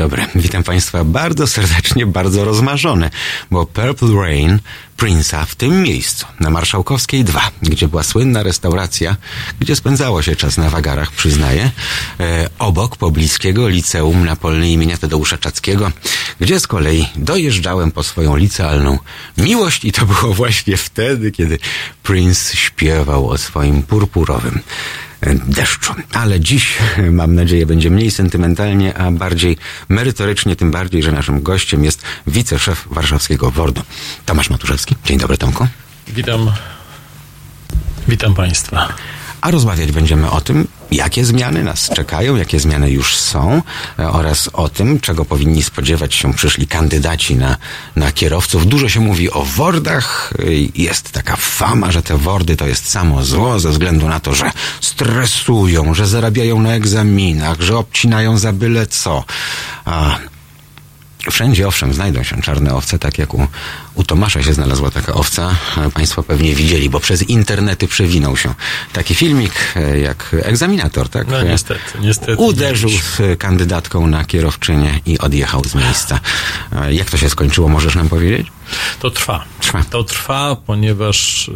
Dobry. Witam Państwa bardzo serdecznie, bardzo rozmarzony, bo Purple Rain Prince'a w tym miejscu, na Marszałkowskiej 2, gdzie była słynna restauracja, gdzie spędzało się czas na wagarach, przyznaję, e, obok pobliskiego liceum na Polnej imienia Tadeusza Czackiego, gdzie z kolei dojeżdżałem po swoją licealną miłość i to było właśnie wtedy, kiedy Prince śpiewał o swoim purpurowym deszczu. Ale dziś, mam nadzieję, będzie mniej sentymentalnie, a bardziej merytorycznie, tym bardziej, że naszym gościem jest wiceszef warszawskiego WORD-u, Tomasz Matuszewski. Dzień dobry, Tomku. Witam. Witam Państwa. A rozmawiać będziemy o tym, jakie zmiany nas czekają, jakie zmiany już są e, oraz o tym, czego powinni spodziewać się przyszli kandydaci na, na kierowców. Dużo się mówi o wordach. Jest taka fama, że te wordy to jest samo zło ze względu na to, że stresują, że zarabiają na egzaminach, że obcinają za byle co. A Wszędzie owszem znajdą się czarne owce, tak jak u, u Tomasza się znalazła taka owca. Państwo pewnie widzieli, bo przez internety przewinął się taki filmik e, jak egzaminator, tak? No niestety, niestety. Uderzył z kandydatką na kierowczynię i odjechał z miejsca. E, jak to się skończyło, możesz nam powiedzieć? To trwa. trwa. To trwa, ponieważ...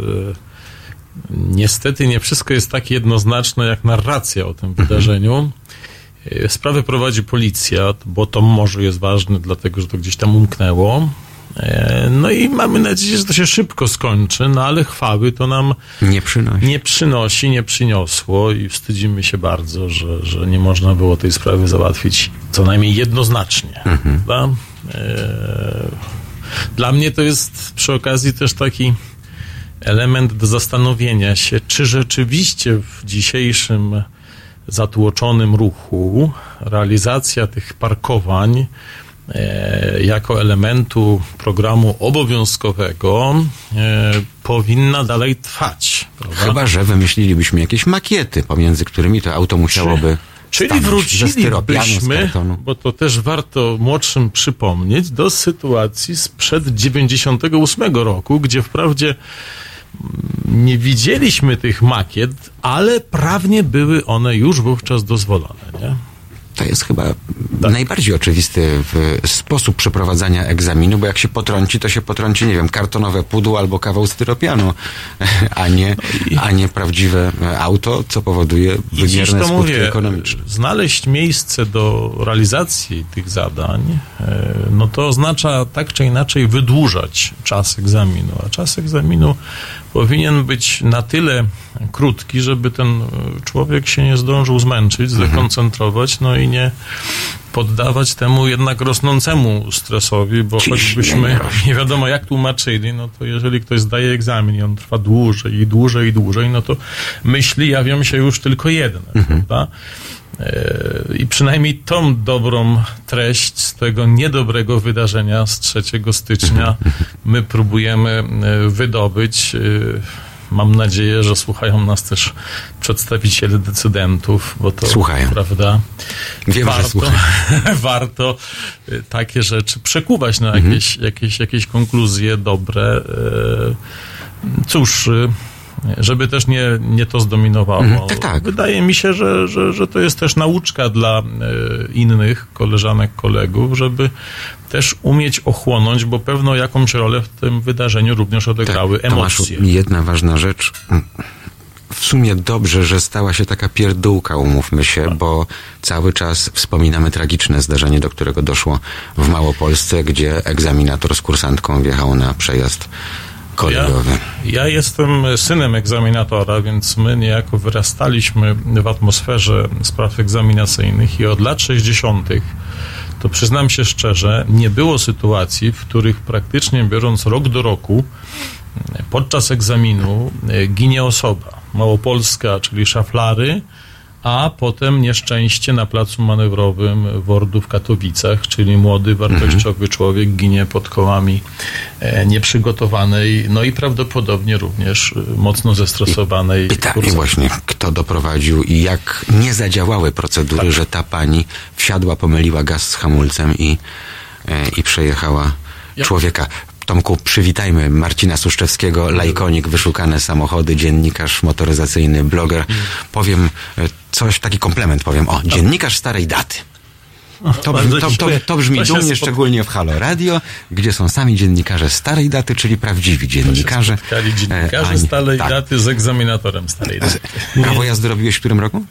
Niestety nie wszystko jest tak jednoznaczne jak narracja o tym mhm. wydarzeniu. E, sprawę prowadzi policja, bo to może jest ważne, dlatego że to gdzieś tam umknęło. E, no i mamy nadzieję, że to się szybko skończy, no ale chwały to nam nie przynosi, nie, przynosi, nie przyniosło i wstydzimy się bardzo, że, że nie można było tej sprawy załatwić co najmniej jednoznacznie. Mhm. E, dla mnie to jest przy okazji też taki element do zastanowienia się, czy rzeczywiście w dzisiejszym zatłoczonym ruchu realizacja tych parkowań e, jako elementu programu obowiązkowego e, powinna dalej trwać. Prawda? Chyba, że wymyślilibyśmy jakieś makiety, pomiędzy którymi to auto musiałoby. Czy, czyli wrócilibyśmy, bo to też warto młodszym przypomnieć, do sytuacji sprzed 98 roku, gdzie wprawdzie nie widzieliśmy tych makiet, ale prawnie były one już wówczas dozwolone, nie? To jest chyba tak. najbardziej oczywisty sposób przeprowadzania egzaminu, bo jak się potrąci, to się potrąci, nie wiem, kartonowe pudło albo kawał styropianu, a nie, a nie prawdziwe auto, co powoduje wymierne skutki mówię, ekonomiczne. Znaleźć miejsce do realizacji tych zadań, e, no to oznacza tak czy inaczej wydłużać czas egzaminu, a czas egzaminu powinien być na tyle krótki, żeby ten człowiek się nie zdążył zmęczyć, mhm. zdekoncentrować, no i nie poddawać temu jednak rosnącemu stresowi, bo choćbyśmy nie wiadomo jak tłumaczyli, no to jeżeli ktoś zdaje egzamin i on trwa dłużej i dłużej i dłużej, no to myśli jawią się już tylko jedne, mhm. prawda? E, I przynajmniej tą dobrą treść z tego niedobrego wydarzenia z 3 stycznia my próbujemy e, wydobyć. Mam nadzieję, że słuchają nas też przedstawiciele decydentów, bo to słuchają. prawda. Wiem, warto, że słuchają. warto takie rzeczy przekuwać na mhm. jakieś, jakieś, jakieś konkluzje dobre. Cóż, żeby też nie, nie to zdominowało. Mm, tak, tak. Wydaje mi się, że, że, że to jest też nauczka dla e, innych koleżanek, kolegów, żeby też umieć ochłonąć, bo pewno jakąś rolę w tym wydarzeniu również odegrały tak, emocje. Tomaszu, jedna ważna rzecz w sumie dobrze, że stała się taka pierdółka, umówmy się, tak. bo cały czas wspominamy tragiczne zdarzenie, do którego doszło w Małopolsce, gdzie egzaminator z kursantką wjechał na przejazd ja, ja, jestem synem egzaminatora, więc my niejako wyrastaliśmy w atmosferze spraw egzaminacyjnych i od lat 60. to przyznam się szczerze, nie było sytuacji, w których praktycznie biorąc rok do roku podczas egzaminu e, ginie osoba. Małopolska, czyli szaflary, a potem nieszczęście na placu manewrowym Wordu w Katowicach, czyli młody, wartościowy człowiek ginie pod kołami e, nieprzygotowanej, no i prawdopodobnie również e, mocno zestresowanej. Pytanie właśnie, kto doprowadził i jak nie zadziałały procedury, tak. że ta pani wsiadła, pomyliła gaz z hamulcem i, e, i przejechała człowieka. Tomku, przywitajmy Marcina Suszczewskiego, lajkonik, wyszukane samochody, dziennikarz motoryzacyjny, bloger. Mm. Powiem e, coś, taki komplement powiem. O, dziennikarz starej daty. To, brzmi, to, to, to brzmi dumnie, szczególnie w Halo Radio, gdzie są sami dziennikarze starej daty, czyli prawdziwi dziennikarze. E, dziennikarze Ani, starej tak. daty z egzaminatorem starej daty. Prawo jazdy robiłeś w którym roku?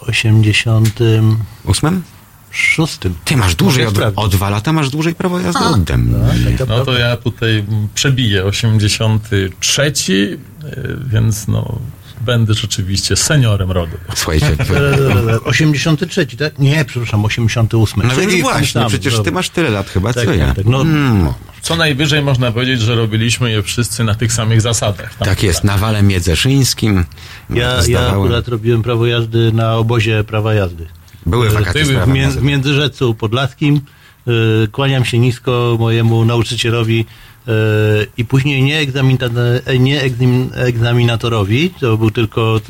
88 szóstym. Ty masz no, dłużej od, o dwa lata, masz dłużej prawo jazdy A. ode mnie. No, tak, no to ja tutaj przebiję 83, e, więc no będę rzeczywiście seniorem rodu. Słuchajcie. 83, tak? Nie, przepraszam, 88. No więc właśnie, no przecież ty masz tyle lat chyba, tak, co ja. Tak, tak. no, hmm. Co najwyżej można powiedzieć, że robiliśmy je wszyscy na tych samych zasadach. Tam, tak jest, tak. na wale miedzeszyńskim. Ja, ja akurat robiłem prawo jazdy na obozie prawa jazdy. Były wakacje W, mię, w. Międzyrzecu Podlaskim. Y, kłaniam się nisko mojemu nauczycielowi y, i później nie, nie egzam, egzaminatorowi, to był tylko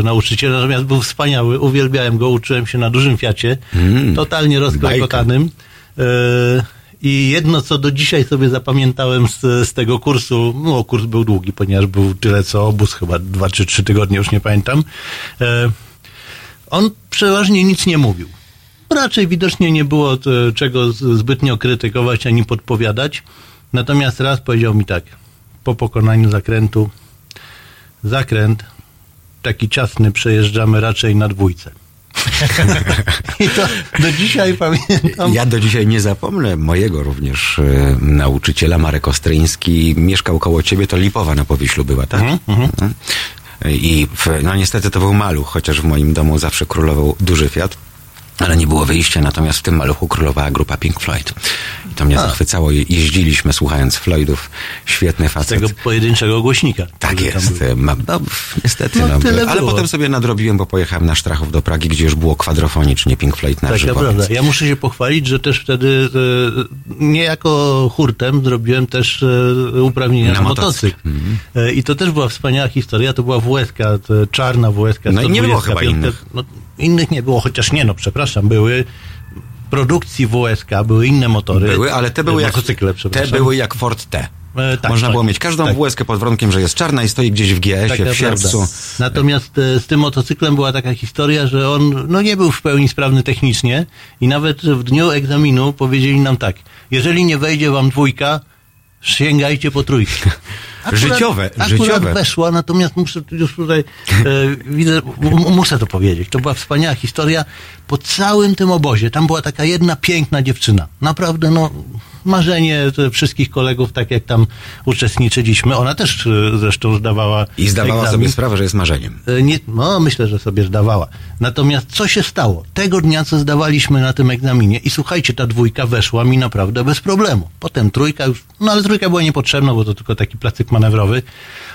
y, nauczyciel, natomiast był wspaniały, uwielbiałem go, uczyłem się na dużym Fiacie, Mm, totalnie rozklekotanym. I jedno, co do dzisiaj sobie zapamiętałem z, z tego kursu, no kurs był długi, ponieważ był tyle co obóz, chyba dwa czy trzy tygodnie, już nie pamiętam. Y, on przeważnie nic nie mówił. Raczej widocznie nie było to, czego zbytnio krytykować ani podpowiadać. Natomiast raz powiedział mi tak, po pokonaniu zakrętu, zakręt taki ciasny przejeżdżamy raczej na dwójce. I to do dzisiaj pamiętam. Ja do dzisiaj nie zapomnę mojego również e, nauczyciela, Marek Ostryński. Mieszkał koło ciebie, to Lipowa na Powiślu była, tak? Mhm. I no niestety to był maluch, chociaż w moim domu zawsze królował duży Fiat. Ale nie było wyjścia, natomiast w tym maluchu królowała grupa Pink Floyd. I to mnie zachwycało. Je- Jeździliśmy słuchając Floydów. Świetny Z facet. tego pojedynczego głośnika. Tak jest. Ma, no, niestety. No, No, ale było. potem sobie nadrobiłem, bo pojechałem na Sztrachów do Pragi, gdzie już było kwadrofonicznie Pink Floyd na Taka żywo. prawda. Ja muszę się pochwalić, że też wtedy e, niejako hurtem zrobiłem też e, uprawnienia Na na, motocykl. motocykl. E, I to też była wspaniała historia. To była WSK, to czarna WSK. No i nie było 125. chyba innych. No, innych nie było, chociaż nie, no przepraszam, były produkcji WSK, były inne motory. Były, ale te były, jak, te były jak Ford T. E, tak, Można tak, było mieć każdą tak. WSkę pod warunkiem, że jest czarna i stoi gdzieś w GS-ie, Taka w sierpcu. prawda. Natomiast e, z tym motocyklem była taka historia, że on no, nie był w pełni sprawny technicznie i nawet w dniu egzaminu powiedzieli nam tak, jeżeli nie wejdzie wam dwójka, sięgajcie po trójkę. Życiowe, akurat życiowe. weszła, natomiast muszę już tutaj, e, widzę, muszę to powiedzieć. To była wspaniała historia. Po całym tym obozie, tam była taka jedna piękna dziewczyna. Naprawdę, no, marzenie wszystkich kolegów, tak jak tam uczestniczyliśmy. Ona też e, zresztą zdawała I zdawała egzamin. sobie sprawę, że jest marzeniem. E, Nie, no, myślę, że sobie zdawała. Natomiast co się stało? Tego dnia, co zdawaliśmy na tym egzaminie i słuchajcie, ta dwójka weszła mi naprawdę bez problemu. Potem trójka już, no ale trójka była niepotrzebna, bo to tylko taki placyk manewrowy.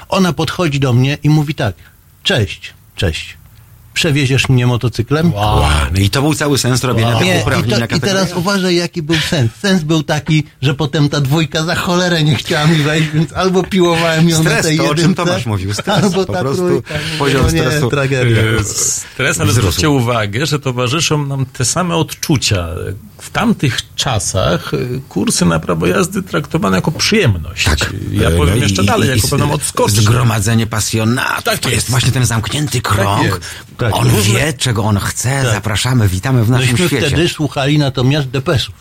Ona podchodzi do mnie i mówi tak, cześć, cześć, przewieziesz mnie motocyklem? Wow. No I to był cały sens robienia tych Nie, i, uprawnień to, na I teraz uważaj, jaki był sens. Sens był taki, że potem ta dwójka za cholerę nie chciała mi wejść, więc albo piłowałem ją na Stres, tej to o czym jedynce, Tomasz mówił, stres, albo po ta prostu trójka. poziom no nie, stresu. tragedia. E, Stres, ale zwróćcie uwagę, że towarzyszą nam te same odczucia. W tamtych czasach e, kursy na prawo jazdy traktowano jako przyjemność. Ja E, powiem no jeszcze i- dalej, i- jako pewną odskocznię. Zgromadzenie pasjonatów. Tak to jest jest. właśnie ten zamknięty krąg. jest. Tak. On Różne- wie, czego on chce. Zapraszamy, witamy w naszym Myśmy świecie. wtedy słuchali natomiast depeszów.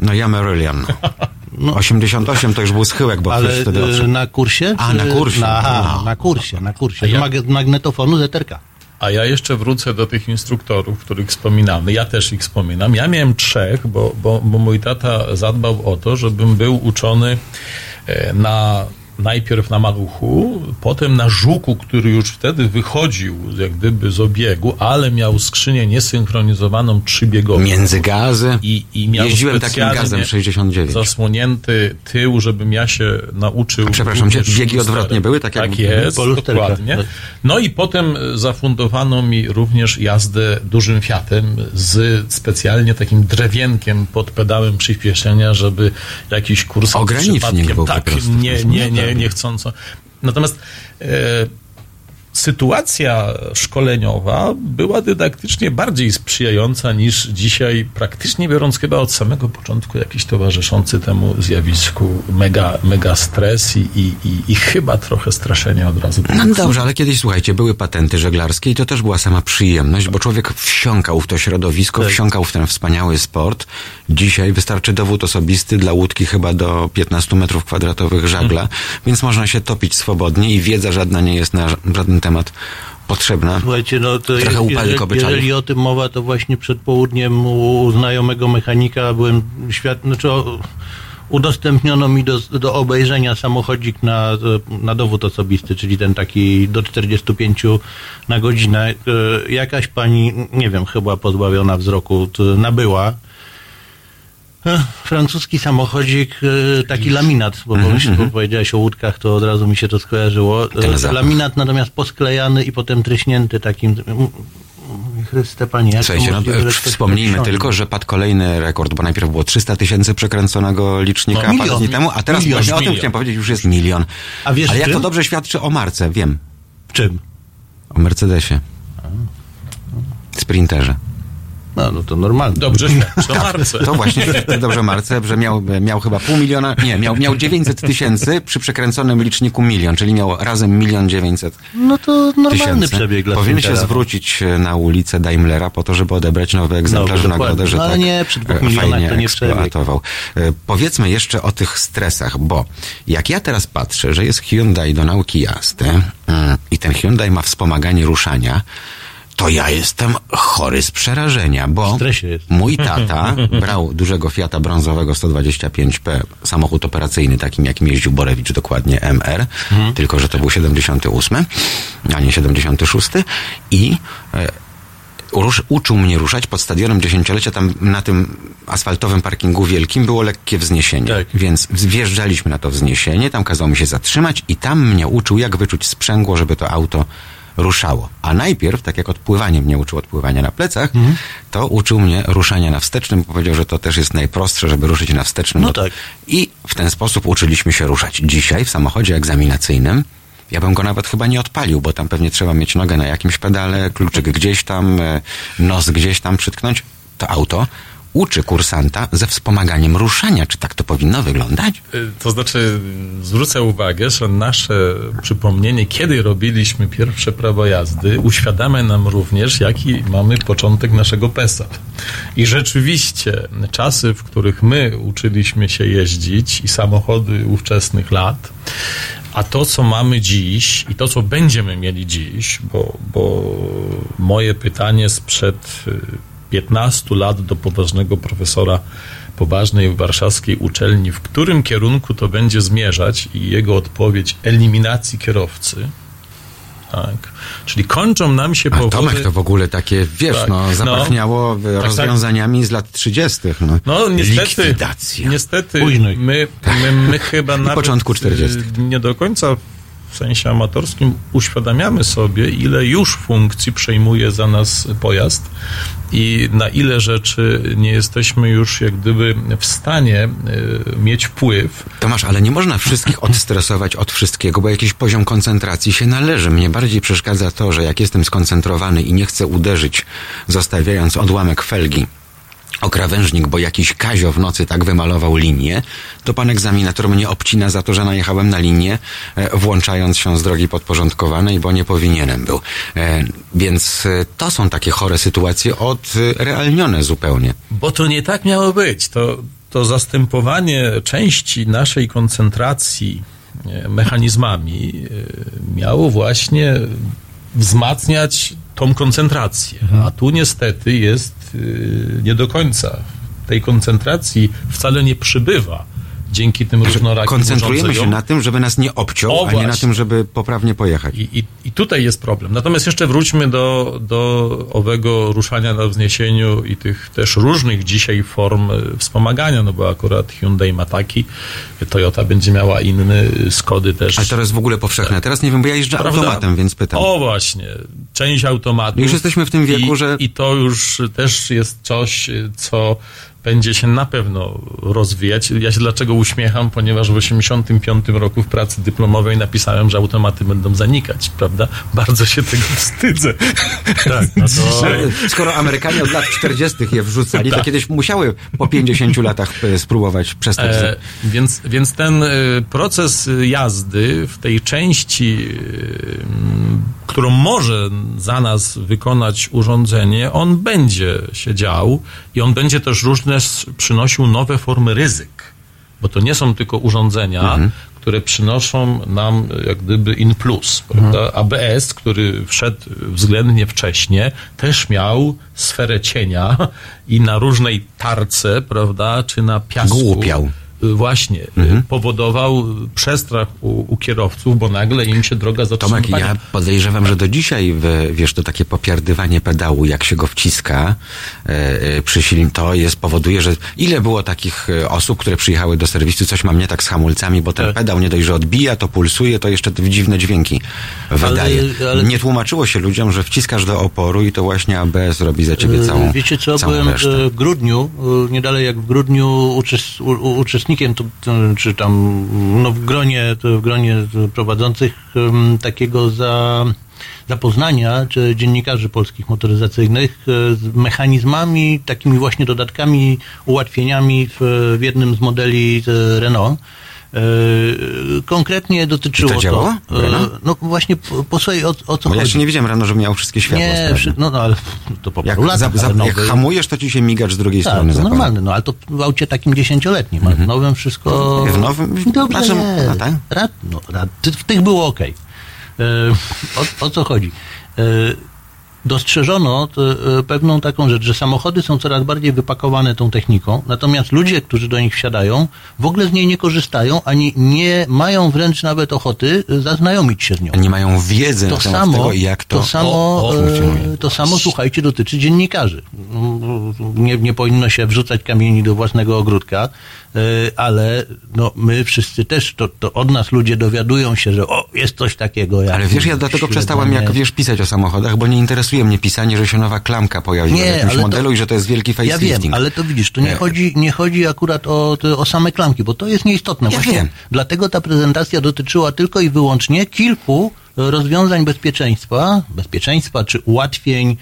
No ja Marillion. 88 to już był schyłek, bo Ale wtedy odszedł. na kursie? A, na kursie. Na, aha, No. na kursie, na kursie. Ja- Mag- magnetofonu ZRK. A ja jeszcze wrócę do tych instruktorów, których wspominamy. Ja też ich wspominam. Ja miałem trzech, bo, bo, bo mój tata zadbał o to, żebym był uczony e, na najpierw na maluchu, potem na żuku, który już wtedy wychodził jak gdyby z obiegu, ale miał skrzynię niesynchronizowaną trzybiegową. Między gazy. I, i miał Jeździłem takim specjalnie gazem 69. zasłonięty tył, żebym ja się nauczył. A przepraszam cię, biegi odwrotnie były, tak jak- Tak jest, dokładnie. No i potem zafundowano mi również jazdę dużym Fiatem z specjalnie takim drewienkiem pod pedałem przyspieszenia, żeby jakiś kurs Ogranicznik przypadkiem- tak, prostu. nie, nie, nie, niechcąco. Natomiast e, sytuacja szkoleniowa była dydaktycznie bardziej sprzyjająca niż dzisiaj, praktycznie biorąc chyba od samego początku jakiś towarzyszący temu zjawisku mega, mega stres i, i, i, i chyba trochę straszenia od razu. No dobrze, ale kiedyś, słuchajcie, były patenty żeglarskie i to też była sama przyjemność, bo człowiek wsiąkał w to środowisko, Tak. wsiąkał w ten wspaniały sport. Dzisiaj wystarczy dowód osobisty dla łódki chyba do 15 metrów kwadratowych żagla, więc można się topić swobodnie i wiedza żadna nie jest na żaden temat potrzebna. Słuchajcie, no to Trochę jeżeli, jeżeli o tym mowa, to właśnie przed południem u znajomego mechanika byłem świat, znaczy o, udostępniono mi do, do obejrzenia samochodzik na, na dowód osobisty, czyli ten taki do 45 na godzinę. E, Jakaś pani, nie wiem, chyba pozbawiona wzroku, nabyła francuski samochodzik, e, taki laminat, bo bo powiedziałeś o łódkach, to od razu mi się to skojarzyło. E. Laminat natomiast posklejany i potem tryśnięty takim... Chryste Panie, jak Słuchajcie, no, wspomnijmy tylko, że padł kolejny rekord, bo najpierw było 300 tysięcy przekręconego licznika No, parę milion. dni temu, a teraz Milion, właśnie o tym milion. chciałem powiedzieć, już jest milion. A wiesz Ale jak czym? to dobrze świadczy o marce, wiem. W czym? O Mercedesie. Sprinterze. No, no to normalne. Dobrze świadczy o marce. To właśnie świetnie dobrze Marce, że miał, miał chyba pół miliona, nie, miał, miał 900 tysięcy przy przekręconym liczniku milion, czyli miał razem milion dziewięćset No to normalny tysięcy. przebieg dla Powinien się zwrócić e, na ulicę Daimlera po to, żeby odebrać nowy egzemplarz No, dokładnie. że No, ale tak nie, przy dwóch e, milionach fajnie to nie eksploatował. E, Powiedzmy jeszcze o tych stresach, bo jak ja teraz patrzę, że jest Hyundai do nauki jazdy mm, i ten Hyundai ma wspomaganie ruszania, to ja jestem chory z przerażenia, bo. Mój tata brał dużego Fiata brązowego 125P, samochód operacyjny, takim jakim jeździł Borewicz, dokładnie MR, tylko że to był 78, a nie 76 i e, rusz, uczył mnie ruszać pod stadionem dziesięciolecia, tam na tym asfaltowym parkingu wielkim było lekkie wzniesienie, Tak. więc wjeżdżaliśmy na to wzniesienie, tam kazał mi się zatrzymać i tam mnie uczył, jak wyczuć sprzęgło, żeby to auto ruszało. A najpierw, tak jak odpływanie mnie uczył odpływania na plecach, Mhm. to uczył mnie ruszania na wstecznym. Powiedział, że to też jest najprostsze, żeby ruszyć na wstecznym. No tak. I w ten sposób uczyliśmy się ruszać. Dzisiaj w samochodzie egzaminacyjnym ja bym go nawet chyba nie odpalił, bo tam pewnie trzeba mieć nogę na jakimś pedale, kluczyk gdzieś tam, e, nos gdzieś tam przytknąć. To auto uczy kursanta ze wspomaganiem ruszania. Czy tak to powinno wyglądać? Y, To znaczy, zwrócę uwagę, że nasze przypomnienie, kiedy robiliśmy pierwsze prawo jazdy, uświadamia nam również, jaki mamy początek naszego PESA. I rzeczywiście czasy, w których my uczyliśmy się jeździć i samochody ówczesnych lat, a to, co mamy dziś i to, co będziemy mieli dziś, bo, bo moje pytanie sprzed y, 15 lat do poważnego profesora poważnej warszawskiej uczelni, w którym kierunku to będzie zmierzać i jego odpowiedź eliminacji kierowcy. Tak. Czyli kończą nam się A powody... Tomek to w ogóle takie, wiesz, Tak. no, No. zapachniało tak. rozwiązaniami z lat 30. No, No niestety, Likwidacja. niestety my, my, my chyba nawet początku 40. y, nie do końca w sensie amatorskim uświadamiamy sobie, ile już funkcji przejmuje za nas pojazd i na ile rzeczy nie jesteśmy już jak gdyby w stanie y, mieć wpływ. Tomasz, ale nie można wszystkich odstresować od wszystkiego, bo jakiś poziom koncentracji się należy. Mnie bardziej przeszkadza to, że jak jestem skoncentrowany i nie chcę uderzyć, zostawiając odłamek felgi o krawężnik, bo jakiś Kazio w nocy tak wymalował linię, to pan egzaminator mnie obcina za to, że najechałem na linię, e, włączając się z drogi podporządkowanej, bo nie powinienem był. E, Więc e, to są takie chore sytuacje, odrealnione zupełnie. Bo to nie tak miało być. To, to zastępowanie części naszej koncentracji mechanizmami miało właśnie wzmacniać tą koncentrację. A tu niestety jest nie do końca. Tej koncentracji wcale nie przybywa dzięki tym różnorakim Koncentrujemy się na tym, żeby nas nie obciął, O, a nie na właśnie. tym, żeby poprawnie pojechać. I, i, I tutaj jest problem. Natomiast jeszcze wróćmy do, do owego ruszania na wzniesieniu i tych też różnych dzisiaj form e, wspomagania, no bo akurat Hyundai ma taki, Toyota będzie miała inny, Skody też. Ale to jest w ogóle powszechne. Teraz nie wiem, bo ja jeżdżę Prawda? automatem, więc pytam. O właśnie, część automatu. Już jesteśmy w tym wieku, I, że- I to już też jest coś, co będzie się na pewno rozwijać. Ja się dlaczego uśmiecham? Ponieważ w 85 roku w pracy dyplomowej napisałem, że automaty będą zanikać, prawda? Bardzo się tego wstydzę. Tak, no to... Skoro Amerykanie od lat 40. je wrzucali, Tak. to kiedyś musiały po 50 latach e, spróbować przestać. E, więc, więc ten e, proces jazdy w tej części, e, którą może za nas wykonać urządzenie, on będzie się dział i on będzie też różne przynosił nowe formy ryzyk. Bo to nie są tylko urządzenia, które przynoszą nam jak gdyby in plus. Prawda? ABS, który wszedł względnie wcześnie, też miał sferę cienia i na różnej tarce, prawda, czy na piasku. Głupiał. Y, Właśnie, y, powodował przestrach u, u kierowców, bo nagle im się droga Tomek, zatrzymała. ja podejrzewam, że do dzisiaj, w, wiesz, to takie popiardywanie pedału, jak się go wciska e, przy silniku, to jest, powoduje, że ile było takich e, osób, które przyjechały do serwisu, coś mam nie tak z hamulcami, bo ten Tak. pedał nie dość, że odbija, to pulsuje, to jeszcze dziwne dźwięki wydaje. ale- Nie tłumaczyło się ludziom, że wciskasz do oporu i to właśnie ABS robi za ciebie całą, Wiecie co, całą byłem resztę. w grudniu, e, nie dalej jak w grudniu uczes, u, u, uczestnikiem, to, czy tam no, w gronie, w gronie prowadzących takiego za, zapoznania czy dziennikarzy polskich motoryzacyjnych e, z mechanizmami, takimi właśnie dodatkami, ułatwieniami w, w jednym z modeli Renault. E, Konkretnie dotyczyło I to działało? to. Renault? No właśnie, po- posłuchaj o, o co Bo ja jeszcze nie wiedziałem rano, że miał wszystkie światła. Nie, przy, no, no ale to po Jak, latach, za, za, ale jak hamujesz, to ci się migacz z drugiej tak, strony to zapala. normalne, no ale to w aucie takim dziesięcioletnim, a w nowym wszystko... W nowym- Dobrze znaczy, no tak? Rad, no, rad, w tych było okej. E, o, o co chodzi? E, dostrzeżono to, e, pewną taką rzecz, że samochody są coraz bardziej wypakowane tą techniką, natomiast ludzie, którzy do nich wsiadają, w ogóle z niej nie korzystają, ani nie mają wręcz nawet ochoty e, zaznajomić się z nią. Nie mają wiedzy To na temat samo, tego, jak to, to samo, o, o, e, funkcjonuje. to samo, słuchajcie, dotyczy dziennikarzy. Nie, nie powinno się wrzucać kamieni do własnego ogródka, e, ale no, my wszyscy też, to, to od nas ludzie dowiadują się, że o, jest coś takiego jak Ale wiesz, ja dlatego śledzenie. przestałem, jak wiesz, pisać o samochodach, bo nie interesuje mnie pisanie, że się nowa klamka pojawiła w Nie, jakimś ale to- modelu i że to jest wielki Ja facelifting. wiem, ale to widzisz, to nie Nie. chodzi, nie chodzi akurat o, o same klamki, bo to jest nieistotne. Ja Właśnie wiem. dlatego ta prezentacja dotyczyła tylko i wyłącznie kilku rozwiązań bezpieczeństwa, bezpieczeństwa czy ułatwień,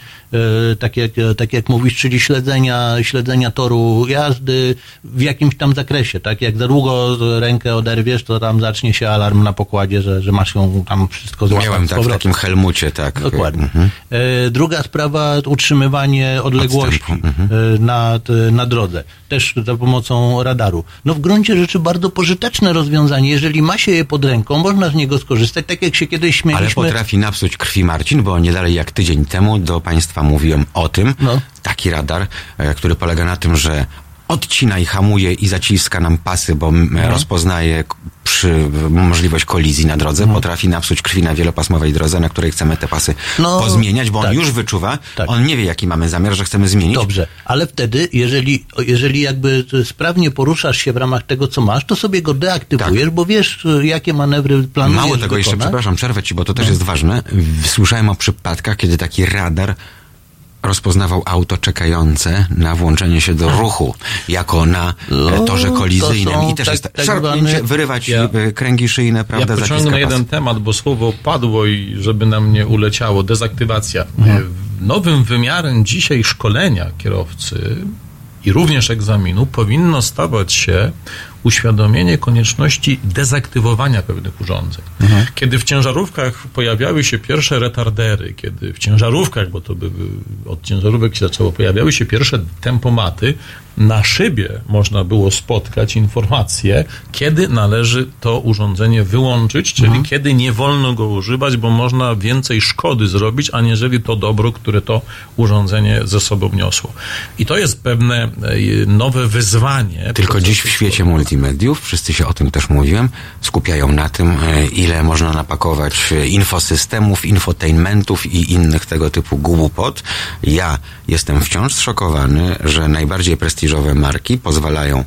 tak, jak, e, tak jak mówisz, czyli śledzenia, śledzenia toru jazdy w jakimś tam zakresie, tak? Jak za długo rękę oderwiesz, to tam zacznie się alarm na pokładzie, że, że masz ją tam wszystko złapać Miałem tak w takim helmucie, tak. Dokładnie. Mhm. E, druga sprawa, utrzymywanie odległości mhm. e, na, na drodze. Też za pomocą radaru. No w gruncie rzeczy bardzo pożyteczne rozwiązanie. Jeżeli ma się je pod ręką, można z niego skorzystać. Tak jak się kiedyś Ale śmieliśmy. potrafi napsuć krwi Marcin, bo nie dalej jak tydzień temu do Państwa mówiłem o tym. No. Taki radar, e, który polega na tym, że odcina i hamuje i zaciska nam pasy, bo No. rozpoznaje przy możliwość kolizji na drodze, potrafi napsuć krwi na wielopasmowej drodze, na której chcemy te pasy No, pozmieniać, bo on tak. już wyczuwa, Tak. on nie wie, jaki mamy zamiar, że chcemy zmienić. Dobrze, ale wtedy, jeżeli, jeżeli jakby sprawnie poruszasz się w ramach tego, co masz, to sobie go deaktywujesz, Tak. bo wiesz, e, jakie manewry planujesz Mało tego, jeszcze wykonać. przepraszam, przerwę ci, bo to No. też jest ważne. Słyszałem o przypadkach, kiedy taki radar rozpoznawał auto czekające na włączenie się do ruchu, jako na No, e, torze to kolizyjnym. są I też tak- jest tak szarpnięcie, zwane- wyrywać Ja- e, kręgi szyjne, Ja prawda, pociągnę zaciska jeden pas. temat, bo słowo padło i żeby nam nie uleciało, dezaktywacja. E, Nowym wymiarem dzisiaj szkolenia kierowcy i również egzaminu powinno stawać się uświadomienie konieczności dezaktywowania pewnych urządzeń. Kiedy w ciężarówkach pojawiały się pierwsze retardery, kiedy w ciężarówkach, bo to by od ciężarówek się zaczęło, pojawiały się pierwsze tempomaty, na szybie można było spotkać informację, kiedy należy to urządzenie wyłączyć, czyli kiedy nie wolno go używać, bo można więcej szkody zrobić, aniżeli to dobro, które to urządzenie ze sobą niosło. I to jest pewne e, nowe wyzwanie. Tylko dziś w procesu świecie multimediów, wszyscy się o tym też mówiłem, skupiają na tym, e, ile można napakować e, infosystemów, infotainmentów i innych tego typu głupot. Ja jestem wciąż zszokowany, że najbardziej prestiżowe marki pozwalają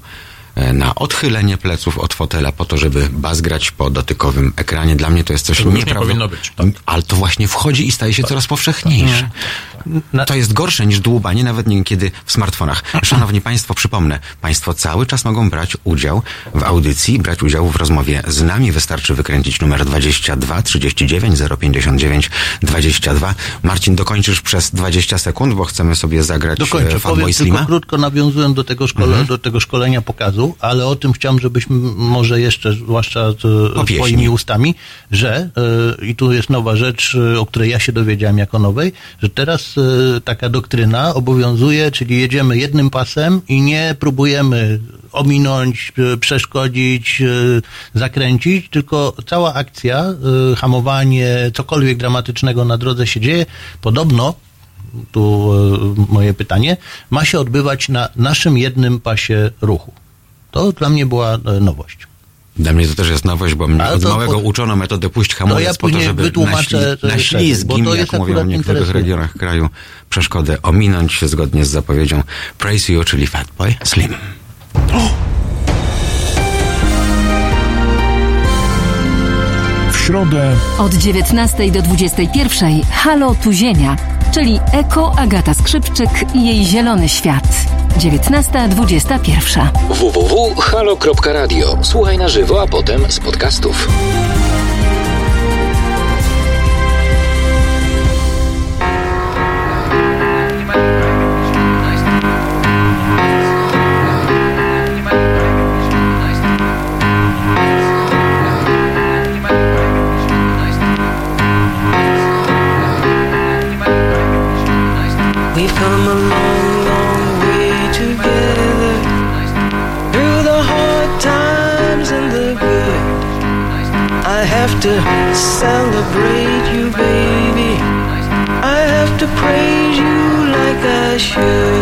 e, na odchylenie pleców od fotela po to, żeby bazgrać po dotykowym ekranie. Dla mnie to jest coś już nie nieprawdopodobnego. powinno być, tak. Ale to właśnie wchodzi i staje się coraz powszechniejsze. Na- To jest gorsze niż dłubanie, nawet niekiedy w smartfonach. Szanowni Państwo, przypomnę, Państwo cały czas mogą brać udział w audycji, brać udział w rozmowie z nami. Wystarczy wykręcić numer 22 39 059 22. Marcin, dokończysz przez 20 sekund, bo chcemy sobie zagrać Dokończę, e, powiem Slima. tylko krótko nawiązując do tego, szkole, Mhm. do tego szkolenia pokazu, ale o tym chciałem, żebyśmy może jeszcze, zwłaszcza pieśni. swoimi ustami, że e, i tu jest nowa rzecz, e, o której ja się dowiedziałem jako nowej, że teraz e, taka doktryna obowiązuje, czyli jedziemy jednym pasem i nie próbujemy ominąć, e, przeszkodzić, e, zakręcić, tylko cała akcja, hamowanie, cokolwiek dramatycznego na drodze się dzieje, podobno tu moje pytanie, ma się odbywać na naszym jednym pasie ruchu. To dla mnie była nowość. Dla mnie to też jest nowość, bo mnie od małego po- uczono metodę puść hamulec ja po to, żeby na, wytłumaczę, śli- na ślizgim, bo to jak mówią w niektórych regionach kraju, przeszkodę ominąć zgodnie z zapowiedzią Praise You, czyli Fatboy Slim. W środę Od 19 do 21 Halo Tu Ziemia, czyli Eko Agata Skrzypczyk i jej Zielony Świat. 19.21. www.halo.radio. Słuchaj na żywo, a potem z podcastów. Come a long, long way together through the hard times and the good. I have to celebrate you, baby. I have to praise you like I should.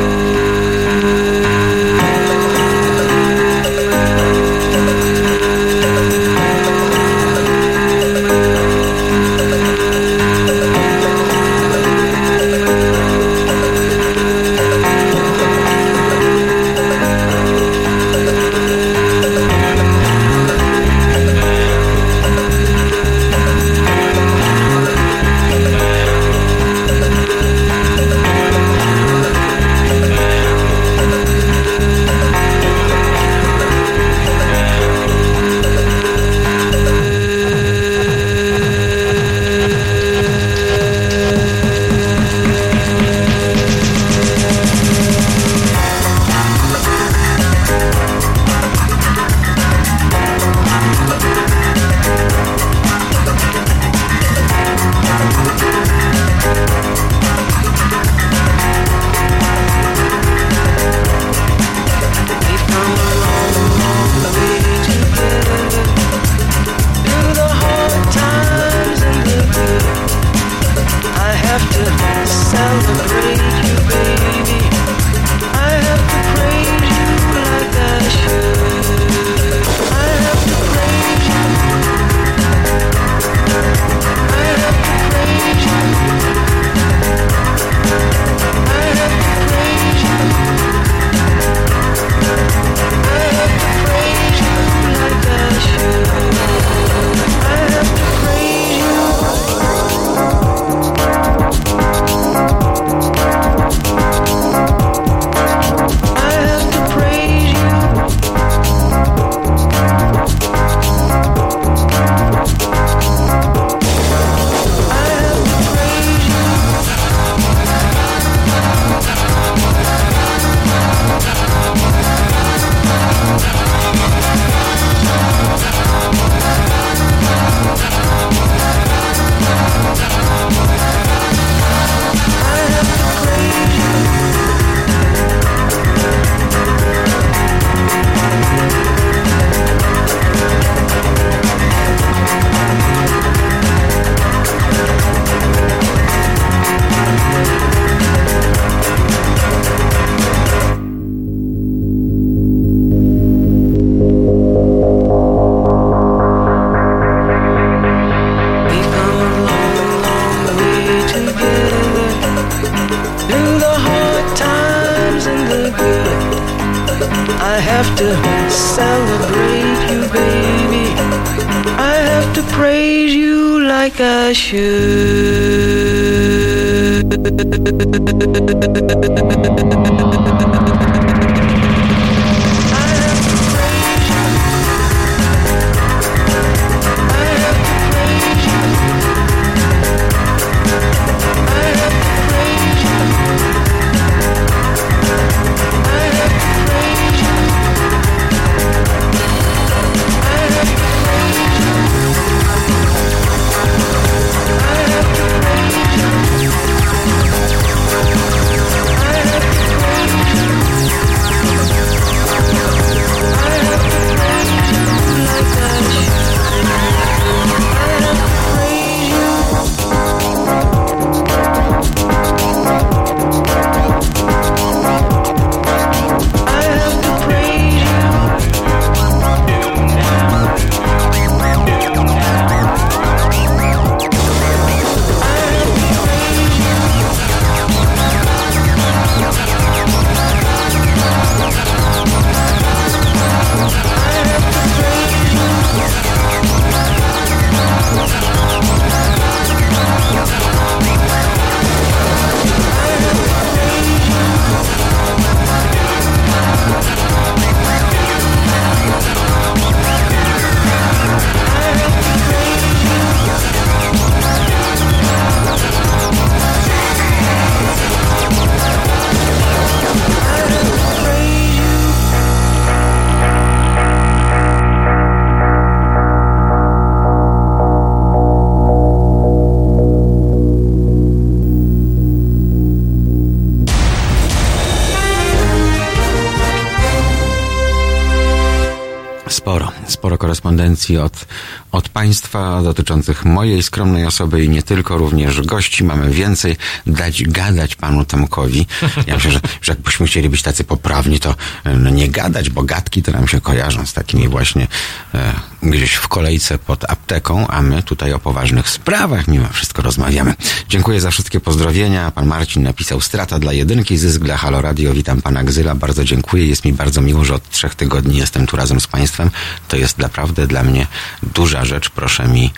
korrespondenciát a Państwa dotyczących mojej skromnej osoby i nie tylko, również gości. Mamy więcej dać gadać Panu Tomkowi. Ja myślę, że, że jakbyśmy chcieli być tacy poprawni, to no nie gadać, bo gadki to nam się kojarzą z takimi właśnie e, gdzieś w kolejce pod apteką, a my tutaj o poważnych sprawach mimo wszystko rozmawiamy. Dziękuję za wszystkie pozdrowienia. Pan Marcin napisał strata dla jedynki, zysk dla Halo Radio. Witam Pana Gzyla, bardzo dziękuję. Jest mi bardzo miło, że od trzech tygodni jestem tu razem z Państwem. To jest naprawdę dla mnie duża rzecz. Proszę mi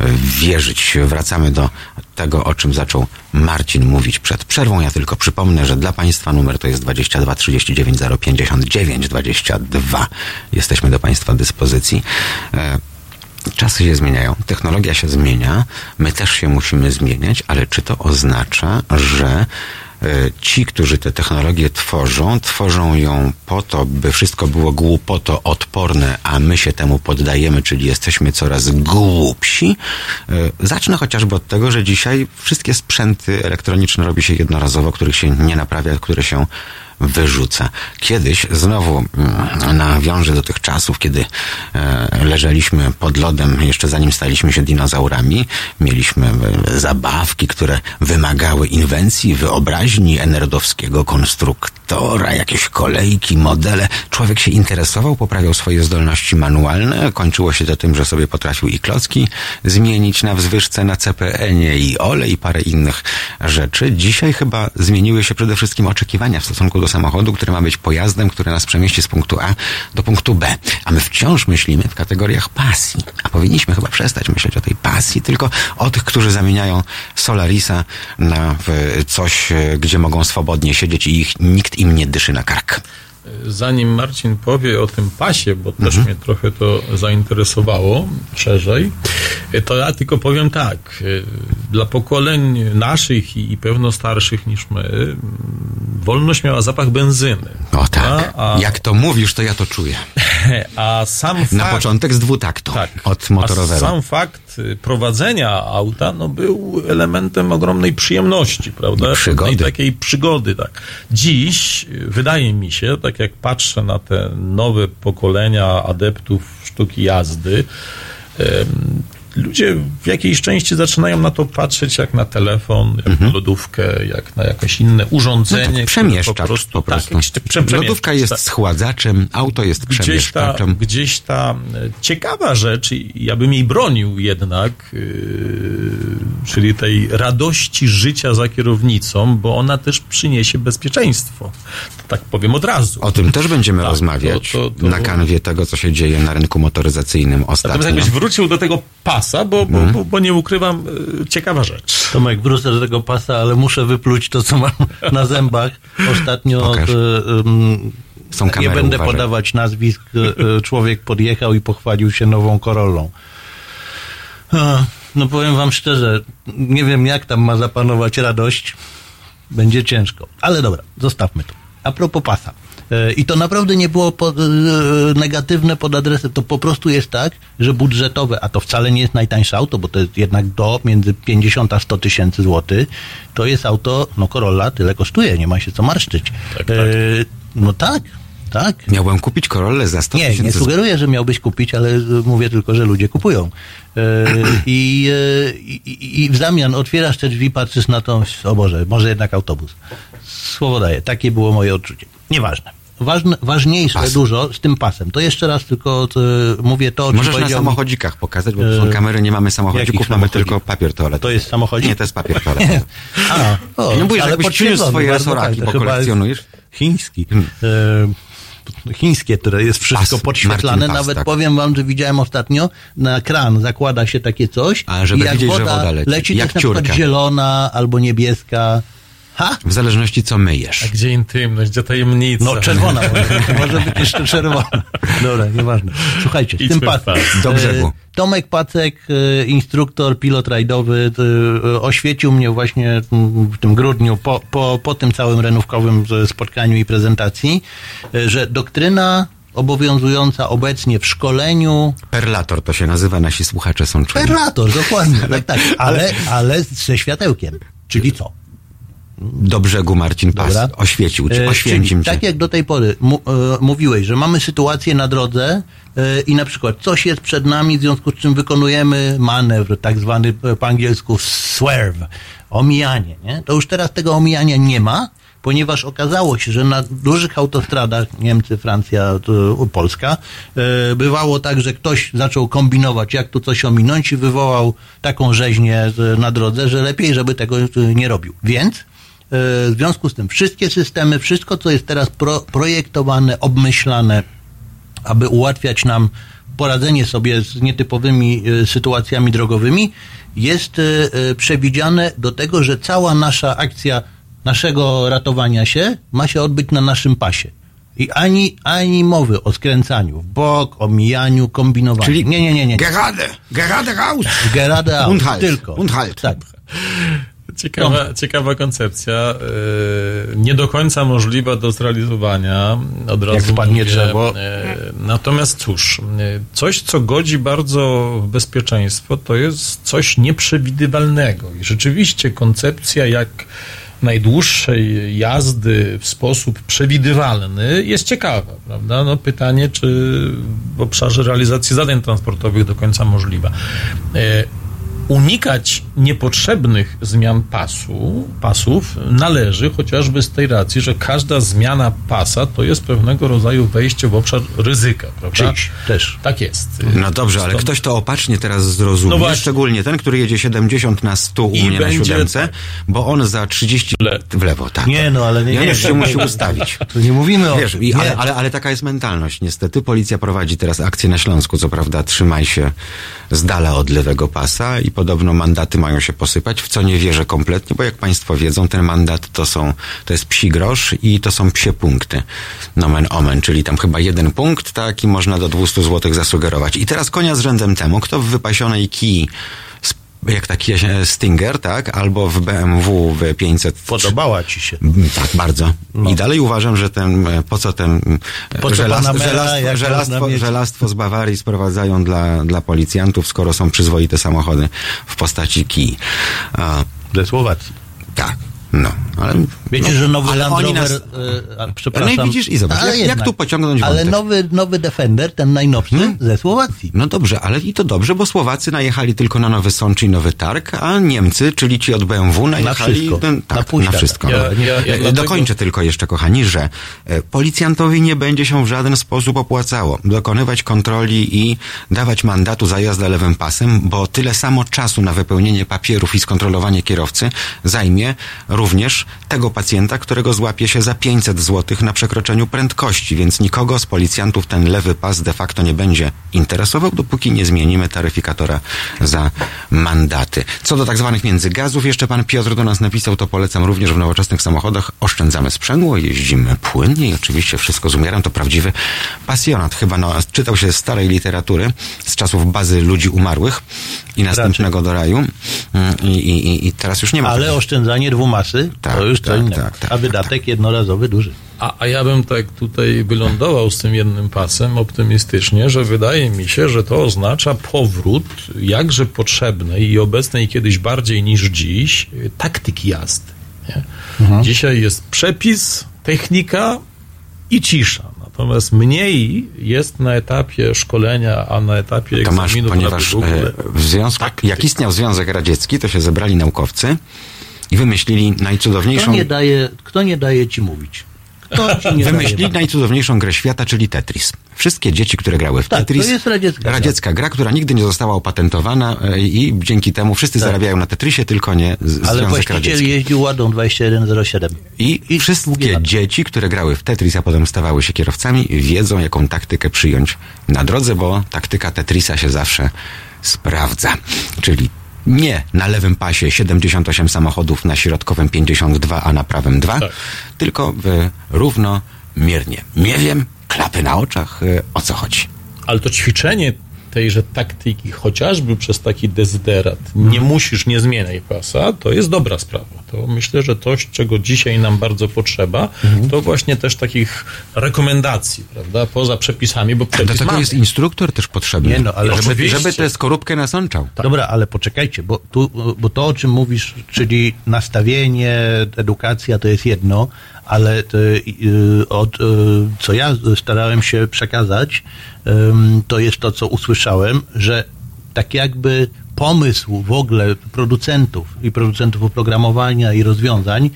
e, wierzyć. Wracamy do tego, o czym zaczął Marcin mówić przed przerwą. Ja tylko przypomnę, że dla Państwa numer to jest 22 39 059 22. Jesteśmy do Państwa dyspozycji. E, Czasy się zmieniają, technologia się zmienia, my też się musimy zmieniać, ale czy to oznacza, że ci, którzy te technologie tworzą, tworzą ją po to, by wszystko było głupoto odporne, a my się temu poddajemy, czyli jesteśmy coraz głupsi. E, Zacznę chociażby od tego, że dzisiaj wszystkie sprzęty elektroniczne robi się jednorazowo, których się nie naprawia, które się wyrzuca. Kiedyś znowu mm, nawiążę do tych czasów, kiedy e, leżeliśmy pod lodem, jeszcze zanim staliśmy się dinozaurami, mieliśmy e, zabawki, które wymagały inwencji, wyobraźni enerdowskiego konstruktora, jakieś kolejki, modele. Człowiek się interesował, poprawiał swoje zdolności manualne, kończyło się to tym, że sobie potrafił i klocki zmienić na wzwyżce, na CPN-ie i ole i parę innych rzeczy. Dzisiaj chyba zmieniły się przede wszystkim oczekiwania w stosunku do samochodu, który ma być pojazdem, który nas przemieści z punktu A do punktu B. A my wciąż myślimy w kategoriach pasji. A powinniśmy chyba przestać myśleć o tej pasji, tylko o tych, którzy zamieniają Solarisa na coś, e, gdzie mogą swobodnie siedzieć i ich, nikt im nie dyszy na kark. Zanim Marcin powie o tym pasie, bo też mnie trochę to zainteresowało szerzej, e, to ja tylko powiem tak. e, Dla pokoleń naszych i i pewno starszych niż my, wolność miała zapach benzyny. O tak. A, Jak to mówisz, to ja to czuję. a sam fakt... Na początek z dwutaktu. Tak. Od motorowego. Sam fakt y, prowadzenia auta no, był elementem ogromnej przyjemności, prawda? I przygody. Pewnej takiej przygody, tak. Dziś y, wydaje mi się, tak jak patrzę na te nowe pokolenia adeptów sztuki jazdy, ludzie w jakiejś części zaczynają na to patrzeć jak na telefon, jak na lodówkę, jak na jakieś inne urządzenie. Mhm. No tak, przemieszczacz po prostu. Tak, jakiś te- prze- Lodówka przemieszczacz, jest tak schładzaczem, auto jest gdzieś ta, przemieszczaczem. gdzieś ta ciekawa rzecz, i ja bym jej bronił jednak, yy, czyli tej radości życia za kierownicą, bo ona też przyniesie bezpieczeństwo. Tak powiem od razu. O tym też będziemy Tak, rozmawiać to- to- to- na kanwie tego, co się dzieje na rynku motoryzacyjnym ostatnio. Natomiast jakbyś wrócił do tego pasa, bo, bo, Mhm. bo, bo nie ukrywam, y, ciekawa rzecz. Tomek, wrócę do tego pasa, ale muszę wypluć to, co mam na zębach. Ostatnio e, Są nie kamery, będę uważaj. podawać nazwisk. e, e, Człowiek podjechał i pochwalił się nową Corollą. No powiem wam szczerze, nie wiem jak tam ma zapanować radość. Będzie ciężko. Ale dobra, zostawmy to. A propos pasa. E, I to naprawdę nie było po, e, negatywne pod adresem. To po prostu jest tak, że budżetowe, a to wcale nie jest najtańsze auto, bo to jest jednak do między 50 a 100 tysięcy złotych. To jest auto, no Corolla tyle kosztuje, nie ma się co marszczyć. Tak, tak. E, no tak, tak. Miałbym kupić Corollę za 100 Nie, nie tysięcy sugeruję, że miałbyś kupić, ale mówię tylko, że ludzie kupują. E, I, e, i, I w zamian otwierasz te drzwi, patrzysz na to, o Boże, może jednak autobus. Słowo daję, takie było moje odczucie. Nieważne. Ważne, ważniejsze Pas. dużo z tym pasem. To jeszcze raz tylko e, mówię to, o czym Możesz na samochodzikach pokazać, bo są kamery, nie mamy samochodzików, mamy tylko papier toaletowy. To jest samochodzik? Nie, to jest papier toaletowy. A, o, No mówisz, ale jakbyś przyniósł swoje resoraki, bo kolekcjonujesz. Chiński. E, chińskie, które jest wszystko Pas, podświetlane. Martin Pas, Nawet tak. powiem wam, że widziałem ostatnio, na kran zakłada się takie coś A, żeby i jak widzieć, woda woda leci. leci, Jak jest na zielona albo niebieska. Ha? W zależności co myjesz. A gdzie intymność, gdzie tajemnica? No czerwona, może, może być jeszcze czerwona. Dobra, nieważne. Słuchajcie, z Idźmy tym pas. Do brzegu. E, Tomek Pacek, e, instruktor, pilot rajdowy, e, oświecił mnie właśnie w tym grudniu, po, po, po tym całym renówkowym spotkaniu i prezentacji, że doktryna obowiązująca obecnie w szkoleniu Perlator to się nazywa, nasi słuchacze są czuli. Perlator, dokładnie, tak, tak, ale, ale ze światełkiem. Czyli co? Do brzegu Marcin Pas Dobra. oświecił E, oświęcim czyli cię. Tak jak do tej pory e, mówiłeś, że mamy sytuację na drodze e, i na przykład coś jest przed nami, w związku z czym wykonujemy manewr, tak zwany po angielsku swerve, omijanie. Nie? To już teraz tego omijania nie ma, ponieważ okazało się, że na dużych autostradach, Niemcy, Francja, Polska, bywało tak, że ktoś zaczął kombinować, jak tu coś ominąć i wywołał taką rzeźnię na drodze, że lepiej, żeby tego nie robił. Więc W związku z tym wszystkie systemy, wszystko, co jest teraz pro, projektowane, obmyślane, aby ułatwiać nam poradzenie sobie z nietypowymi e, sytuacjami drogowymi, jest e, e, przewidziane do tego, że cała nasza akcja naszego ratowania się ma się odbyć na naszym pasie. I ani, ani mowy o skręcaniu w bok, omijaniu, kombinowaniu. Czyli nie, nie, nie, nie. Gerade, gerade raus. Gerade out, Und halt, tylko. und halt. Tak. Ciekawa, ciekawa koncepcja, e, nie do końca możliwa do zrealizowania. Od razu Jak spadnie drzewo. E, natomiast cóż, e, coś, co godzi bardzo w bezpieczeństwo, to jest coś nieprzewidywalnego. I rzeczywiście koncepcja, jak najdłuższej jazdy w sposób przewidywalny jest ciekawa, prawda? No pytanie, czy w obszarze realizacji zadań transportowych do końca możliwa. Unikać niepotrzebnych zmian pasu, pasów należy chociażby z tej racji, że każda zmiana pasa to jest pewnego rodzaju wejście w obszar ryzyka, prawda? Czyjś też. Tak jest. No dobrze, ale Stąd- ktoś to opacznie teraz zrozumie, No właśnie. szczególnie ten, który jedzie 70 na 100 u I mnie na będzie siódemce, tak. bo on za 30 Le- w lewo, tak. Nie, no ale nie, I on nie, już się nie, musi nie. ustawić. Tu nie mówimy o Wiesz, i, Nie. ale, ale, ale taka jest mentalność. Niestety policja prowadzi teraz akcję na Śląsku, co prawda trzymaj się z dala od lewego pasa i podobno mandaty mają się posypać, w co nie wierzę kompletnie, bo jak państwo wiedzą, ten mandat to są, to jest psi grosz i to są psie punkty. Nomen omen, czyli tam chyba jeden punkt, tak, i można do 200 zł zasugerować. I teraz konia z rzędem temu, kto w wypasionej kij jak taki e, Stinger, tak? Albo w BMW w 500. Podobała ci się. Mm, Tak, bardzo. I dalej uważam, że ten, e, po co ten e, Po co żelaz, Panamera, żelastwo, żelastwo, żelastwo z Bawarii sprowadzają dla, dla policjantów, skoro są przyzwoite samochody w postaci kij. Ze Słowacji. tak. No, ale... Wiecie, no, że nowy ale Land Rover, nas... e, a, przepraszam. No i widzisz, i zobacz, Ale jak- jak tu pociągnąć Ale wątek? nowy, nowy Defender, ten najnowszy, Hmm? ze Słowacji. No dobrze, ale i to dobrze, bo Słowacy najechali tylko na Nowy Sącz i Nowy Targ, a Niemcy, czyli ci od BMW, najechali wszystko. ten- Na tak, na świata. wszystko. Ja- ja- ja E, dlatego- Dokończę tylko jeszcze, kochani, że e, policjantowi nie będzie się w żaden sposób opłacało dokonywać kontroli i dawać mandatu za jazdę lewym pasem, bo tyle samo czasu na wypełnienie papierów i skontrolowanie kierowcy zajmie również tego pacjenta, którego złapie się za 500 zł na przekroczeniu prędkości, więc nikogo z policjantów ten lewy pas de facto nie będzie interesował, dopóki nie zmienimy taryfikatora za mandaty. Co do tak zwanych międzygazów, jeszcze pan Piotr do nas napisał, to polecam również w nowoczesnych samochodach. Oszczędzamy sprzęgło, jeździmy płynnie i oczywiście wszystko z umiarem. To prawdziwy pasjonat. Chyba no, czytał się z starej literatury, z czasów bazy ludzi umarłych i następnego do raju. Mm, I, i, i, teraz już nie ma. Ale oszczędzanie dwumasy Tak, to już co tak, innego. tak, tak, A wydatek jednorazowy duży. A, a ja bym tak tutaj wylądował z tym jednym pasem optymistycznie, że wydaje mi się, że to oznacza powrót jakże potrzebnej i obecnej kiedyś bardziej niż dziś taktyki jazdy. Nie? Dzisiaj jest przepis, technika i cisza. Natomiast mniej jest na etapie szkolenia, a na etapie Tomasz, egzaminu ponieważ e, w związku, jak istniał Związek Radziecki, to się zebrali naukowcy i wymyślili Kto najcudowniejszą... nie daje, kto nie daje ci mówić? Kto ci nie Wymyślili najcudowniejszą grę świata, czyli Tetris. Wszystkie dzieci, które grały w Tak, Tetris. to jest radziecka gra. radziecka gra, która nigdy nie została opatentowana e, i dzięki temu wszyscy zarabiają na Tetrisie, tylko nie z, Tak. Ale Związek Radziecki. jeździł ładą 2107. I, długie wszystkie dzieci, które grały w Tetris, a potem stawały się kierowcami, wiedzą, jaką taktykę przyjąć na drodze, bo taktyka Tetrisa się zawsze sprawdza. Czyli nie na lewym pasie 78 samochodów, na środkowym 52, a na prawym 2, Tak. tylko w równomiernie. Nie wiem, klapy na oczach, y, o co chodzi. Ale to ćwiczenie tejże taktyki, chociażby przez taki dezyderat, nie musisz, nie zmieniaj pasa, to jest dobra sprawa. To myślę, że to, czego dzisiaj nam bardzo potrzeba, Mhm. to właśnie też takich rekomendacji, prawda, poza przepisami, bo przepis tego mamy. jest instruktor też potrzebny, Nie no, ale żeby, żeby tę skorupkę nasączał. Dobra, ale poczekajcie, bo, tu, bo to, o czym mówisz, czyli nastawienie, edukacja, to jest jedno, ale to, y, od, y, co ja starałem się przekazać, to jest to, co usłyszałem, że tak jakby pomysł w ogóle producentów i producentów oprogramowania i rozwiązań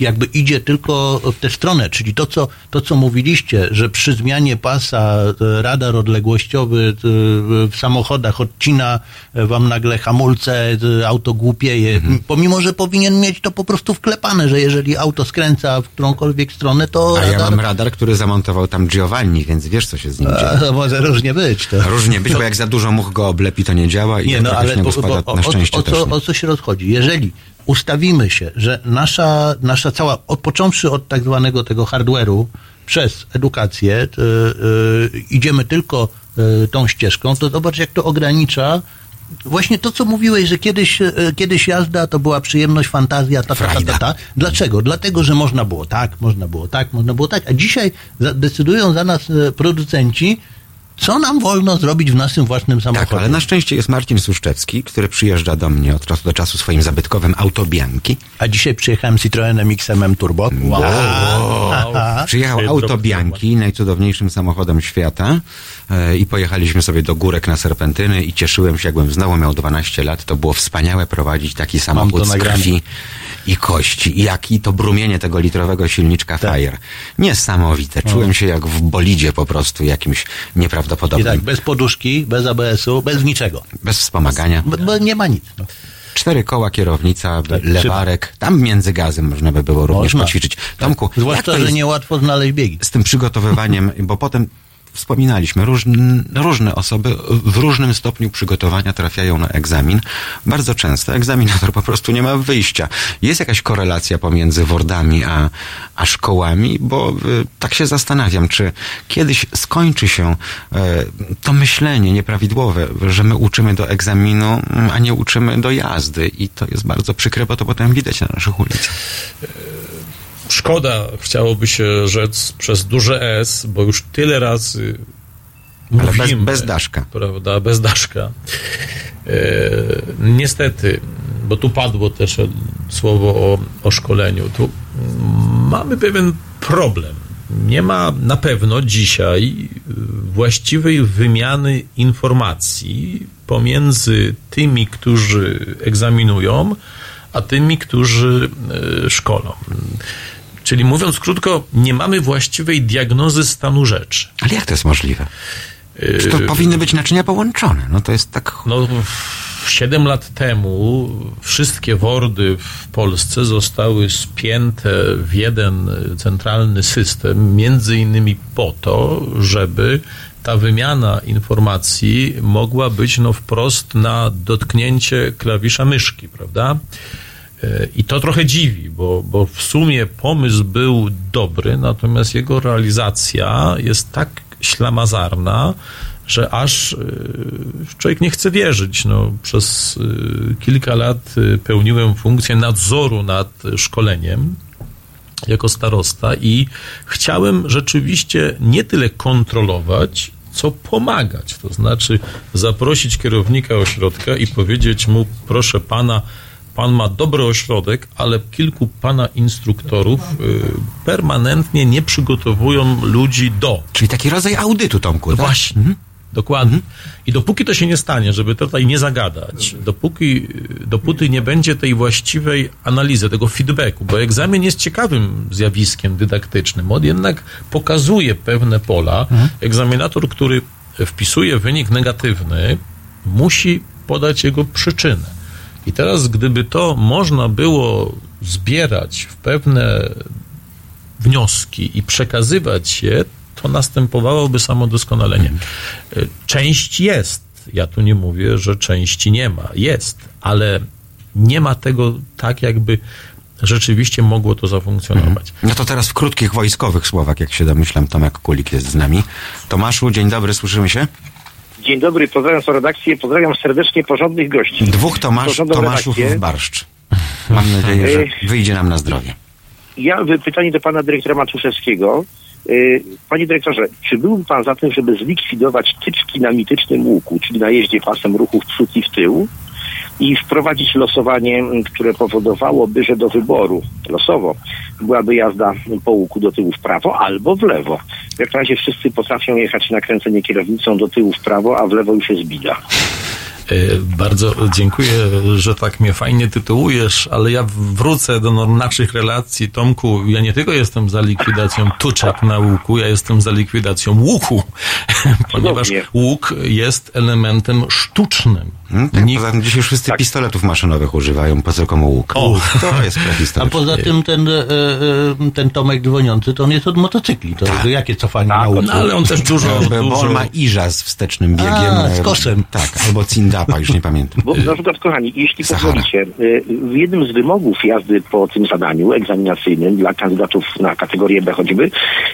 jakby idzie tylko w tę stronę, czyli to co, to, co mówiliście, że przy zmianie pasa y, radar odległościowy y, w samochodach odcina y, wam nagle hamulce, auto głupieje, Mhm. pomimo, że powinien mieć to po prostu wklepane, że jeżeli auto skręca w którąkolwiek stronę, to A ja radar... mam radar, który zamontował tam Giovanni, więc wiesz, co się z nim dzieje. A, może różnie być. To. Różnie być, bo jak za dużo much go oblepi, to nie działa i Nie, no ale śniegu bo, bo, na o, szczęście o, też. co, nie. o co się rozchodzi? Jeżeli ustawimy się, że nasza, nasza cała, od, począwszy od tak zwanego tego hardware'u, przez edukację, y, y, idziemy tylko y, tą ścieżką, to zobacz, jak to ogranicza Właśnie to, co mówiłeś, że kiedyś, kiedyś jazda to była przyjemność, fantazja, ta, ta, ta, ta. Dlaczego? Dlatego, że można było tak, można było tak, można było tak, a dzisiaj decydują za nas producenci, co nam wolno zrobić w naszym własnym samochodzie. Tak, ale na szczęście jest Marcin Suszczewski, który przyjeżdża do mnie od czasu do czasu swoim zabytkowym Autobianki. A dzisiaj przyjechałem Citroenem XMM Turbo. Wow. Przyjechał Hydro- Autobianki, najcudowniejszym samochodem świata e, i pojechaliśmy sobie do górek na Serpentyny i cieszyłem się, jakbym znowu miał 12 lat. To było wspaniałe prowadzić taki samochód z krwi i kości. I jak i to brumienie tego litrowego silniczka Tak. Fire. Niesamowite. Czułem się jak w bolidzie po prostu jakimś I nieprawdopodobnym. tak, bez poduszki, bez ABS-u, bez niczego. Bez wspomagania. Bo, bo nie ma nic. No. Cztery koła kierownica, Tak, lewarek. Tam między gazem można by było również Można. poćwiczyć. Tomku, jak Zwłaszcza, to że niełatwo znaleźć biegi. z tym przygotowywaniem, bo potem wspominaliśmy, różn, różne osoby w różnym stopniu przygotowania trafiają na egzamin. Bardzo często egzaminator po prostu nie ma wyjścia. Jest jakaś korelacja pomiędzy wordami a, a szkołami, bo y, tak się zastanawiam, czy kiedyś skończy się y, to myślenie nieprawidłowe, że my uczymy do egzaminu, a nie uczymy do jazdy. I to jest bardzo przykre, bo to potem widać na naszych ulicach. Szkoda, chciałoby się rzec przez duże S, bo już tyle razy Ale bez, mówimy, bez daszka. prawda, bez daszka. E, niestety, bo tu padło też e, słowo o, o szkoleniu. Tu mamy pewien problem. Nie ma na pewno dzisiaj właściwej wymiany informacji pomiędzy tymi, którzy egzaminują, a tymi, którzy y, szkolą. Czyli mówiąc krótko, nie mamy właściwej diagnozy stanu rzeczy. Ale jak to jest możliwe? Czy to powinny być naczynia połączone? No to jest tak... No, 7 lat temu wszystkie wordy w Polsce zostały spięte w jeden centralny system, między innymi po to, żeby ta wymiana informacji mogła być no wprost na dotknięcie klawisza myszki, prawda? I to trochę dziwi, bo, bo w sumie pomysł był dobry, natomiast jego realizacja jest tak ślamazarna, że aż y, człowiek nie chce wierzyć. No, przez y, kilka lat y, pełniłem funkcję nadzoru nad szkoleniem jako starosta i chciałem rzeczywiście nie tyle kontrolować, co pomagać. To znaczy zaprosić kierownika ośrodka i powiedzieć mu, proszę pana, pan ma dobry ośrodek, ale kilku pana instruktorów y, permanentnie nie przygotowują ludzi do. Czyli taki rodzaj audytu, Tomku, tak? Właśnie. Dokładnie. I dopóki to się nie stanie, żeby tutaj nie zagadać, dopóki, dopóty nie będzie tej właściwej analizy, tego feedbacku, bo egzamin jest ciekawym zjawiskiem dydaktycznym. On jednak pokazuje pewne pola. Egzaminator, który wpisuje wynik negatywny, musi podać jego przyczynę. I teraz, gdyby to można było zbierać w pewne wnioski i przekazywać je, to następowałoby samodoskonalenie. Y, Część jest. Ja tu nie mówię, że części nie ma. Jest, ale nie ma tego tak, jakby rzeczywiście mogło to zafunkcjonować. No to teraz w krótkich wojskowych słowach, jak się domyślam, Tomek Kulik jest z nami. Tomaszu, dzień dobry, słyszymy się? Dzień dobry, pozdrawiam z redakcję, pozdrawiam serdecznie porządnych gości. Dwóch Tomasz, Tomaszów redakcję. w barszcz. Mam nadzieję, że wyjdzie nam na zdrowie. Ja pytanie do pana dyrektora Matuszewskiego. Y, Panie dyrektorze, czy byłby pan za tym, żeby zlikwidować tyczki na mitycznym łuku, czyli na jeździe pasem ruchu w przód i w tył i wprowadzić losowanie, które powodowałoby, że do wyboru losowo byłaby jazda po łuku do tyłu w prawo albo w lewo. Jak na razie wszyscy potrafią jechać na kręcenie kierownicą do tyłu w prawo, a w lewo już jest bida. Y, Bardzo dziękuję, że tak mnie fajnie tytułujesz, ale ja wrócę do naszych relacji. Tomku, ja nie tylko jestem za likwidacją tuczek na łuku, ja jestem za likwidacją łuku, ponieważ łuk jest elementem sztucznym. Hmm? Tak, Nikt- poza tym dzisiaj wszyscy pistoletów maszynowych używają, po co komu łuk. O. to jest A prehistoryczne. poza tym ten, e, e, ten Tomek dzwoniący, to on jest od motocykli. To jakie cofanie na łuku? No, ale on też dużo, Bo on dużo ma iża z wstecznym biegiem. A, z e, kosem. Tak, albo cindapa, już nie pamiętam. Bo na przykład, kochani, jeśli Sahara. pozwolicie, w jednym z wymogów jazdy po tym zadaniu egzaminacyjnym dla kandydatów na kategorię B choćby,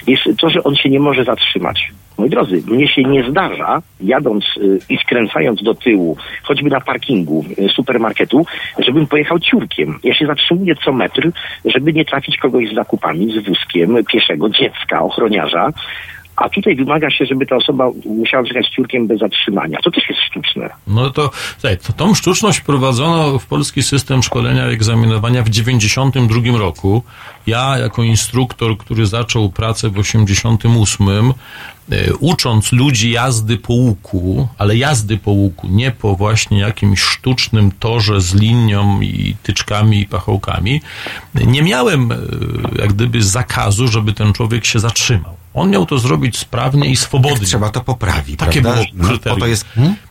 jest to, że on się nie może zatrzymać. Moi drodzy, mnie się nie zdarza, jadąc i skręcając do tyłu, choćby na parkingu y, supermarketu, żebym pojechał ciurkiem. Ja się zatrzymuję co metr, żeby nie trafić kogoś z zakupami, z wózkiem, pieszego, dziecka, ochroniarza. A tutaj wymaga się, żeby ta osoba musiała jechać ciurkiem bez zatrzymania. To też jest sztuczne. No to, słuchaj, to tą sztuczność wprowadzono w polski system szkolenia i egzaminowania w 92 roku. Ja jako instruktor, który zaczął pracę w 88, e, ucząc ludzi jazdy po łuku, ale jazdy po łuku, nie po właśnie jakimś sztucznym torze z linią i tyczkami i pachołkami, nie miałem e, jak gdyby zakazu, żeby ten człowiek się zatrzymał. On miał to zrobić sprawnie i swobodnie. Trzeba to poprawić, Takie prawda? było No, kryterium. to jest...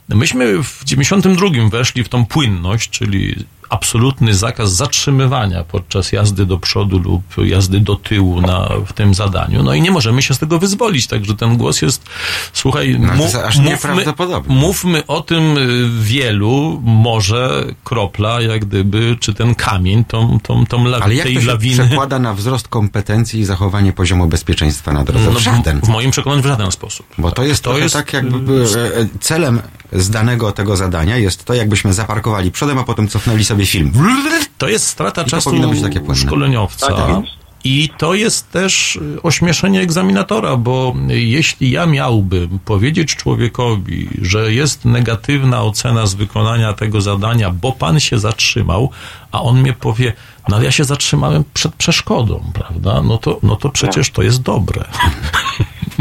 Myśmy w 92 weszli w tą płynność, czyli absolutny zakaz zatrzymywania podczas jazdy do przodu lub jazdy do tyłu na, w tym zadaniu. No i nie możemy się z tego wyzwolić, także ten głos jest, słuchaj, No, aż mówmy, mówmy o tym y, wielu, może kropla, jak gdyby, czy ten kamień, tą, tą, tą lawi- Ale jak to się lawiny. przekłada na wzrost kompetencji i zachowanie poziomu bezpieczeństwa na drodze? No, w żaden. w, moim przekonaniu w żaden sposób. Bo to jest, to jest tak jakby e, celem zdanego tego zadania jest to, jakbyśmy zaparkowali przodem, a potem cofnęli sobie film. To jest strata I to czasu powinno być takie płynne. szkoleniowca. Tak, tak. I to jest też y, ośmieszenie egzaminatora, bo jeśli ja miałbym powiedzieć człowiekowi, że jest negatywna ocena z wykonania tego zadania, bo pan się zatrzymał, a on mnie powie, no ale ja się zatrzymałem przed przeszkodą, prawda? No to, no to przecież to jest dobre.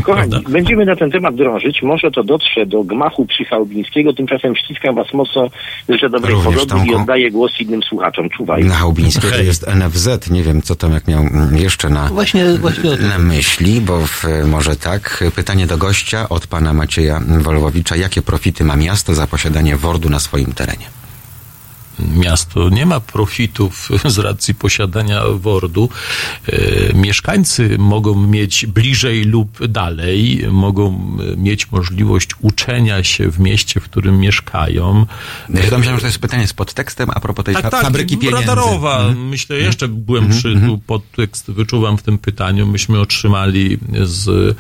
Kochani, Prawda? będziemy na ten temat drążyć. Może to dotrze do gmachu psychałobińskiego. Tymczasem ściskam was mocno. Życzę dobrej Również, pogody i oddaję głos innym słuchaczom. Czuwaj. Na Chałubińskiego Hej. jest NFZ. Nie wiem, co Tomek miał mm, jeszcze na, Właśnie, właśnie na myśli, bo w, może tak. Pytanie do gościa od pana Macieja Wolowowicza. Jakie profity ma miasto za posiadanie WORD-u na swoim terenie? Miasto nie ma profitów z racji posiadania WORD-u. E, Mieszkańcy mogą mieć bliżej lub dalej, mogą e, mieć możliwość uczenia się w mieście, w którym mieszkają. Ja myślałem, że to jest pytanie z podtekstem a propos tej fa- fabryki pieniędzy. Radarowa. Mhm. Myślę, jeszcze głębszy tu podtekst wyczuwam w tym pytaniu. Myśmy otrzymali z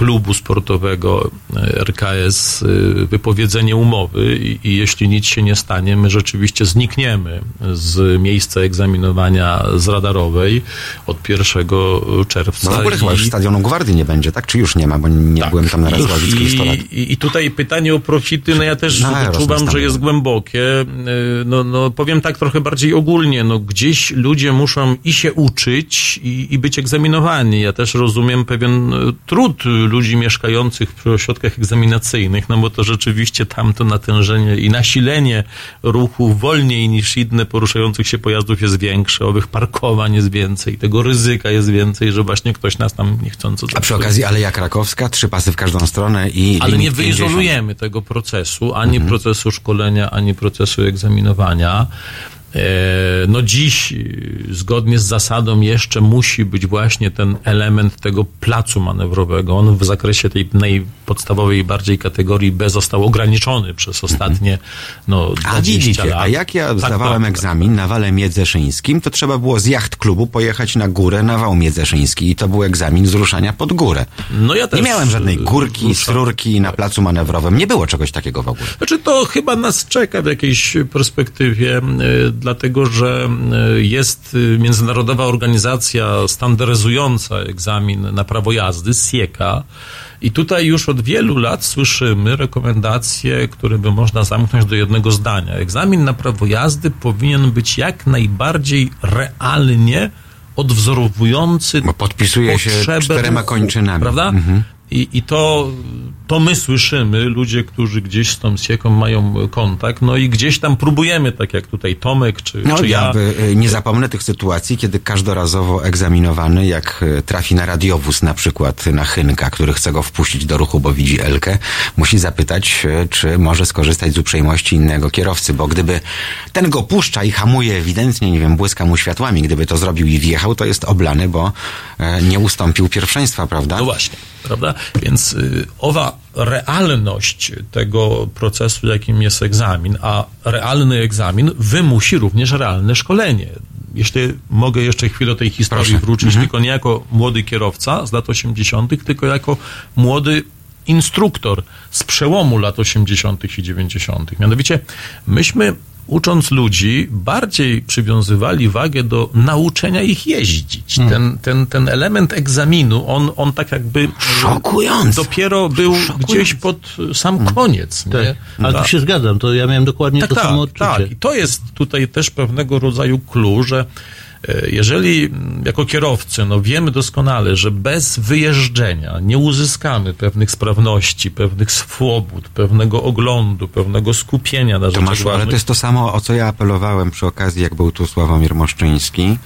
klubu sportowego e, RKS e, wypowiedzenie umowy i, i jeśli nic się nie stanie, my rzeczywiście znikniemy z miejsca egzaminowania z radarowej od 1 czerwca. No w ogóle chyba już stadionu Gwardii nie będzie, tak? Czy już nie ma, bo nie byłem tam na raz Ławickiej 100 lat. I, i, tutaj pytanie o profity, no ja też wyczuwam, następny. że jest głębokie. Yy, No, no powiem tak trochę bardziej ogólnie, no gdzieś ludzie muszą i się uczyć i, i być egzaminowani. Ja też rozumiem pewien e, trud ludzi mieszkających w ośrodkach egzaminacyjnych, no bo to rzeczywiście tam to natężenie i nasilenie ruchu wolniej niż inne poruszających się pojazdów jest większe, owych parkowań jest więcej, tego ryzyka jest więcej, że właśnie ktoś nas tam niechcąco A przy okazji Aleja Krakowska, trzy pasy w każdą stronę i ale nie 50. wyizolujemy tego procesu, ani Mhm. procesu szkolenia, ani procesu egzaminowania. E, No dziś, y, zgodnie z zasadą, jeszcze musi być właśnie ten element tego placu manewrowego. On w zakresie tej najpodstawowej bardziej kategorii B został ograniczony przez ostatnie no, 20 Mhm. A widzicie, lat. a jak ja Tak, zdawałem tak, egzamin na wale miedzeszyńskim, to trzeba było z jacht klubu pojechać na górę na wał miedzeszyński i to był egzamin z ruszania pod górę. No ja też Nie miałem żadnej górki, ruszam. srurki na placu manewrowym. Nie było czegoś takiego w ogóle. Znaczy to chyba nas czeka w jakiejś perspektywie, y, dlatego że y, jest y, międzynarodowa organizacja standaryzująca egzamin na prawo jazdy, SIEKA. I tutaj już od wielu lat słyszymy rekomendacje, które by można zamknąć do jednego zdania. Egzamin na prawo jazdy powinien być jak najbardziej realnie odwzorowujący Bo podpisuje się czterema kończynami. Prawda? Mhm. I, I to, to my słyszymy, ludzie, którzy gdzieś z tą sieką mają kontakt, no i gdzieś tam próbujemy, tak jak tutaj Tomek, czy, No czy ja ja. by, y, nie zapomnę tych sytuacji, kiedy każdorazowo egzaminowany, jak y, trafi na radiowóz na przykład na Chynka, który chce go wpuścić do ruchu, bo widzi Elkę, musi zapytać, y, czy może skorzystać z uprzejmości innego kierowcy, bo gdyby ten go puszcza i hamuje ewidentnie, nie wiem, błyska mu światłami, gdyby to zrobił i wjechał, to jest oblany, bo nie ustąpił pierwszeństwa, prawda? No właśnie, prawda? Więc y, owa realność tego procesu, jakim jest egzamin, a realny egzamin wymusi również realne szkolenie. Jeśli mogę jeszcze chwilę tej historii Proszę. wrócić, tylko nie jako młody kierowca z lat 80., tylko jako młody instruktor z przełomu lat 80. i 90. Mianowicie myśmy ucząc ludzi, bardziej przywiązywali wagę do nauczenia ich jeździć. Ten, ten, ten element egzaminu, on, on tak jakby Szokujący. dopiero był gdzieś pod sam koniec. Nie? Tak. Ale Tak. tu się zgadzam, to ja miałem dokładnie Tak, to samo tak, odczucie. tak. I to jest tutaj też pewnego rodzaju clue, że jeżeli mm, jako kierowcy no wiemy doskonale, że bez wyjeżdżenia nie uzyskamy pewnych sprawności, pewnych swobód, pewnego oglądu, pewnego skupienia na rzeczach Tomaszu, ale to jest to samo, o co ja apelowałem przy okazji, jak był tu Sławomir Moszczyński.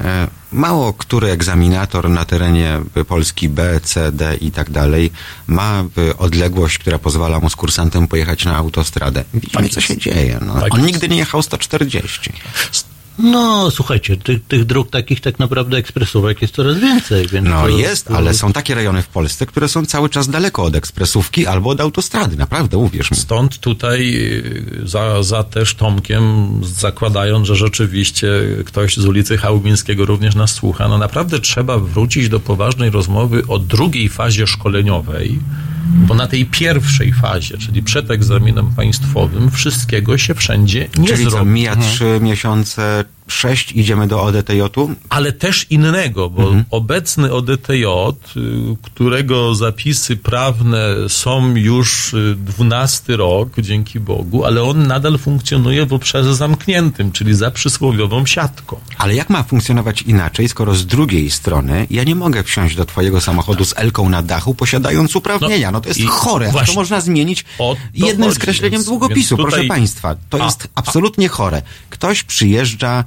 E, Mało który egzaminator na terenie Polski B, C, D i tak dalej ma e, odległość, która pozwala mu z kursantem pojechać na autostradę. Widzimy, co się dzieje. No. Tak On nigdy nie jechał 140. No, słuchajcie, tych, tych dróg takich tak naprawdę ekspresówek jest coraz więcej. Więc No to, jest, to, ale są takie rejony w Polsce, które są cały czas daleko od ekspresówki albo od autostrady. Naprawdę, uwierz mi. Stąd tutaj y, za, za też Tomkiem, zakładając, że rzeczywiście ktoś z ulicy Chałubińskiego również nas słucha, no naprawdę trzeba wrócić do poważnej rozmowy o drugiej fazie szkoleniowej, bo na tej pierwszej fazie, czyli przed egzaminem państwowym, wszystkiego się wszędzie nie Czyli zrobi. mija trzy miesiące 6 idziemy do ODTJ-u. ale też innego, bo Mhm. obecny ODTJ, y, którego zapisy prawne są już y, 12 rok, dzięki Bogu, ale on nadal funkcjonuje w obszarze zamkniętym, czyli za przysłowiową siatką. Ale jak ma funkcjonować inaczej, skoro z drugiej strony ja nie mogę wsiąść do twojego samochodu z Elką na dachu, posiadając uprawnienia? No, to jest chore, to można zmienić to jednym chodzi, skreśleniem więc- długopisu, więc proszę tutaj- państwa. To jest absolutnie chore. Ktoś przyjeżdża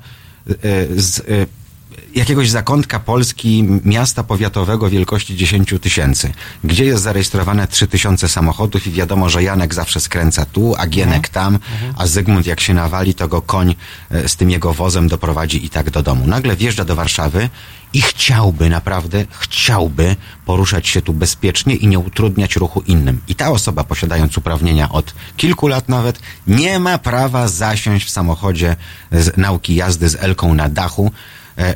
z e, jakiegoś zakątka Polski, miasta powiatowego wielkości 10 tysięcy, gdzie jest zarejestrowane 3 tysiące samochodów i wiadomo, że Janek zawsze skręca tu, a Gienek tam, a Zygmunt jak się nawali, to go koń e, z tym jego wozem doprowadzi i tak do domu. Nagle wjeżdża do Warszawy i chciałby, naprawdę chciałby poruszać się tu bezpiecznie i nie utrudniać ruchu innym. I ta osoba, posiadając uprawnienia od kilku lat nawet, nie ma prawa zasiąść w samochodzie z nauki jazdy z Elką na dachu,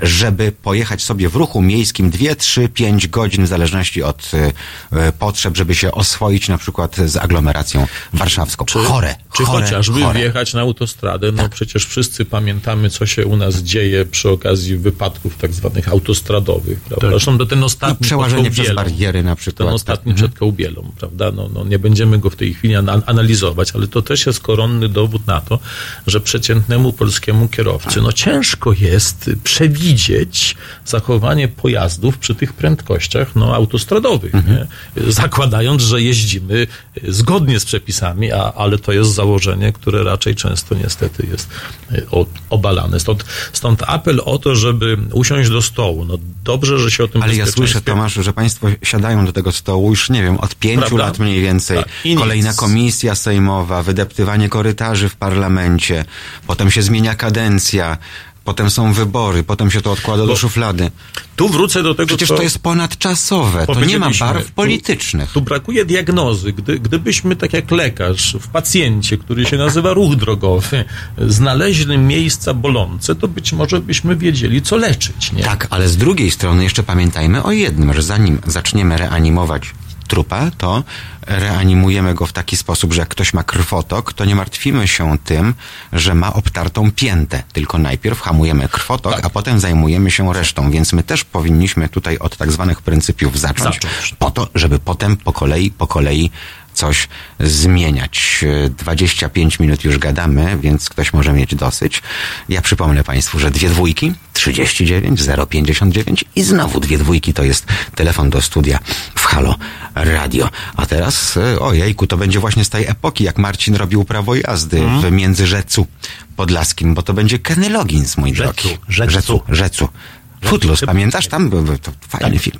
żeby pojechać sobie w ruchu miejskim 2, 3, 5 godzin w zależności od e, e, potrzeb, żeby się oswoić na przykład z aglomeracją warszawską. chore, Czy chore, chociażby chore. wjechać na autostradę, no przecież wszyscy pamiętamy, co się u nas dzieje przy okazji wypadków tak zwanych autostradowych, prawda? Zresztą to ten No, ostatni przełażenie pod przez Kołbielą. bariery na ten przykład. ostatni tak. przed Kołbielą, prawda? No, no nie będziemy go w tej chwili ana- analizować, ale to też jest koronny dowód na to, że przeciętnemu polskiemu kierowcy no ciężko jest przewidzieć zachowanie pojazdów przy tych prędkościach no, autostradowych, nie? zakładając, że jeździmy zgodnie z przepisami, a, ale to jest założenie, które raczej często niestety jest e, obalane. Stąd, stąd apel o to, żeby usiąść do stołu. No dobrze, że się o tym Ale ja słyszę, Tomaszu, że państwo siadają do tego stołu już, nie wiem, od pięciu Prawda? lat mniej więcej. Tak. Kolejna komisja sejmowa, wydeptywanie korytarzy w parlamencie, potem się zmienia kadencja, potem są wybory, potem się to odkłada do Bo- szuflady. Tu wrócę do tego, Przecież to jest ponadczasowe, to nie ma barw Tu- politycznych. Tu brakuje diagnozy. Gdy, gdybyśmy, tak jak lekarz, w pacjencie, który się nazywa ruch drogowy, znaleźli miejsca bolące, to być może byśmy wiedzieli, co leczyć. Nie? Tak, ale z drugiej strony jeszcze pamiętajmy o jednym, że zanim zaczniemy reanimować trupa, to reanimujemy go w taki sposób, że jak ktoś ma krwotok, to nie martwimy się tym, że ma obtartą piętę, tylko najpierw hamujemy krwotok, Tak. a potem zajmujemy się resztą, więc my też powinniśmy tutaj od tak zwanych pryncypiów zacząć, Zacząć. po to, żeby potem po kolei, po kolei coś zmieniać. E, 25 minut już gadamy, więc ktoś może mieć dosyć. Ja przypomnę Państwu, że dwie dwójki, 39 059 i znowu dwie dwójki to jest telefon do studia w Halo Radio. A teraz, e, ojejku, to będzie właśnie z tej epoki, jak Marcin robił prawo jazdy w Międzyrzecu Podlaskim, bo to będzie Kenny Loggins, mój Rzecu, drogi. Rzecu. Rzecu, Rzecu. Footloose, pamiętasz? Tam był, to fajny film.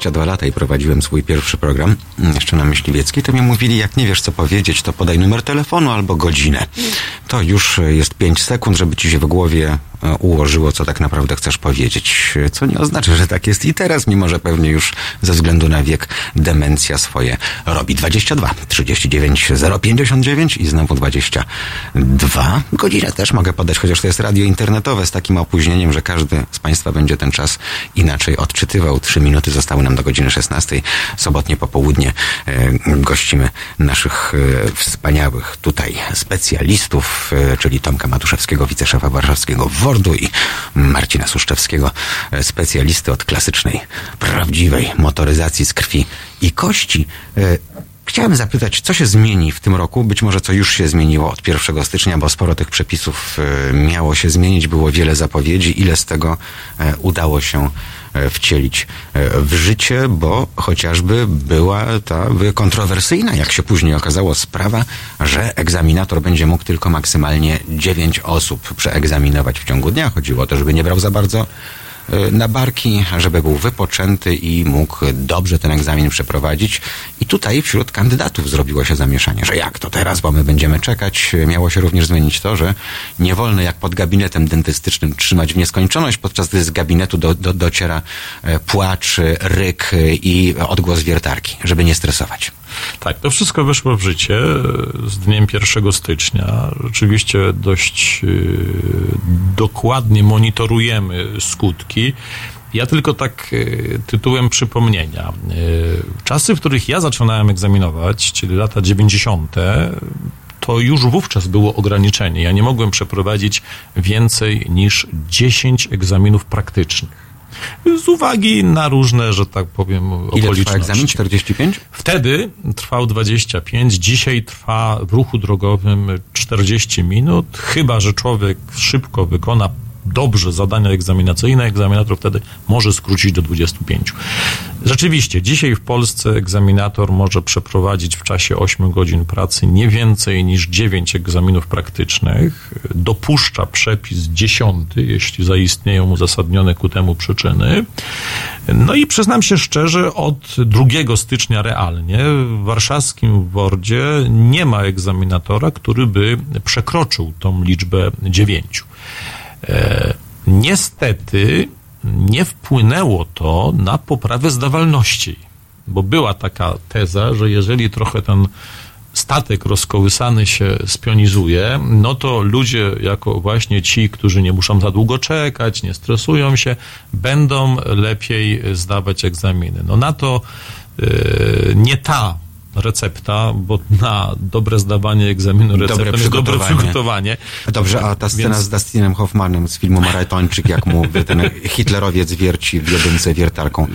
22 lata i prowadziłem swój pierwszy program, mm, jeszcze na Myśliwieckiej, to mi mówili, jak nie wiesz co powiedzieć, to podaj numer telefonu albo godzinę. To już jest 5 sekund, żeby ci się w głowie e, ułożyło, co tak naprawdę chcesz powiedzieć. Co nie oznacza, że tak jest i teraz, mimo że pewnie już ze względu na wiek demencja swoje robi. 22 39 059 i znowu 22. Godzinę też mogę podać, chociaż to jest radio internetowe z takim opóźnieniem, że każdy z Państwa będzie ten czas inaczej odczytywał. Trzy minuty zostały nam do godziny 16. Sobotnie popołudnie e, gościmy naszych e, wspaniałych tutaj specjalistów, e, czyli Tomka Matuszewskiego, wiceszefa warszawskiego WORD-u i Marcina Suszczewskiego, e, specjalisty od klasycznej, prawdziwej motoryzacji z krwi i kości. E, Chciałem zapytać, co się zmieni w tym roku? Być może co już się zmieniło od 1 stycznia, bo sporo tych przepisów miało się zmienić, było wiele zapowiedzi. Ile z tego udało się wcielić e, w życie, bo chociażby była ta e, kontrowersyjna, jak się później okazało, sprawa, że egzaminator będzie mógł tylko maksymalnie 9 osób przeegzaminować w ciągu dnia. Chodziło o to, żeby nie brał za bardzo e, na barki, żeby był wypoczęty i mógł dobrze ten egzamin przeprowadzić. I tutaj wśród kandydatów zrobiło się zamieszanie, że jak to teraz, bo my będziemy czekać. Miało się również zmienić to, że nie wolno jak pod gabinetem dentystycznym trzymać w nieskończoność, podczas gdy z gabinetu do, do, dociera e, płacz, ryk i odgłos wiertarki, żeby nie stresować. Tak, to wszystko weszło w życie e, z dniem 1 stycznia. Rzeczywiście dość e, dokładnie monitorujemy skutki. Ja tylko tak e, tytułem przypomnienia. Czasy, w których ja zaczynałem egzaminować, czyli lata 90., to już wówczas było ograniczenie. Ja nie mogłem przeprowadzić więcej niż 10 egzaminów praktycznych. Z uwagi na różne, że tak powiem, Ile trwa okoliczności. egzamin? 45? Wtedy trwał 25, dzisiaj trwa w ruchu drogowym 40 minut, chyba że człowiek szybko wykona dobrze zadania egzaminacyjne, egzaminator wtedy może skrócić do 25. Rzeczywiście, dzisiaj w Polsce egzaminator może przeprowadzić w czasie 8 godzin pracy nie więcej niż 9 egzaminów praktycznych. Dopuszcza przepis 10, jeśli zaistnieją uzasadnione ku temu przyczyny. No i przyznam się szczerze, od 2 stycznia realnie w warszawskim WORDzie nie ma egzaminatora, który by przekroczył tą liczbę 9. E, niestety nie wpłynęło to na poprawę zdawalności, bo była taka teza, że jeżeli trochę ten statek rozkołysany się spionizuje, no to ludzie, jako właśnie ci, którzy nie muszą za długo czekać, nie stresują się, będą lepiej zdawać egzaminy. No na to yy, nie ta recepta, bo na dobre zdawanie egzaminu receptą Dobre jest dobre przygotowanie. przygotowanie. Dobrze, a ta scena Więc- z Dustinem Hoffmanem z filmu Maratończyk, jak mu ten hitlerowiec wierci w jedynce wiertarką.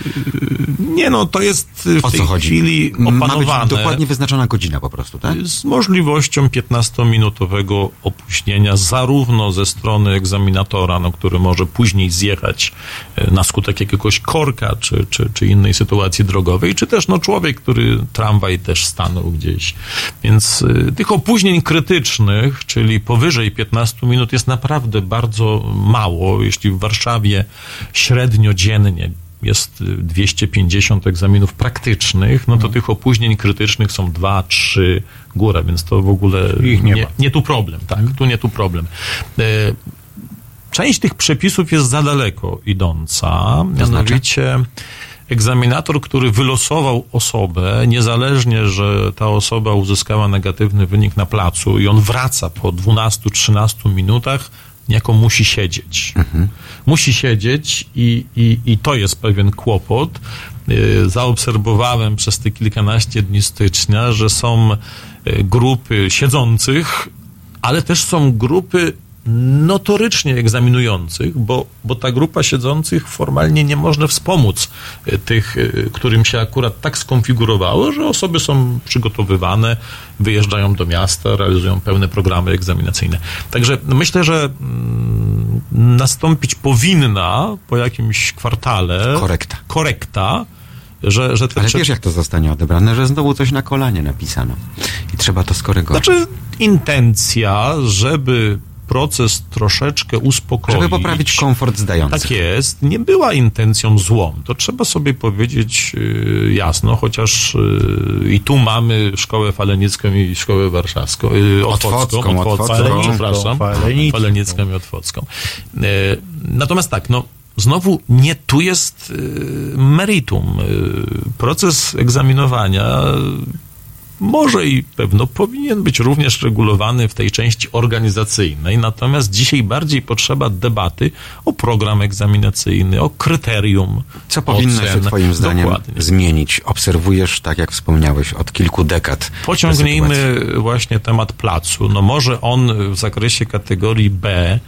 Nie no, to jest w O tej co chodzi? chwili Ma być opanowane. dokładnie wyznaczona godzina po prostu, tak? z możliwością 15-minutowego opóźnienia zarówno ze strony egzaminatora, no, który może później zjechać e, na skutek jakiegoś korka czy, czy, czy innej sytuacji drogowej, czy też no, człowiek, który tramwaj też stanął gdzieś. Więc y, tych opóźnień krytycznych, czyli powyżej 15 minut jest naprawdę bardzo mało, jeśli w Warszawie średnio dziennie jest y, 250 egzaminów praktycznych, no to tych opóźnień krytycznych są dwa, trzy góra, więc to w ogóle Ich nie ma. nie tu problem, tak, tu nie tu problem. E, Część tych przepisów jest za daleko idąca, mianowicie egzaminator, który wylosował osobę, niezależnie, że ta osoba uzyskała negatywny wynik na placu i on wraca po 12-13 minutach, niejako musi siedzieć. Musi siedzieć i, i, i to jest pewien kłopot. Yy, Zaobserwowałem przez te kilkanaście dni stycznia, że są yy, grupy siedzących, ale też są grupy notorycznie egzaminujących, bo, bo ta grupa siedzących formalnie nie można wspomóc y, tych, y, którym się akurat tak skonfigurowało, że osoby są przygotowywane, wyjeżdżają do miasta, realizują pełne programy egzaminacyjne. Także myślę, że mm, nastąpić powinna po jakimś kwartale Korekta. korekta że, że te Ale prze- wiesz, jak to zostanie odebrane, że znowu coś na kolanie napisano. I trzeba to skorygować. Znaczy intencja, żeby proces troszeczkę uspokoić. Żeby poprawić komfort zdających. Tak jest. Nie była intencją złą. To trzeba sobie powiedzieć y, jasno, chociaż y, i tu mamy szkołę falenicką i szkołę warszawską. Y, Otwocką, Otwocką, Otwocką. Otwocką, przepraszam. Falenicką. Falenicką i Otwocką. Natomiast tak, no znowu nie tu jest meritum. Proces egzaminowania może i pewno powinien być również regulowany w tej części organizacyjnej, natomiast dzisiaj bardziej potrzeba debaty o program egzaminacyjny, o kryterium. Co powinno się ocen. Twoim zdaniem Dokładnie. zmienić? Obserwujesz, tak jak wspomniałeś, od kilku dekad. Pociągnijmy właśnie temat placu. No może on w zakresie kategorii B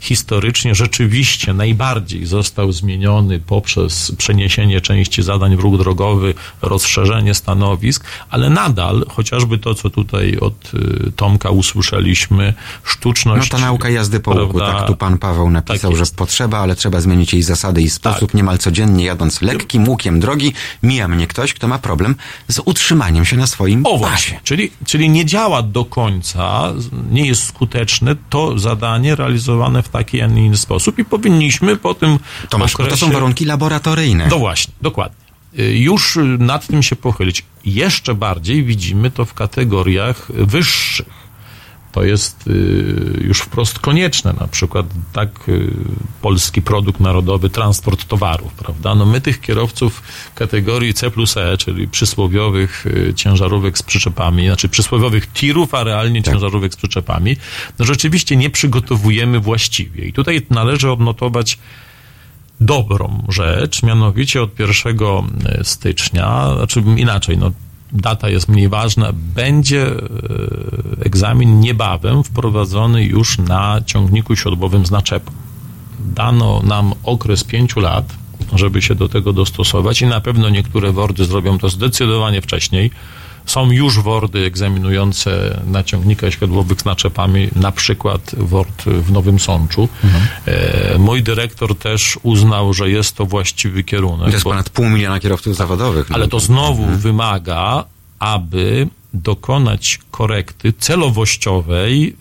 historycznie rzeczywiście najbardziej został zmieniony poprzez przeniesienie części zadań w ruch drogowy, rozszerzenie stanowisk, ale nadal, chociażby to, co tutaj od y, Tomka usłyszeliśmy, No sztuczność... ta nauka jazdy po łuku, prawda, tak tu pan Paweł napisał, tak że potrzeba, ale trzeba zmienić jej zasady i sposób. Tak. Niemal codziennie jadąc lekkim łukiem drogi, mija mnie ktoś, kto ma problem z utrzymaniem się na swoim O pasie. właśnie, czyli, czyli nie działa do końca, nie jest skuteczne to zadanie realizowane w taki, a nie inny sposób i powinniśmy po tym Tomasz, bo to okresie... są warunki laboratoryjne. No właśnie, dokładnie. Y, Już y, nad tym się pochylić. Jeszcze bardziej widzimy to w kategoriach wyższych. To jest y, już wprost konieczne, na przykład tak y, polski produkt narodowy, transport towarów, prawda? No my tych kierowców kategorii C plus E, czyli przysłowiowych y, ciężarówek z przyczepami, znaczy przysłowiowych tirów, a realnie ciężarówek z przyczepami, no rzeczywiście nie przygotowujemy właściwie. I tutaj należy odnotować dobrą rzecz, mianowicie od 1 stycznia, znaczy inaczej, no data jest mniej ważna, będzie e, egzamin niebawem wprowadzony już na ciągniku siodłowym z naczepą. Dano nam okres pięciu lat, żeby się do tego dostosować i na pewno niektóre wordy zrobią to zdecydowanie wcześniej. Są już wordy egzaminujące na ciągnikach siodłowych z naczepami, na przykład word w Nowym Sączu. E, mój dyrektor też uznał, że jest to właściwy kierunek. To jest bo- ponad pół miliona kierowców zawodowych. ale to znowu wymaga, aby dokonać korekty celowościowej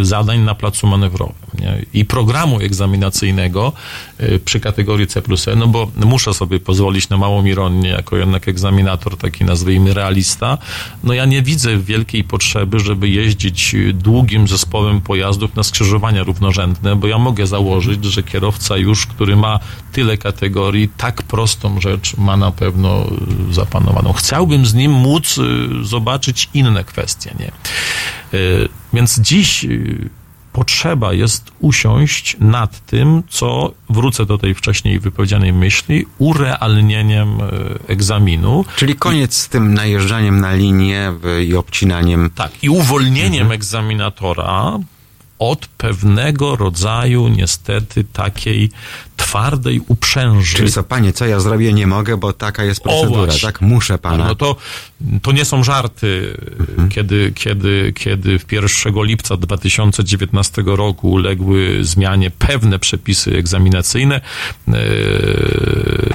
y, zadań na placu manewrowym. Nie? i programu egzaminacyjnego y, przy kategorii C plus E, no bo muszę sobie pozwolić na małą ironię, jako jednak egzaminator, taki nazwijmy realista, no ja nie widzę wielkiej potrzeby, żeby jeździć y, długim zespołem pojazdów na skrzyżowania równorzędne, bo ja mogę założyć, że kierowca już, który ma tyle kategorii, tak prostą rzecz ma na pewno y, zapanowaną. Chciałbym z nim móc zobaczyć inne kwestie, nie? Więc dziś potrzeba jest usiąść nad tym, co, wrócę do tej wcześniej wypowiedzianej myśli, urealnieniem y, egzaminu. Czyli koniec z tym najeżdżaniem na linię i obcinaniem. Tak, i uwolnieniem egzaminatora od pewnego rodzaju, niestety, takiej twardej uprzęży. Czyli co, panie, co ja zrobię? Nie mogę, bo taka jest procedura, tak? Muszę pana. No to, to nie są żarty, kiedy, kiedy, kiedy w 1 lipca 2019 roku uległy zmianie pewne przepisy egzaminacyjne, e,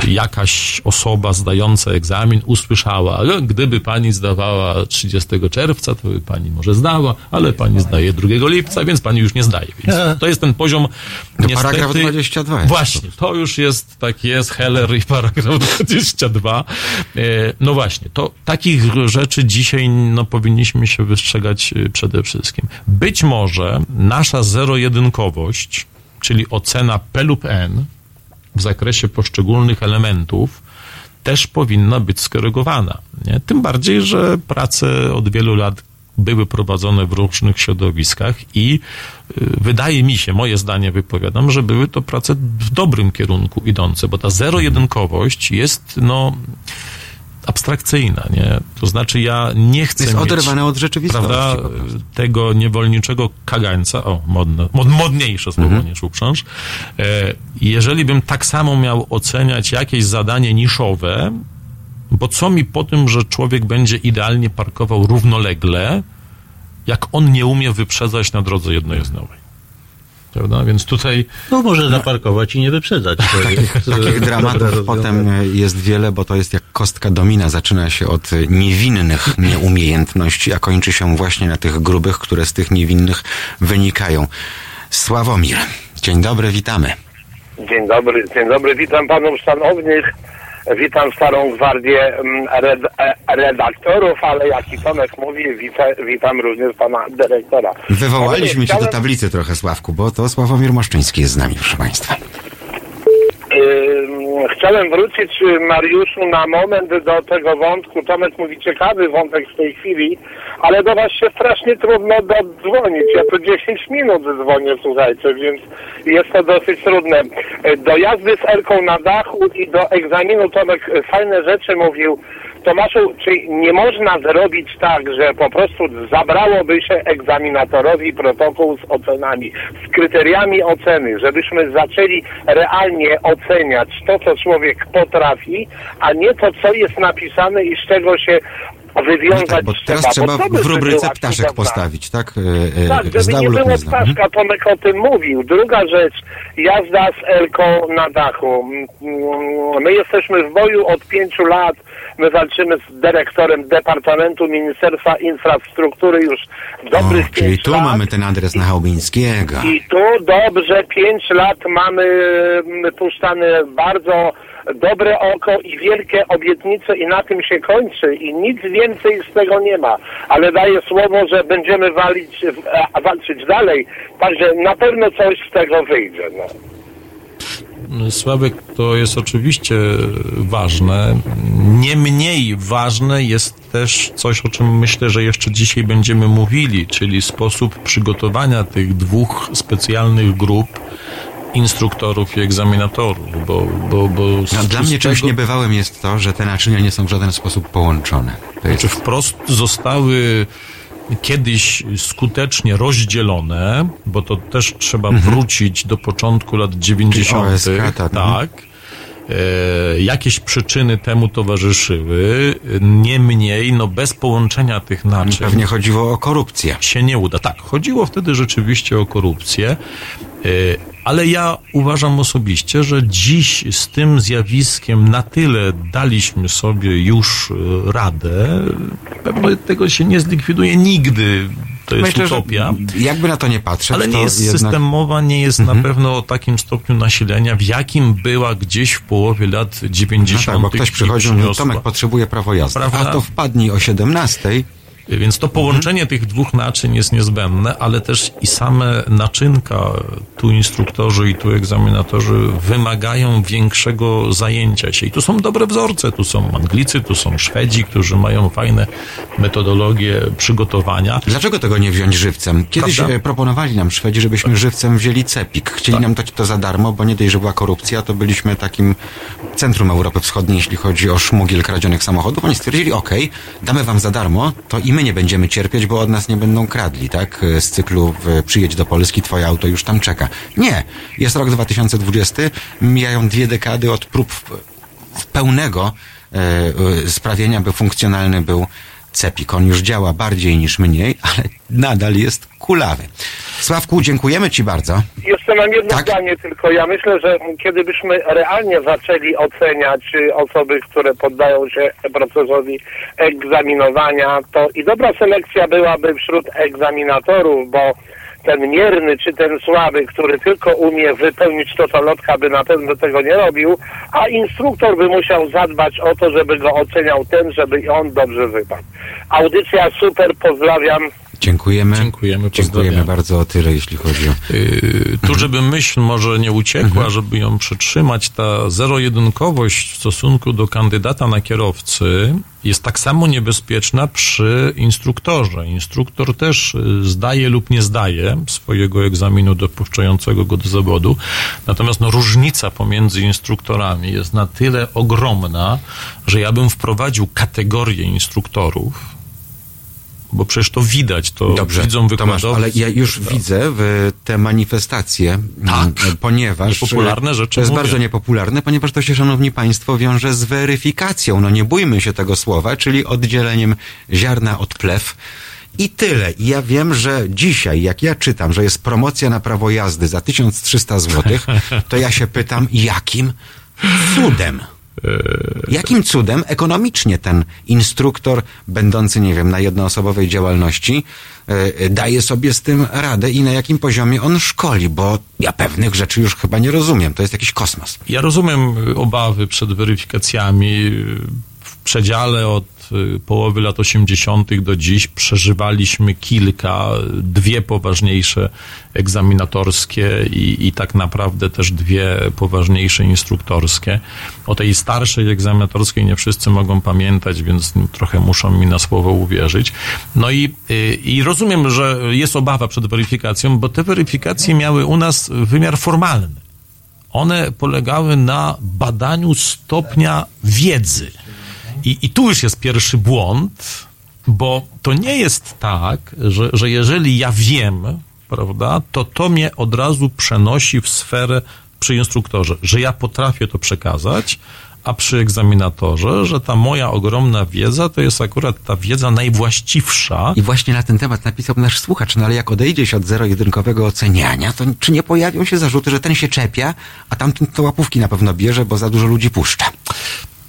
jakaś osoba zdająca egzamin usłyszała, ale gdyby pani zdawała 30 czerwca, to by pani może zdała, ale pani zdaje 2 lipca, więc pani już nie zdaje. Więc to jest ten poziom To niestety... paragraf 22 jest. Właśnie, to już jest, tak jest, Heller i paragraf 22. E, No właśnie, to takich rzeczy dzisiaj no, powinniśmy się wystrzegać e, przede wszystkim. Być może nasza zero-jedynkowość, czyli ocena P lub N w zakresie poszczególnych elementów, też powinna być skorygowana. Nie? Tym bardziej, że prace od wielu lat były prowadzone w różnych środowiskach i y, wydaje mi się, moje zdanie wypowiadam, że były to prace w dobrym kierunku idące, bo ta zero-jedynkowość jest no abstrakcyjna, nie? To znaczy ja nie chcę Jest mieć, oderwane od rzeczywistości. prawda, prostu. tego niewolniczego kagańca, o, modne, mod, modniejsze słowo Mhm. niż uprząż. E, jeżeli bym tak samo miał oceniać jakieś zadanie niszowe, bo co mi po tym, że człowiek będzie idealnie parkował równolegle, jak on nie umie wyprzedzać na drodze jednojezdnowej. Prawda? Więc tutaj No może zaparkować i nie wyprzedzać. Takich dobre dramatów potem jest wiele, bo to jest jak kostka domina. Zaczyna się od niewinnych nieumiejętności, a kończy się właśnie na tych grubych, które z tych niewinnych wynikają. Sławomir, dzień dobry, witamy. Dzień dobry, dzień dobry, witam panów szanownych, witam starą gwardię mm, red, e, redaktorów, ale jak i Tomek mówi, wita, witam również pana dyrektora. Wywołaliśmy cię do tablicy trochę, Sławku, bo to Sławomir Moszczyński jest z nami, proszę państwa. Chciałem wrócić, y, Mariuszu, na moment do tego wątku. Tomek mówi ciekawy wątek w tej chwili, ale do was się strasznie trudno dodzwonić. Ja tu 10 minut dzwonię, słuchajcie, więc jest to dosyć trudne. Y, Do jazdy z Elką na dachu i do egzaminu Tomek fajne rzeczy mówił. Tomaszu, czy nie można zrobić tak, że po prostu zabrałoby się egzaminatorowi protokół z ocenami, z kryteriami oceny, żebyśmy zaczęli realnie oceniać to, co człowiek potrafi, a nie to, co jest napisane i z czego się wywiązać tak, bo teraz trzeba by w rubryce ptaszek postawić, tak? E, e, tak, żeby nie było. Mhm. ptaszka, Tomek o tym mówił. Druga rzecz, jazda z Elką na dachu. Mm, My jesteśmy w boju od pięciu lat. My walczymy z dyrektorem Departamentu Ministerstwa Infrastruktury już dobrych O, czyli pięć tu lat. mamy ten adres na Chałubińskiego. I tu dobrze, pięć lat mamy mm, puszczane bardzo dobre oko i wielkie obietnice i na tym się kończy i nic więcej z tego nie ma. Ale daję słowo, że będziemy walić, walczyć dalej, także na pewno coś z tego wyjdzie. No. Sławek, to jest oczywiście ważne. Nie mniej ważne jest też coś, o czym myślę, że jeszcze dzisiaj będziemy mówili, czyli sposób przygotowania tych dwóch specjalnych grup instruktorów i egzaminatorów, bo, bo, bo No, dla mnie czymś niebywałym jest to, że te naczynia nie są w żaden sposób połączone. To jest Znaczy wprost zostały kiedyś skutecznie rozdzielone, bo to też trzeba wrócić do początku lat 90. OSK, tak. tak. E, jakieś przyczyny temu towarzyszyły. Niemniej, no bez połączenia tych naczyń Pewnie chodziło o korupcję. się nie uda. Tak, chodziło wtedy rzeczywiście o korupcję, e, ale ja uważam osobiście, że dziś z tym zjawiskiem na tyle daliśmy sobie już e, radę, pewno tego się nie zlikwiduje nigdy. to jest Myślę, utopia. jakby na to nie patrzeć, Ale to nie jest jednak... Mhm. systemowa, nie jest na pewno o takim stopniu nasilenia, w jakim była gdzieś w połowie lat 90. No tak, bo ktoś i przychodził, mówi. Tomek potrzebuje prawo jazdy, Prawda? a to wpadnij o 17, Więc to połączenie tych dwóch naczyń jest niezbędne, ale też i same naczynka, tu instruktorzy i tu egzaminatorzy wymagają większego zajęcia się. I tu są dobre wzorce, tu są Anglicy, tu są Szwedzi, którzy mają fajne metodologie przygotowania. Dlaczego tego nie wziąć żywcem? Kiedyś Prawda? e, proponowali nam Szwedzi, żebyśmy żywcem wzięli cepik. Chcieli Tak. nam dać to za darmo, bo nie dość, że była korupcja, to byliśmy takim centrum Europy Wschodniej, jeśli chodzi o szmugiel kradzionych samochodów. Oni stwierdzili, okej, damy wam za darmo, to i my nie będziemy cierpieć, bo od nas nie będą kradli, tak? Z cyklu przyjedź do Polski, twoje auto już tam czeka. Nie. Jest rok 2020, mijają dwie dekady od prób pełnego e, e, sprawienia, by funkcjonalny był Cepik. On już działa bardziej niż mniej, ale nadal jest kulawy. Sławku, dziękujemy Ci bardzo. Jeszcze mam jedno Tak? zdanie tylko. Ja myślę, że kiedy byśmy realnie zaczęli oceniać y, osoby, które poddają się procesowi egzaminowania, to i dobra selekcja byłaby wśród egzaminatorów, bo ten mierny czy ten słaby, który tylko umie wypełnić to, co lotka by na pewno tego nie robił, a instruktor by musiał zadbać o to, żeby go oceniał ten, żeby on dobrze wypadł. Audycja super, pozdrawiam. Dziękujemy. Dziękujemy, Dziękujemy bardzo o tyle, jeśli chodzi o... Yy, tu, żeby myśl może nie uciekła, żeby ją przytrzymać, ta zero-jedynkowość w stosunku do kandydata na kierowcy jest tak samo niebezpieczna przy instruktorze. Instruktor też y, zdaje lub nie zdaje swojego egzaminu dopuszczającego go do zawodu. Natomiast no, różnica pomiędzy instruktorami jest na tyle ogromna, że ja bym wprowadził kategorię instruktorów, bo przecież to widać, to Dobrze, widzą Tomasz, wykładowcy. ale ja już widzę w te manifestacje, tak. ponieważ Niepopularne rzeczy to jest mówię. bardzo niepopularne, ponieważ to się, szanowni państwo, wiąże z weryfikacją. No nie bójmy się tego słowa, czyli oddzieleniem ziarna od plew. I tyle. I ja wiem, że dzisiaj, jak ja czytam, że jest promocja na prawo jazdy za 1300 zł, to ja się pytam, jakim cudem? Jakim cudem ekonomicznie ten instruktor, będący, nie wiem, na jednoosobowej działalności, e, daje sobie z tym radę i na jakim poziomie on szkoli? Bo ja pewnych rzeczy już chyba nie rozumiem. To jest jakiś kosmos. Ja rozumiem obawy przed weryfikacjami. W przedziale od połowy lat 80. do dziś przeżywaliśmy kilka, y, dwie poważniejsze egzaminatorskie i, i tak naprawdę też dwie poważniejsze instruktorskie. O tej starszej egzaminatorskiej nie wszyscy mogą pamiętać, więc trochę muszą mi na słowo uwierzyć. No i, y, i rozumiem, że jest obawa przed weryfikacją, bo te weryfikacje miały u nas wymiar formalny one polegały na badaniu stopnia wiedzy. I, I tu już jest pierwszy błąd, bo to nie jest tak, że, że jeżeli ja wiem, prawda, to to mnie od razu przenosi w sferę przy instruktorze, że ja potrafię to przekazać, a przy egzaminatorze, że ta moja ogromna wiedza to jest akurat ta wiedza najwłaściwsza. I właśnie na ten temat napisał nasz słuchacz, no ale jak odejdzie się od zero-jedynkowego oceniania, to czy nie pojawią się zarzuty, że ten się czepia, a tamten to łapówki na pewno bierze, bo za dużo ludzi puszcza.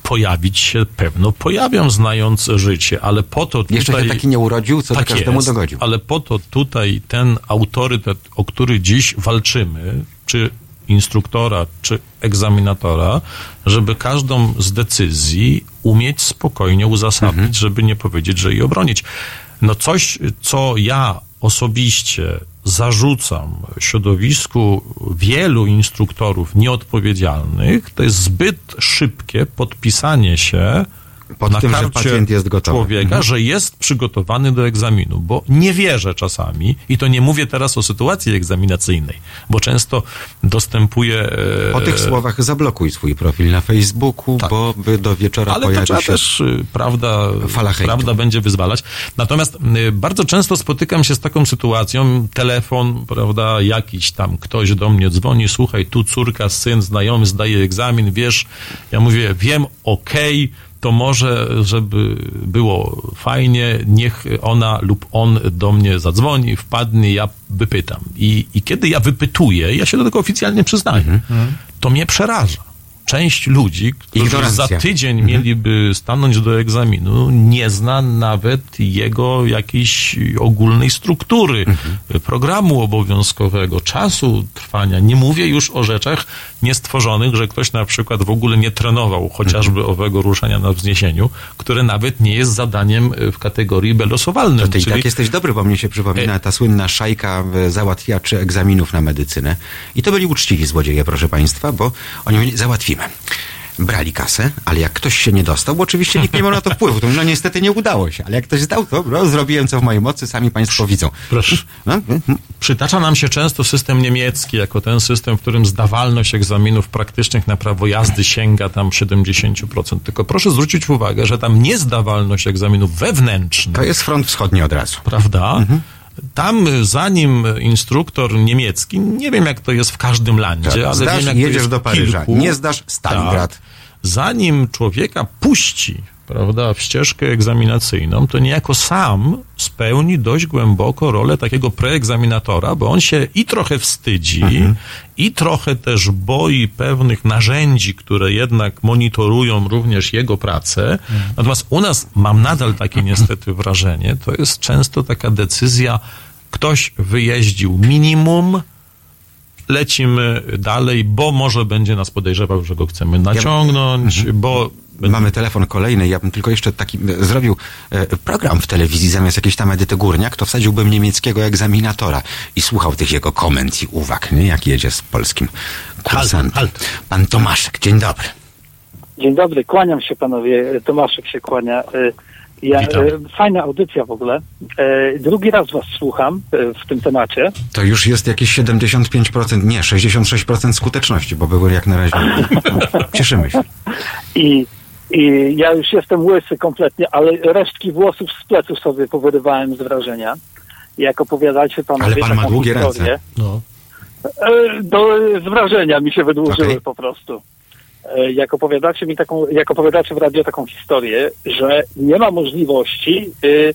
Pojawić się pewno pojawią, znając życie, ale po to tutaj... Jeszcze się taki nie urodził, co tak do każdemu jest, dogodził. Ale po to tutaj ten autorytet, o który dziś walczymy, czy instruktora, czy egzaminatora, żeby każdą z decyzji umieć spokojnie uzasadnić, Mhm. żeby nie powiedzieć, że i obronić. No coś, co ja osobiście zarzucam środowisku wielu instruktorów nieodpowiedzialnych, to jest zbyt szybkie podpisanie się Pod na tym, że pacjent jest gotowy. człowieka, Mhm. że jest przygotowany do egzaminu, bo nie wierzę czasami, i to nie mówię teraz o sytuacji egzaminacyjnej, bo często dostępuje... e, Po tych słowach zablokuj swój profil na Facebooku, bo by do wieczora Tak. ale to pojawił trzeba się... też, y, prawda, prawda będzie wyzwalać. Natomiast y, bardzo często spotykam się z taką sytuacją, telefon, prawda, jakiś tam ktoś do mnie dzwoni, słuchaj, tu córka, syn, znajomy zdaje egzamin, wiesz, ja mówię, wiem, okej, to może, żeby było fajnie, niech ona lub on do mnie zadzwoni, wpadnie, ja wypytam. I, i kiedy ja wypytuję, ja się do tego oficjalnie przyznaję, to mnie przeraża. Część ludzi, którzy Ignorancja. za tydzień mieliby stanąć do egzaminu, nie zna nawet jego jakiejś ogólnej struktury, programu obowiązkowego, czasu trwania. Nie mówię już o rzeczach niestworzonych, że ktoś na przykład w ogóle nie trenował chociażby owego ruszania na wzniesieniu, które nawet nie jest zadaniem y, w kategorii belosowalnym. To ty i czyli- tak jesteś dobry, bo mnie się przypomina ta słynna szajka e, załatwiaczy egzaminów na medycynę. I to byli uczciwi złodzieje, proszę państwa, bo oni mieli, Brali kasę, ale jak ktoś się nie dostał, bo oczywiście nikt nie miał na to wpływu, to no niestety nie udało się, ale jak ktoś zdał, to no, zrobiłem co w mojej mocy, sami państwo widzą. Proszę. No, no, Przytacza nam się często system niemiecki jako ten system, w którym zdawalność egzaminów praktycznych na prawo jazdy sięga tam 70%. Tylko proszę zwrócić uwagę, że tam niezdawalność egzaminów wewnętrznych, to jest front wschodni od razu. prawda? Tam y, zanim instruktor niemiecki, nie wiem jak to jest w każdym landzie, ale Zdasz wiem, jak jedziesz do Paryża. kilku. Nie zdasz Stalingrad. Tak. Zanim człowieka puści, prawda, w ścieżkę egzaminacyjną, to niejako sam spełni dość głęboko rolę takiego preegzaminatora, bo on się i trochę wstydzi, i trochę też boi pewnych narzędzi, które jednak monitorują również jego pracę. Natomiast u nas mam nadal takie niestety wrażenie, to jest często taka decyzja, ktoś wyjeździł minimum, lecimy dalej, bo może będzie nas podejrzewał, że go chcemy naciągnąć, ja... mhm. bo Mamy telefon kolejny. Ja bym tylko jeszcze taki e, zrobił e, program w telewizji zamiast jakiejś tam Edyty Górniak, to wsadziłbym niemieckiego egzaminatora i słuchał tych jego komend i uwag, nie? jak jedzie z polskim kursantem. Pan Tomaszek, dzień dobry. Dzień dobry, kłaniam się panowie. Tomaszek się kłania. E, ja, Witam. e, fajna audycja w ogóle. E, Drugi raz was słucham e, w tym temacie. To już jest jakieś 75%, nie, 66% skuteczności, bo były jak na razie. Cieszymy się. I, I ja już jestem łysy kompletnie, ale resztki włosów z pleców sobie powyrywałem z wrażenia. Jak opowiadacie panowie Ale pan ma długie historię, ręce. No. Do, z wrażenia mi się wydłużyły Okej. po prostu. E, Jak opowiadacie mi taką, jak opowiadacie w radio taką historię, że nie ma możliwości y,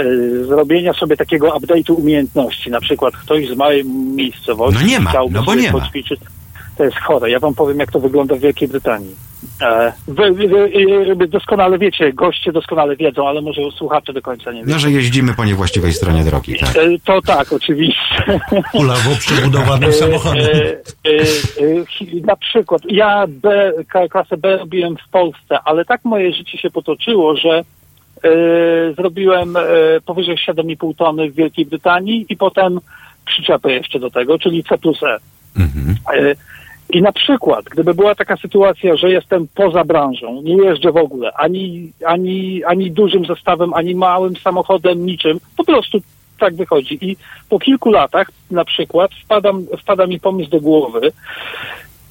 y, zrobienia sobie takiego update'u umiejętności. Na przykład ktoś z małej miejscowości No nie ma, chciałby no bo sobie nie ma. poćwiczyć. To jest chore. Ja wam powiem, jak to wygląda w Wielkiej Brytanii. E, wy, wy, wy, wy doskonale wiecie, goście doskonale wiedzą, ale może słuchacze do końca nie wiedzą. No, że jeździmy po niewłaściwej stronie drogi, tak. E, To tak, oczywiście. Kulawo przebudowanym E, samochodem. hi- Na przykład, ja B, klasę B robiłem w Polsce, ale tak moje życie się potoczyło, że zrobiłem powyżej 7,5 tony w Wielkiej Brytanii i potem przyczepę jeszcze do tego, czyli C plus E. Mhm. I na przykład, gdyby była taka sytuacja, że jestem poza branżą, nie jeżdżę w ogóle, ani, ani, ani dużym zestawem, ani małym samochodem, niczym, po prostu tak wychodzi. I po kilku latach na przykład wpadam, wpada mi pomysł do głowy,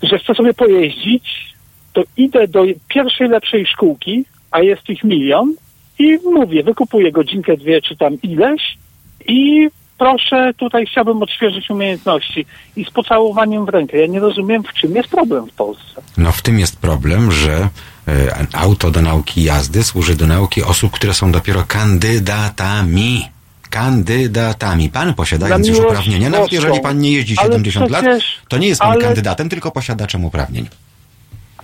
że chcę sobie pojeździć, to idę do pierwszej lepszej szkółki, a jest ich milion i mówię, wykupuję godzinkę, dwie czy tam ileś i proszę, tutaj chciałbym odświeżyć umiejętności i z pocałowaniem w rękę. Ja nie rozumiem, w czym jest problem w Polsce. No w tym jest problem, że e, auto do nauki jazdy służy do nauki osób, które są dopiero kandydatami. Kandydatami. Pan posiadając już uprawnienia, nawet jeżeli pan nie jeździ Ale 70 lat, przecież- to nie jest pan ale- kandydatem, tylko posiadaczem uprawnień.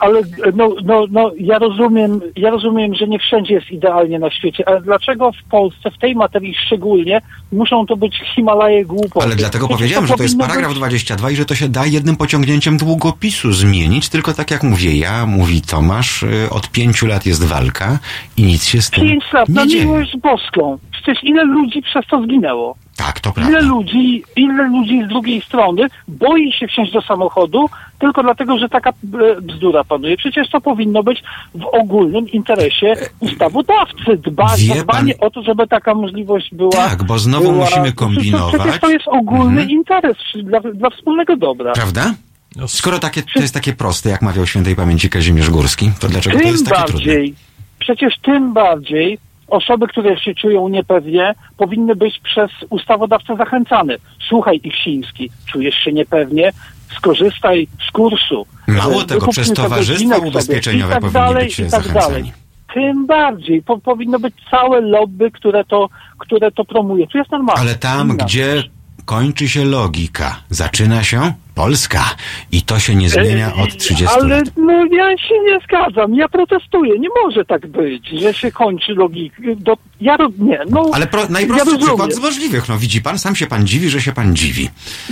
Ale no, no, no, ja rozumiem, ja rozumiem, że nie wszędzie jest idealnie na świecie, ale dlaczego w Polsce, w tej materii szczególnie, muszą to być Himalaje głupoty? Ale dlatego powiedziałem, że to jest paragraf być- 22 i że to się da jednym pociągnięciem długopisu zmienić, tylko tak jak mówię ja, mówi Tomasz, y, od pięciu lat jest walka i nic się z tym Pięć lat, na nie dzieje. miłość boską. Przecież ile ludzi przez to zginęło? Tak, to Ile prawda. ludzi, ile ludzi z drugiej strony boi się wsiąść do samochodu tylko dlatego, że taka e, bzdura panuje. Przecież to powinno być w ogólnym interesie ustawodawcy. Dba, dbanie pan- o to, żeby taka możliwość była. Tak, bo znowu była, musimy Przecież to, kombinować. przecież to jest ogólny Mhm. interes dla, dla wspólnego dobra. Prawda? No, Skoro takie, to jest takie proste, jak mawiał świętej pamięci Kazimierz Górski, to dlaczego to Tym jest takie trudne? bardziej, przecież tym bardziej osoby, które się czują niepewnie, powinny być przez ustawodawcę zachęcane. Słuchaj, Iksiński, czujesz się niepewnie, skorzystaj z kursu. Mało tego, przez towarzystwa ubezpieczeniowe tak powinni dalej, być i tak zachęcani. dalej. Tym bardziej po, powinno być całe lobby, które to, które to promuje. To jest normalne. Ale tam, Inna gdzie. Kończy się logika, zaczyna się Polska. I to się nie zmienia od 30 Ale lat. no ja się nie zgadzam, ja protestuję. Nie może tak być, że się kończy logika. Do, ja nie, no. Ale pro, ja najprostszy rozumiem. przykład z możliwych. No widzi pan, sam się pan dziwi, że się pan dziwi.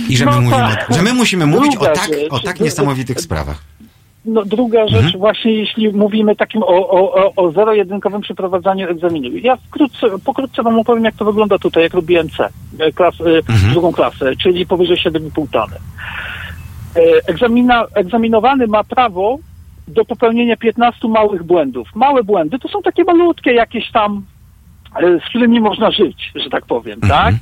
I że my, No mówimy, tak. o, że my musimy mówić o Druga tak, rzecz. o tak niesamowitych sprawach. No, druga rzecz, Mhm. właśnie jeśli mówimy takim o, o, o, zero-jedynkowym przeprowadzaniu egzaminu. Ja wkrótce, pokrótce wam opowiem, jak to wygląda tutaj, jak robiłem C, e, klas, e, Mhm. drugą klasę, czyli powyżej 7,5 tony. E, Egzamina, egzaminowany ma prawo do popełnienia 15 małych błędów. Małe błędy to są takie malutkie jakieś tam, z którymi można żyć, że tak powiem, tak?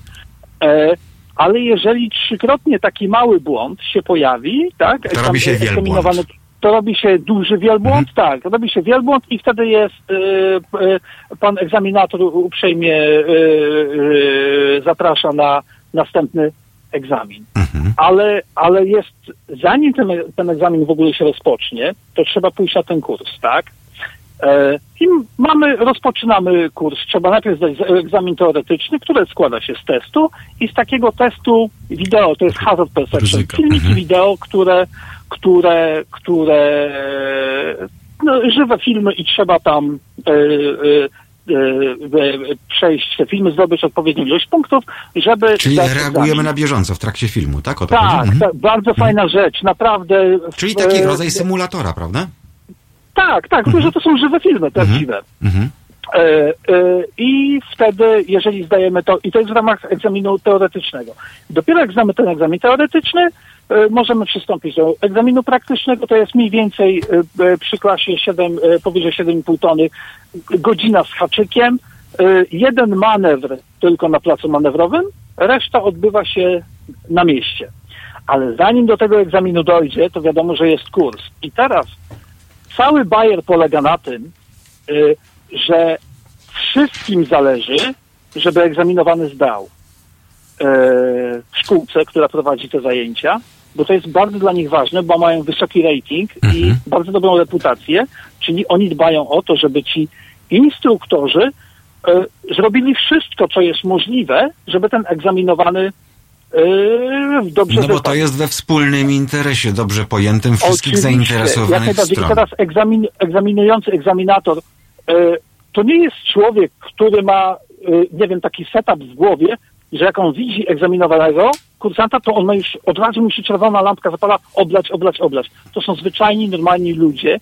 E, ale jeżeli trzykrotnie taki mały błąd się pojawi, tak? To robi się wielbłąd. To robi się duży wielbłąd, tak, robi się wielbłąd i wtedy jest, e, e, pan egzaminator uprzejmie e, zaprasza na następny egzamin. Ale, ale jest, zanim ten, ten egzamin w ogóle się rozpocznie, to trzeba pójść na ten kurs, tak? E, I mamy, rozpoczynamy kurs. Trzeba najpierw zdać egzamin teoretyczny, który składa się z testu i z takiego testu wideo, to jest hazard perception, Ryzyka. filmiki wideo, które, które, które, no, żywe filmy i trzeba tam e, e, e, przejść te filmy, zdobyć odpowiednią ilość punktów, żeby... Czyli reagujemy egzamin. na bieżąco w trakcie filmu, tak? O to Tak? Mhm. tak, bardzo fajna rzecz, naprawdę. Czyli taki rodzaj symulatora, prawda? Tak, tak, tylko że to są żywe filmy, prawdziwe. Mhm. E, e, I wtedy, jeżeli zdajemy to, i to jest w ramach egzaminu teoretycznego. Dopiero jak znamy ten egzamin teoretyczny, możemy przystąpić do egzaminu praktycznego, to jest mniej więcej e, e, przy klasie 7, e, powyżej 7,5 tony, godzina z haczykiem, e, jeden manewr tylko na placu manewrowym, reszta odbywa się na mieście. Ale zanim do tego egzaminu dojdzie, to wiadomo, że jest kurs. I teraz cały bajer polega na tym, że wszystkim zależy, żeby egzaminowany zdał w szkółce, która prowadzi te zajęcia, bo to jest bardzo dla nich ważne, bo mają wysoki rating i bardzo dobrą reputację, czyli oni dbają o to, żeby ci instruktorzy y, zrobili wszystko, co jest możliwe, żeby ten egzaminowany y, dobrze No bo to jest we wspólnym interesie, dobrze pojętym wszystkich Oczywiście, jak zainteresowanych. I stron. teraz egzamin, egzaminujący egzaminator e, to nie jest człowiek, który ma, e, nie wiem, taki setup w głowie, że jak on widzi egzaminowanego kursanta, to on ma już od razu mu się czerwona lampka zapala, oblać, oblać, oblać. To są zwyczajni, normalni ludzie.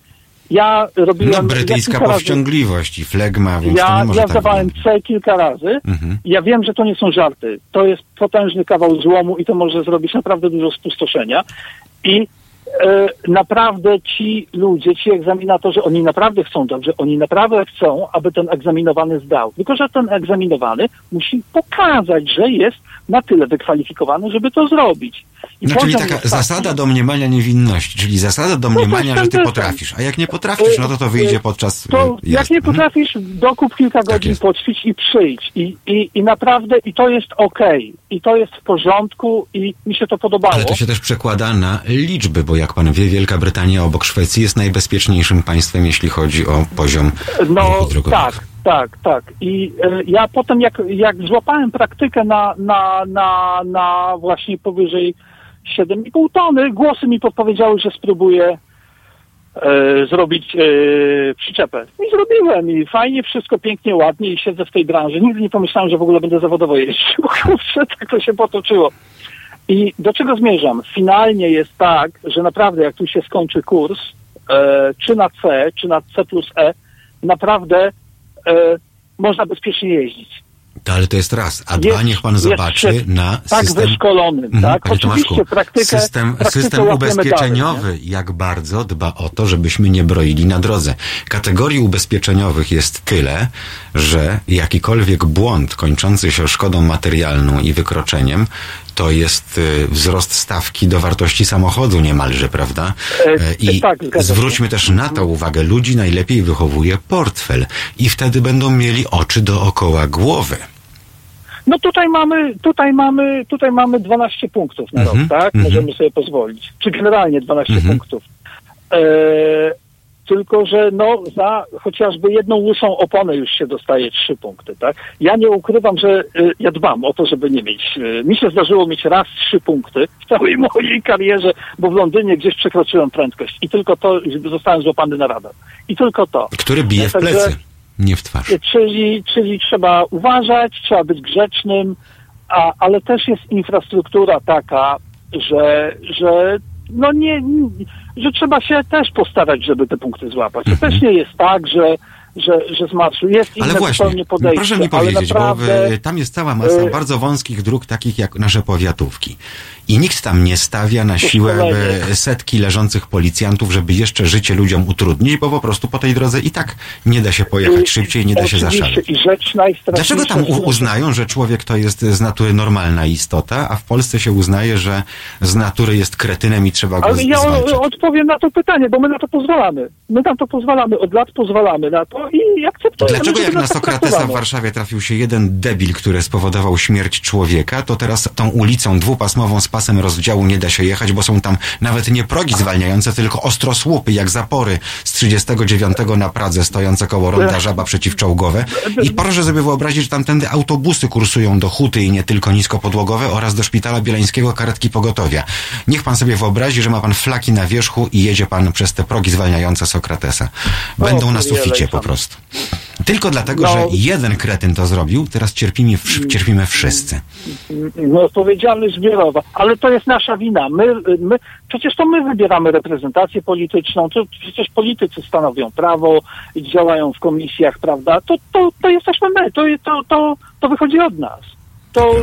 Ja robiłem... No ja brytyjska razy- powściągliwość i flegma, więc to ja, nie może ja tak zdawałem C kilka razy. Mhm. Ja wiem, że to nie są żarty. To jest potężny kawał złomu i to może zrobić naprawdę dużo spustoszenia. I naprawdę ci ludzie, ci egzaminatorzy, oni naprawdę chcą dobrze, oni naprawdę chcą, aby ten egzaminowany zdał. Tylko, że ten egzaminowany musi pokazać, że jest na tyle wykwalifikowany, żeby to zrobić. I No, czyli taka jest taki- zasada domniemania niewinności, czyli zasada domniemania, że ty potrafisz, a jak nie potrafisz, no to to wyjdzie podczas To e, jak nie potrafisz, dokup kilka godzin, poćwicz i przyjdź. I, i, I naprawdę, i to jest okej. I to jest w porządku i mi się to podobało. Ale to się też przekłada na liczby, bo jak pan wie, Wielka Brytania obok Szwecji jest najbezpieczniejszym państwem, jeśli chodzi o poziom No drogowego. tak, tak, tak. I e, ja potem jak, jak złapałem praktykę na, na, na, na właśnie powyżej 7,5 tony, głosy mi podpowiedziały, że spróbuję e, zrobić e, przyczepę. I zrobiłem i fajnie, wszystko pięknie, ładnie i siedzę w tej branży. Nigdy nie pomyślałem, że w ogóle będę zawodowo jeździł. Tak to się potoczyło. I do czego zmierzam? Finalnie jest tak, że naprawdę jak tu się skończy kurs, e, czy na C, czy na C plus E, naprawdę e, można bezpiecznie jeździć. To, ale to jest raz. A dwa, Jest- niech pan zobaczy na tak system... wyszkolonym, Mhm, tak? Panie Oczywiście Tomaszku, praktykę, system, praktykę system ubezpieczeniowy, jak bardzo dba o to, żebyśmy nie broili na drodze. Kategorii ubezpieczeniowych jest tyle, że jakikolwiek błąd kończący się szkodą materialną i wykroczeniem, to jest y, wzrost stawki do wartości samochodu niemalże, prawda? E, E, I tak, się. zwróćmy też na to uwagę, ludzi najlepiej wychowuje portfel i wtedy będą mieli oczy dookoła głowy. No tutaj mamy, tutaj mamy, tutaj mamy 12 punktów na Mhm, rok, tak? mhm. Możemy sobie pozwolić. Czy generalnie 12 Mhm. punktów. E, tylko że no za chociażby jedną łysą oponę już się dostaje trzy punkty, tak? Ja nie ukrywam, że y, ja dbam o to, żeby nie mieć. Y, mi się zdarzyło mieć raz trzy punkty w całej mojej karierze, bo w Londynie gdzieś przekroczyłem prędkość i tylko to zostałem złapany na radar. I tylko to. Który bije w Także- plecy, nie w twarz. Czyli, czyli trzeba uważać, trzeba być grzecznym, a, ale też jest infrastruktura taka, że, że no nie, że trzeba się też postarać, żeby te punkty złapać. To też nie jest tak, że, że, że z marszu jest inne Mhm. Ale właśnie, zupełnie podejście. proszę mi powiedzieć, naprawdę, bo tam jest cała masa y- bardzo wąskich dróg, takich jak nasze powiatówki. I nikt tam nie stawia na siłę setki leżących policjantów, żeby jeszcze życie ludziom utrudnić, bo po prostu po tej drodze i tak nie da się pojechać szybciej, nie da się zaszaleć. Dlaczego tam uznają, że człowiek to jest z natury normalna istota, a w Polsce się uznaje, że z natury jest kretynem i trzeba go Ale ja zwalczać? o- odpowiem na to pytanie, bo my na to pozwalamy. My na to pozwalamy, od lat pozwalamy na to i akceptujemy, Dlaczego jak na Sokratesa w. Warszawie trafił się jeden debil, który spowodował śmierć człowieka, to teraz tą ulicą dwupasmową z pasem rozdziału nie da się jechać, bo są tam nawet nie progi zwalniające, tylko ostrosłupy, jak zapory z 39 na Pradze stojące koło ronda żaba przeciwczołgowe. I proszę sobie wyobrazić, że tamtędy autobusy kursują do Huty i nie tylko niskopodłogowe oraz do Szpitala Bielańskiego karetki pogotowia. Niech pan sobie wyobrazi, że ma pan flaki na wierzchu i jedzie pan przez te progi zwalniające Sokratesa. Będą na suficie po prostu. Tylko dlatego, No. że jeden kretyn to zrobił, teraz cierpimy, cierpimy wszyscy. No, odpowiedzialność zbiorowa, ale to jest nasza wina. My, my, przecież to my wybieramy reprezentację polityczną, to przecież politycy stanowią prawo, działają w komisjach, prawda? To, to, to jesteśmy my, to, to, to, to wychodzi od nas. To,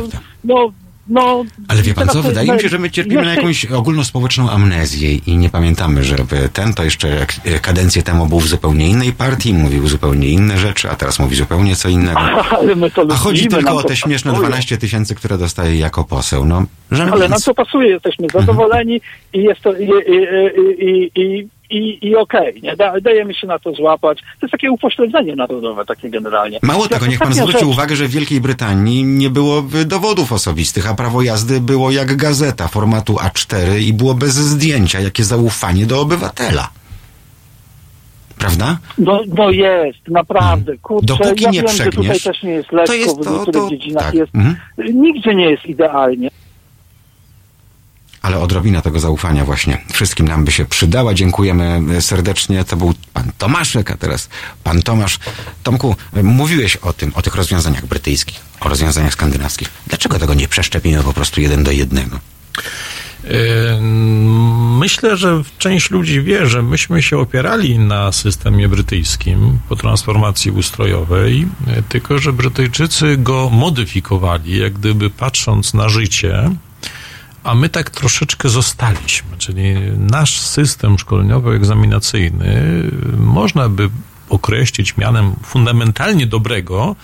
no, no... Ale wie pan co, wydaje mi się, że my cierpimy na jeszcze- jakąś ogólnospołeczną amnezję i nie pamiętamy, że ten to jeszcze e, kadencję temu był w zupełnie innej partii, mówił zupełnie inne rzeczy, a teraz mówi zupełnie co innego. A chodzi tylko o te śmieszne pasuje. 12 tysięcy, które dostaje jako poseł. No, Ale nam to pasuje, jesteśmy zadowoleni i jest to i, i, i, i, i, okej, nie? Da, dajemy się na to złapać. To jest takie upośledzenie narodowe, takie generalnie. Mało tego, niech pan zwróci rzecz- uwagę, że w Wielkiej Brytanii nie było y, dowodów osobistych, a prawo jazdy było jak gazeta formatu A4 i było bez zdjęcia. Jakie zaufanie do obywatela. Prawda? No, no jest, naprawdę. Kurczę, Hmm. Dopóki ja nie wiem, że tutaj też nie jest lekko, to jest w to- niektórych to- dziedzinach tak. jest. Mhm. Nigdzie nie jest idealnie. Ale odrobina tego zaufania właśnie wszystkim nam by się przydała. Dziękujemy e, serdecznie. To był pan Tomaszek, a teraz pan Tomasz. Tomku, e, mówiłeś o tym, o tych rozwiązaniach brytyjskich, o rozwiązaniach skandynawskich. Dlaczego tego nie przeszczepimy po prostu jeden do jednego? Myślę, że część ludzi wie, że myśmy się opierali na systemie brytyjskim po transformacji ustrojowej, yy, tylko że Brytyjczycy go modyfikowali, jak gdyby patrząc na życie, a my tak troszeczkę zostaliśmy. Czyli nasz system szkoleniowo-egzaminacyjny można by określić mianem fundamentalnie dobrego,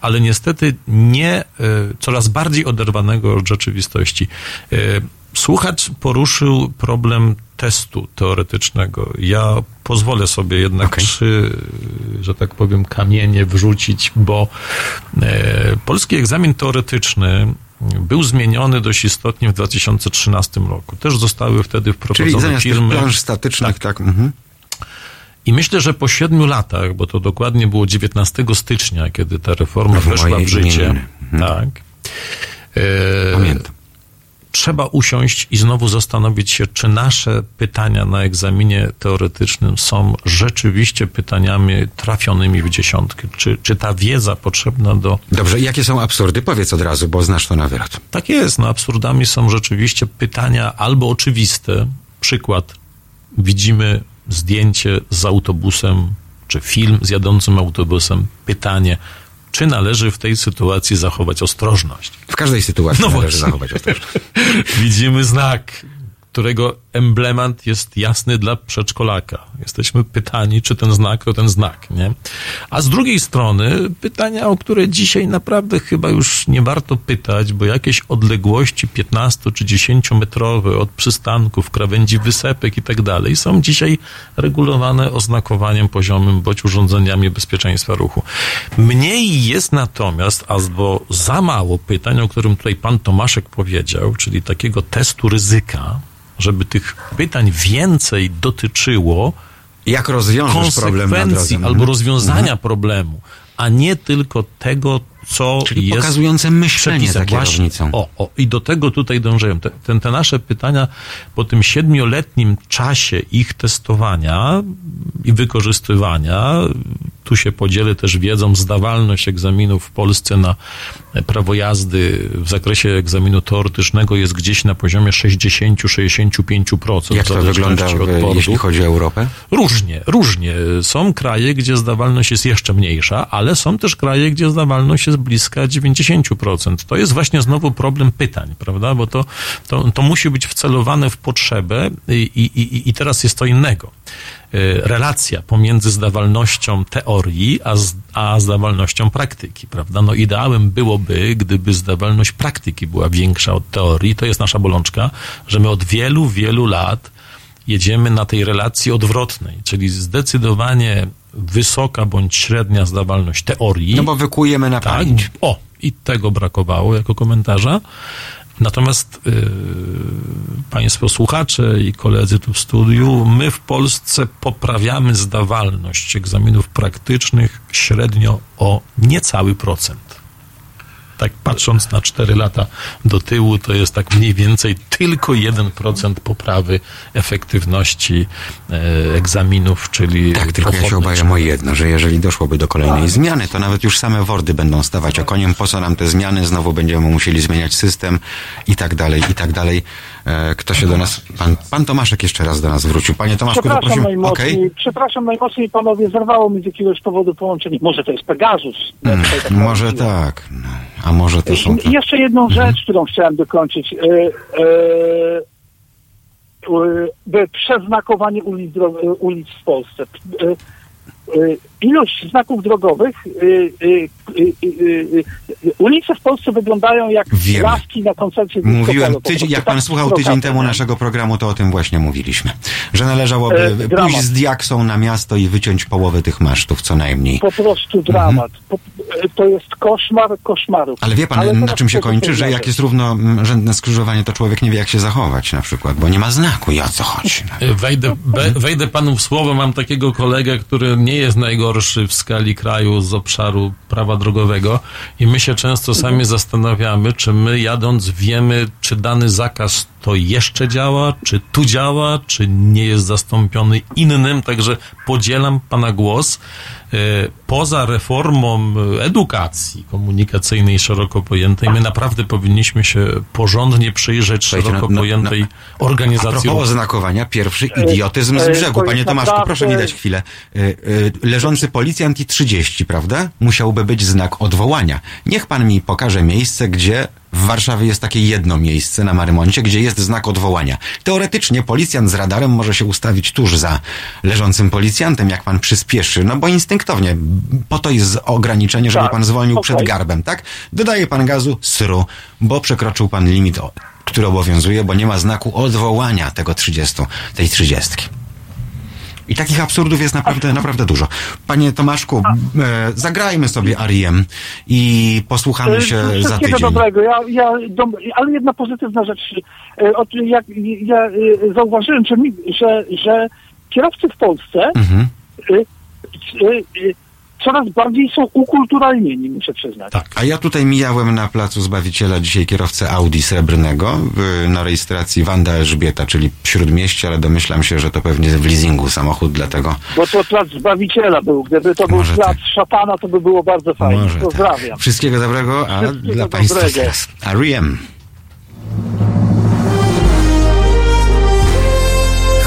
ale niestety nie e, coraz bardziej oderwanego od rzeczywistości. E, Słuchacz poruszył problem testu teoretycznego. Ja pozwolę sobie jednak trzy, że tak powiem, kamienie wrzucić, bo e, polski egzamin teoretyczny był zmieniony dość istotnie w 2013 roku. Też zostały wtedy Czyli wprowadzone zamiast tych firmy. planż statycznych, tak. mhm. I myślę, że po siedmiu latach, bo to dokładnie było 19 stycznia, kiedy ta reforma W weszła w życie. Mhm. Tak. E, Pamiętam. Trzeba usiąść i znowu zastanowić się, czy nasze pytania na egzaminie teoretycznym są rzeczywiście pytaniami trafionymi w dziesiątkę. Czy, czy ta wiedza potrzebna do Dobrze, jakie są absurdy? Powiedz od razu, bo znasz to na wylot. tak jest. No, absurdami są rzeczywiście pytania albo oczywiste. Przykład. Widzimy zdjęcie z autobusem, czy film z jadącym autobusem. Pytanie, czy należy w tej sytuacji zachować ostrożność? W każdej sytuacji No należy właśnie. zachować ostrożność. Widzimy znak, którego emblemat jest jasny dla przedszkolaka. Jesteśmy pytani, czy ten znak to ten znak, nie? A z drugiej strony pytania, o które dzisiaj naprawdę chyba już nie warto pytać, bo jakieś odległości 15 czy 10 metrowe od przystanków, krawędzi wysepek i tak dalej są dzisiaj regulowane oznakowaniem poziomym bądź urządzeniami bezpieczeństwa ruchu. Mniej jest natomiast, albo za mało pytań, o którym tutaj pan Tomaszek powiedział, czyli takiego testu ryzyka, żeby tych pytań więcej dotyczyło Jak rozwiążesz problem albo Mhm. rozwiązania problemu, a nie tylko tego, co Czyli jest pokazujące myślenie za kierownicą. O, o, i do tego tutaj dążyłem. Te, te, te nasze pytania po tym siedmioletnim czasie ich testowania i wykorzystywania, tu się podzielę też wiedzą, zdawalność egzaminów w Polsce na prawo jazdy w zakresie egzaminu teoretycznego jest gdzieś na poziomie 60-65%. Jak to wygląda, w, portu. jeśli chodzi o Europę? Różnie, różnie. Są kraje, gdzie zdawalność jest jeszcze mniejsza, ale są też kraje, gdzie zdawalność jest bliska 90%. To jest właśnie znowu problem pytań, prawda? Bo to, to, to musi być wcelowane w potrzebę i, i, i, teraz jest to innego. Y, Relacja pomiędzy zdawalnością teorii a, z, a zdawalnością praktyki, prawda? No ideałem byłoby, gdyby zdawalność praktyki była większa od teorii. To jest nasza bolączka, że my od wielu, wielu lat jedziemy na tej relacji odwrotnej, czyli zdecydowanie wysoka bądź średnia zdawalność teorii. No bo wykujemy na tak, pamięć. o, i tego brakowało jako komentarza. Natomiast yy, Państwo słuchacze i koledzy tu w studiu, my w Polsce poprawiamy zdawalność egzaminów praktycznych średnio o niecały procent. Tak patrząc na 4 lata do tyłu, to jest tak mniej więcej tylko 1% poprawy efektywności e, egzaminów, czyli Tak, tylko ja się obawiam o jedno, że jeżeli doszłoby do kolejnej zmiany, to nawet już same wordy będą stawać okoniem, po co nam te zmiany, znowu będziemy musieli zmieniać system i tak dalej, i tak dalej. E, Kto się do nas... Pan, pan Tomaszek jeszcze raz do nas wrócił. Panie Tomaszku, to Przepraszam najmocniej, Okej? przepraszam najmocniej panowie, zerwało mi z jakiegoś powodu połączenie. Może to jest Pegasus. Mm, tak Może tak, no, a może to są... I jeszcze jedną rzecz, którą chciałem dokończyć. E, e, e, by przeznakowanie ulic, e, ulic w Polsce. E, e, Ilość znaków drogowych, e, e, e, e, e, ulice w Polsce wyglądają jak laski na koncercie Mówiłem, tydzień, jak pan tak słuchał tydzień temu naszego programu, to o tym właśnie mówiliśmy. Że należałoby E, dramat. pójść z diaksą na miasto i wyciąć połowę tych masztów, co najmniej. Po prostu dramat. Po, e, to jest koszmar koszmarów. Ale wie pan, Ale na czym się kończy? Że jak jest równorzędne skrzyżowanie, to człowiek nie wie, jak się zachować na przykład, bo nie ma znaku i o co chodzi. No. Wejdę, be, wejdę panu w słowo. Mam takiego kolegę, który nie jest najgorszy w skali kraju z obszaru prawa drogowego i my się często sami zastanawiamy, czy my jadąc wiemy, czy dany zakaz to jeszcze działa, czy tu działa, czy nie jest zastąpiony innym. Także podzielam pana głos. E, Poza reformą e, edukacji komunikacyjnej szeroko pojętej, my naprawdę powinniśmy się porządnie przyjrzeć Słuchajcie, szeroko no- no- pojętej A organizacji ruchu. oznakowania, pierwszy idiotyzm z brzegu. Panie Tomaszku, proszę mi dać chwilę. Y, y, Leżący policjant i 30, prawda? Musiałby być znak odwołania. Niech pan mi pokaże miejsce, gdzie w Warszawie jest takie jedno miejsce na Marymoncie, gdzie jest znak odwołania. Teoretycznie policjant z radarem może się ustawić tuż za leżącym policjantem, jak pan przyspieszy, no bo instynktownie, po to jest ograniczenie, żeby Tak, pan zwolnił przed okej. garbem, tak? Dodaje pan gazu, sru, bo przekroczył pan limit, który obowiązuje, bo nie ma znaku odwołania tego 30, tej 30. I takich absurdów jest naprawdę, naprawdę dużo. Panie Tomaszku, e, zagrajmy sobie Ariem i posłuchamy się E, za Wszystkiego tydzień. dobrego. Ja, ja, dom, ale jedna pozytywna rzecz. E, Od, ja e, zauważyłem, że, mi, że, że kierowcy w Polsce Mhm. Coraz bardziej są ukulturalnieni, muszę przyznać. Tak. A ja tutaj mijałem na placu Zbawiciela dzisiaj kierowcę Audi srebrnego w, na rejestracji Wanda Elżbieta, czyli śródmieście, ale domyślam się, że to pewnie w leasingu samochód, dlatego Bo to plac Zbawiciela był. Gdyby to był Może plac tak. szatana, to by było bardzo fajnie. może Pozdrawiam. tak. Wszystkiego dobrego, a Wszystkiego dla Państwa dobrego. teraz Ariem.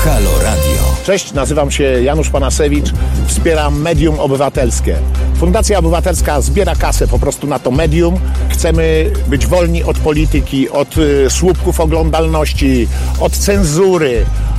Halo Radio. Cześć, nazywam się Janusz Panasewicz, wspieram Medium Obywatelskie. Fundacja Obywatelska zbiera kasę po prostu na to medium. Chcemy być wolni od polityki, od y, słupków oglądalności, od cenzury,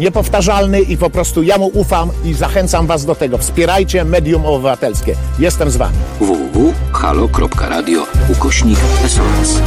niepowtarzalny i po prostu ja mu ufam i zachęcam Was do tego. Wspierajcie medium obywatelskie. Jestem z Wami. www.halo.radio ukośnik SOS.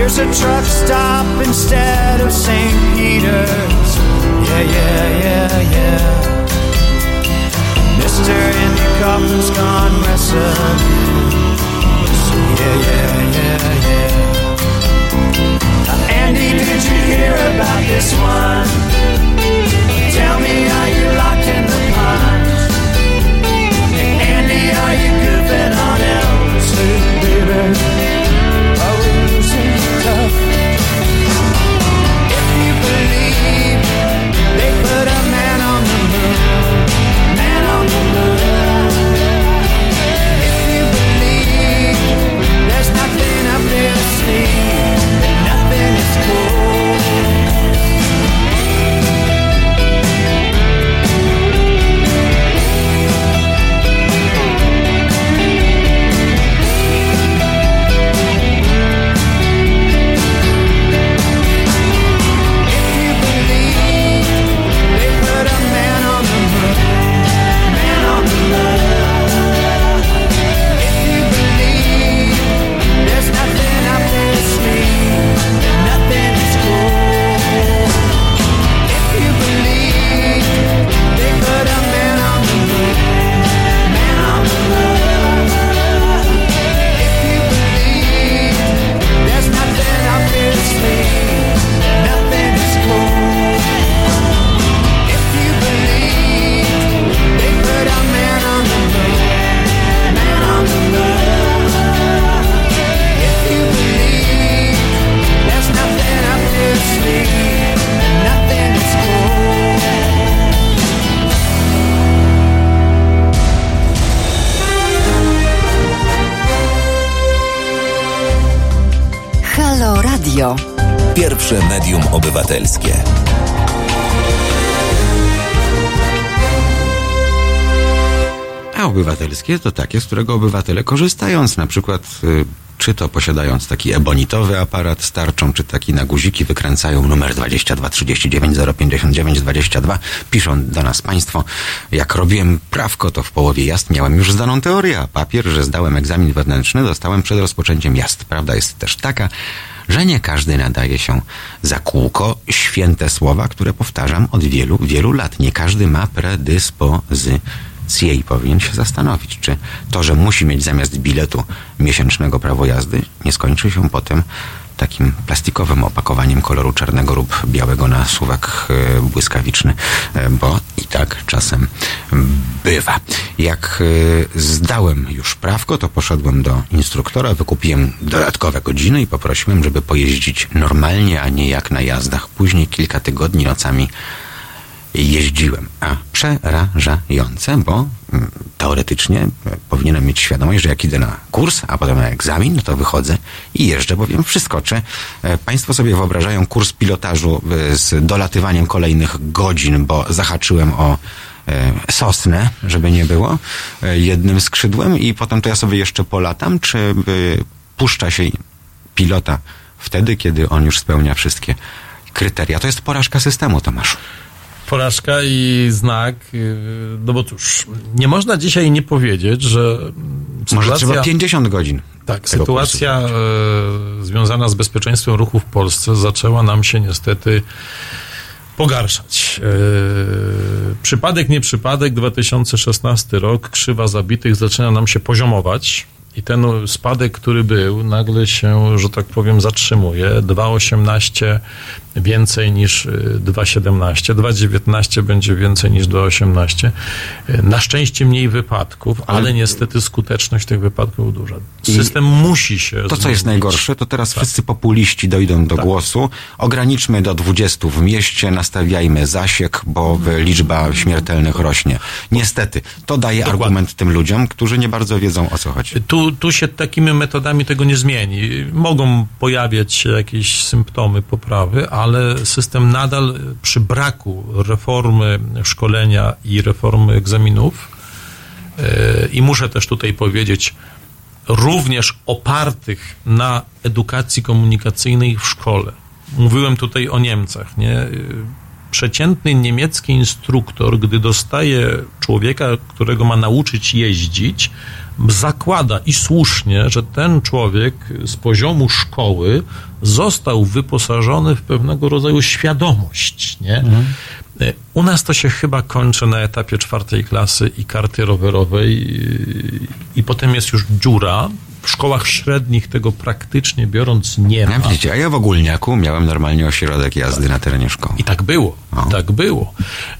Here's a truck stop instead of St. Peter's. Yeah, yeah, yeah, yeah. Mr. Andy Kaufman's gone wrestling. Yeah, yeah, yeah, yeah. Uh, Andy, did you hear about this one? Tell me, are you locked in the pond? Hey, Andy, are you goofing on Elvis, baby? tough Pierwsze medium obywatelskie. A obywatelskie to takie, z którego obywatele korzystając, na przykład y, czy to posiadając taki ebonitowy aparat z tarczą, czy taki na guziki wykręcają numer 22 39 059 22, piszą do nas Państwo, jak robiłem prawko, to w połowie jazd miałem już zdaną teorię, a papier, że zdałem egzamin wewnętrzny, dostałem przed rozpoczęciem jazd. Prawda jest też taka, że nie każdy nadaje się za kółko święte słowa, które powtarzam od wielu, wielu lat. Nie każdy ma predyspozycję i powinien się zastanowić, czy to, że musi mieć zamiast biletu miesięcznego prawo jazdy, nie skończy się potem takim plastikowym opakowaniem koloru czarnego lub białego na suwak e, błyskawiczny, e, bo i tak czasem bywa. Jak e, zdałem już prawko, to poszedłem do instruktora, wykupiłem dodatkowe godziny i poprosiłem, żeby pojeździć normalnie, a nie jak na jazdach. Później kilka tygodni nocami jeździłem, a przerażające, bo mm, teoretycznie e, powinienem mieć świadomość, że jak idę na kurs, a potem na egzamin, no to wychodzę i jeżdżę, bo wiem wszystko. Czy e, Państwo sobie wyobrażają kurs pilotażu e, z dolatywaniem kolejnych godzin, bo zahaczyłem o sosnę, żeby nie było, jednym skrzydłem i potem to ja sobie jeszcze polatam, czy puszcza się pilota wtedy, kiedy on już spełnia wszystkie kryteria. To jest porażka systemu, Tomaszu. Porażka i znak, yy, no bo cóż, nie można dzisiaj nie powiedzieć, że Może sytuacja, trzeba 50 godzin. tak, sytuacja e, związana z bezpieczeństwem ruchu w Polsce zaczęła nam się niestety pogarszać. E, przypadek, nie przypadek, 2016 rok, krzywa zabitych zaczyna nam się poziomować. I ten spadek, który był, nagle się, że tak powiem, zatrzymuje. 2,18 więcej niż y, 2,17. 2,19 będzie więcej niż 2,18. Y, Na szczęście mniej wypadków, ale niestety skuteczność tych wypadków duża. I System musi się To, co jest zmienić. najgorsze, to teraz wszyscy populiści dojdą do głosu. Ograniczmy do 20 w mieście, nastawiajmy zasiek, bo liczba śmiertelnych rośnie. Niestety, to daje argument tym ludziom, którzy nie bardzo wiedzą o co chodzi. Tu, tu się takimi metodami tego nie zmieni. Mogą pojawiać się jakieś symptomy poprawy, ale system nadal przy braku reformy szkolenia i reformy egzaminów yy, i muszę też tutaj powiedzieć, również opartych na edukacji komunikacyjnej w szkole. Mówiłem tutaj o Niemcach, nie? Yy, Przeciętny niemiecki instruktor, gdy dostaje człowieka, którego ma nauczyć jeździć, zakłada i słusznie, że ten człowiek z poziomu szkoły został wyposażony w pewnego rodzaju świadomość, nie? E, U nas to się chyba kończy na etapie czwartej klasy i karty rowerowej i, i potem jest już dziura. W szkołach średnich tego praktycznie biorąc nie ma. Ja, widzicie, a ja w ogólniaku miałem normalnie ośrodek jazdy na terenie szkoły. I tak było. O. Tak było.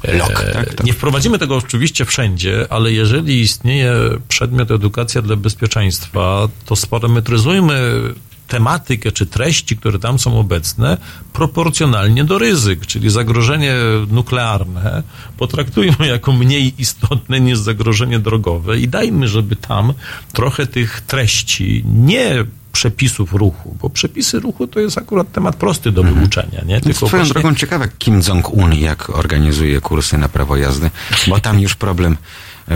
E, Lok, tak, tak. Nie wprowadzimy tego oczywiście wszędzie, ale jeżeli istnieje przedmiot edukacja dla bezpieczeństwa, to sparametryzujmy tematykę czy treści, które tam są obecne, proporcjonalnie do ryzyk, czyli zagrożenie nuklearne potraktujmy jako mniej istotne niż zagrożenie drogowe i dajmy, żeby tam trochę tych treści, nie przepisów ruchu, bo przepisy ruchu to jest akurat temat prosty do wyuczenia, nie? Więc swoją właśnie- drogą ciekawe Kim Jong-un jak organizuje kursy na prawo jazdy, bo tam już problem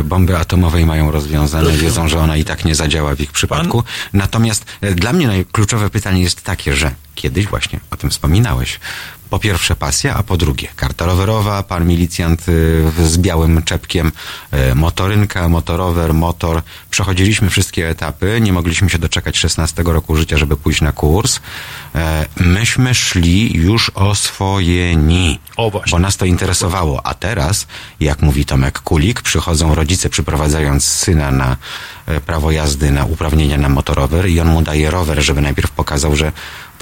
bomby atomowej mają rozwiązane, wiedzą, że ona i tak nie zadziała w ich przypadku. Natomiast e, dla mnie najkluczowe pytanie jest takie, że kiedyś właśnie o tym wspominałeś. Po pierwsze pasja, a po drugie karta rowerowa, pan milicjant y, z białym czepkiem, y, motorynka, motorower, motor. Przechodziliśmy wszystkie etapy, nie mogliśmy się doczekać 16 roku życia, żeby pójść na kurs. E, Myśmy szli już oswojeni, O, właśnie. bo nas to interesowało. A teraz, jak mówi Tomek Kulik, przychodzą rodzice przyprowadzając syna na e, prawo jazdy, na uprawnienia na motorower i on mu daje rower, żeby najpierw pokazał, że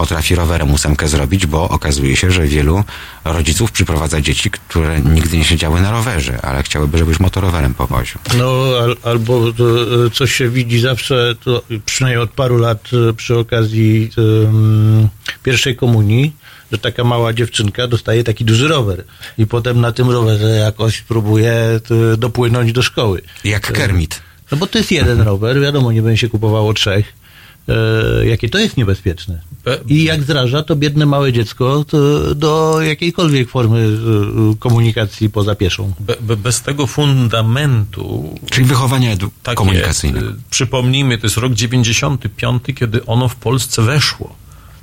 potrafi rowerem ósemkę zrobić, bo okazuje się, że wielu rodziców przyprowadza dzieci, które nigdy nie siedziały na rowerze, ale chciałyby, żebyś motorowerem powoził. No, al, albo to, e, coś się widzi zawsze, to przynajmniej od paru lat e, przy okazji em, pierwszej komunii, że taka mała dziewczynka dostaje taki duży rower i potem na tym rowerze jakoś próbuje e, dopłynąć do szkoły. Jak Kermit. No bo to jest jeden rower, wiadomo, nie będzie się kupowało trzech. E, jakie to jest niebezpieczne. Be- I jak zraża to biedne małe dziecko to do jakiejkolwiek formy e, komunikacji poza pieszą. Be, be, bez tego fundamentu. Czyli wychowania edu- Tak komunikacyjnego. Jest. Przypomnijmy, to jest rok 95, kiedy ono w Polsce weszło.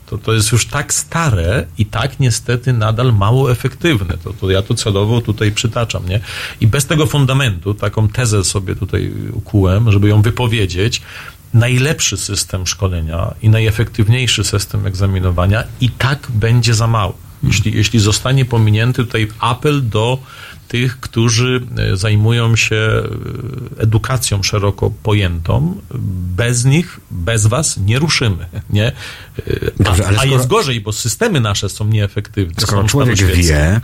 To, to jest już tak stare i tak niestety nadal mało efektywne. To, to ja to celowo tutaj przytaczam, nie? I bez tego fundamentu, taką tezę sobie tutaj ukułem, żeby ją wypowiedzieć, najlepszy system szkolenia i najefektywniejszy system egzaminowania i tak będzie za mało. Jeśli, jeśli zostanie pominięty tutaj apel do tych, którzy e, zajmują się e, edukacją szeroko pojętą, bez nich, bez was nie ruszymy, nie? E, Dobrze, a, ale a skoro- jest gorzej, bo systemy nasze są nieefektywne. Skoro są człowiek wie,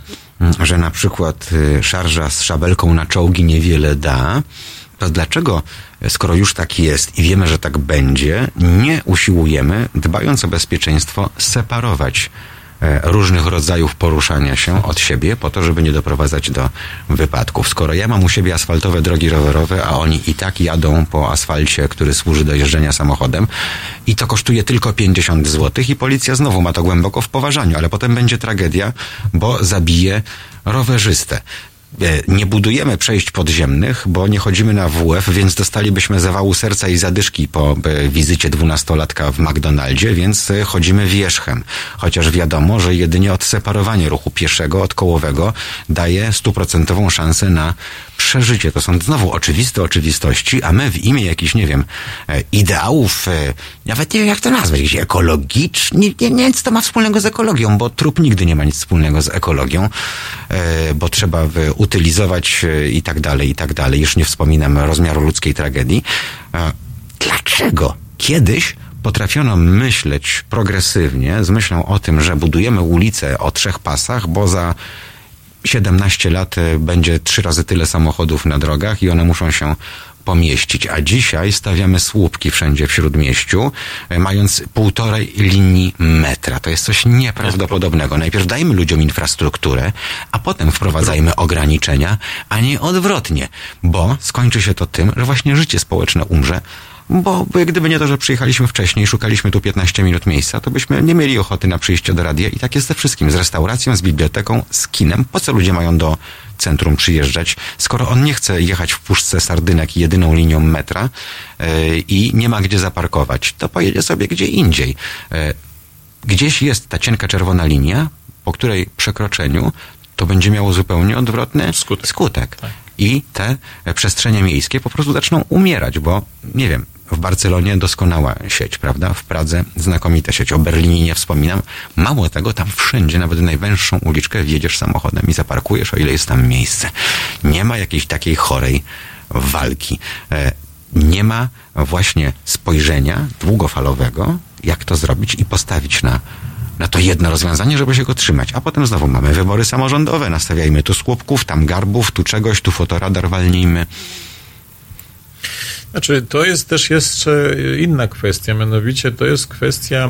że na przykład y, szarża z szabelką na czołgi niewiele da, to dlaczego, y, skoro już tak jest i wiemy, że tak będzie, nie usiłujemy, dbając o bezpieczeństwo, separować e, różnych rodzajów poruszania się od siebie, po to, żeby nie doprowadzać do wypadków. Skoro ja mam u siebie asfaltowe drogi rowerowe, a oni i tak jadą po asfalcie, który służy do jeżdżenia samochodem i to kosztuje tylko 50 zł i policja znowu ma to głęboko w poważaniu, ale potem będzie tragedia, bo zabije rowerzystę. E, Nie budujemy przejść podziemnych, bo nie chodzimy na WF, więc dostalibyśmy zawału serca i zadyszki po e, wizycie dwunastolatka w McDonaldzie, więc e, chodzimy wierzchem. Chociaż wiadomo, że jedynie odseparowanie ruchu pieszego od kołowego daje stuprocentową szansę na przeżycie. To są znowu oczywiste oczywistości, a my w imię jakichś, nie wiem, ideałów, nawet nie wiem jak to nazwać, gdzie ekologicznie, nie, nie, nic to ma wspólnego z ekologią, bo trup nigdy nie ma nic wspólnego z ekologią, bo trzeba utylizować e, i tak dalej, i tak dalej. Już nie wspominam rozmiaru ludzkiej tragedii. E, Dlaczego kiedyś potrafiono myśleć progresywnie, z myślą o tym, że budujemy ulicę o trzech pasach, bo za 17 lat e, będzie trzy razy tyle samochodów na drogach i one muszą się pomieścić. A dzisiaj stawiamy słupki wszędzie w śródmieściu, e, mając półtorej linii metra. To jest coś nieprawdopodobnego. Najpierw dajmy ludziom infrastrukturę, a potem wprowadzajmy ograniczenia, a nie odwrotnie, bo skończy się to tym, że właśnie życie społeczne umrze, bo gdyby nie to, że przyjechaliśmy wcześniej, szukaliśmy tu 15 minut miejsca, to byśmy nie mieli ochoty na przyjście do radia i tak jest ze wszystkim, z restauracją, z biblioteką, z kinem. Po co ludzie mają do centrum przyjeżdżać, skoro on nie chce jechać w puszce sardynek jedyną linią metra yy, i nie ma gdzie zaparkować, to pojedzie sobie gdzie indziej. Yy, gdzieś jest ta cienka czerwona linia, po której przekroczeniu to będzie miało zupełnie odwrotny skutek. skutek. I te przestrzenie miejskie po prostu zaczną umierać, bo nie wiem, w Barcelonie doskonała sieć, prawda? W Pradze znakomita sieć. O Berlinie nie wspominam. Mało tego, tam wszędzie, nawet najwęższą uliczkę wjedziesz samochodem i zaparkujesz, o ile jest tam miejsce. Nie ma jakiejś takiej chorej walki. E, nie ma właśnie spojrzenia długofalowego, jak to zrobić i postawić na, na to jedno rozwiązanie, żeby się go trzymać. A potem znowu mamy wybory samorządowe, nastawiajmy tu słupków, tam garbów, tu czegoś, tu fotoradar walnijmy. Znaczy, to jest też jeszcze inna kwestia, mianowicie to jest kwestia e,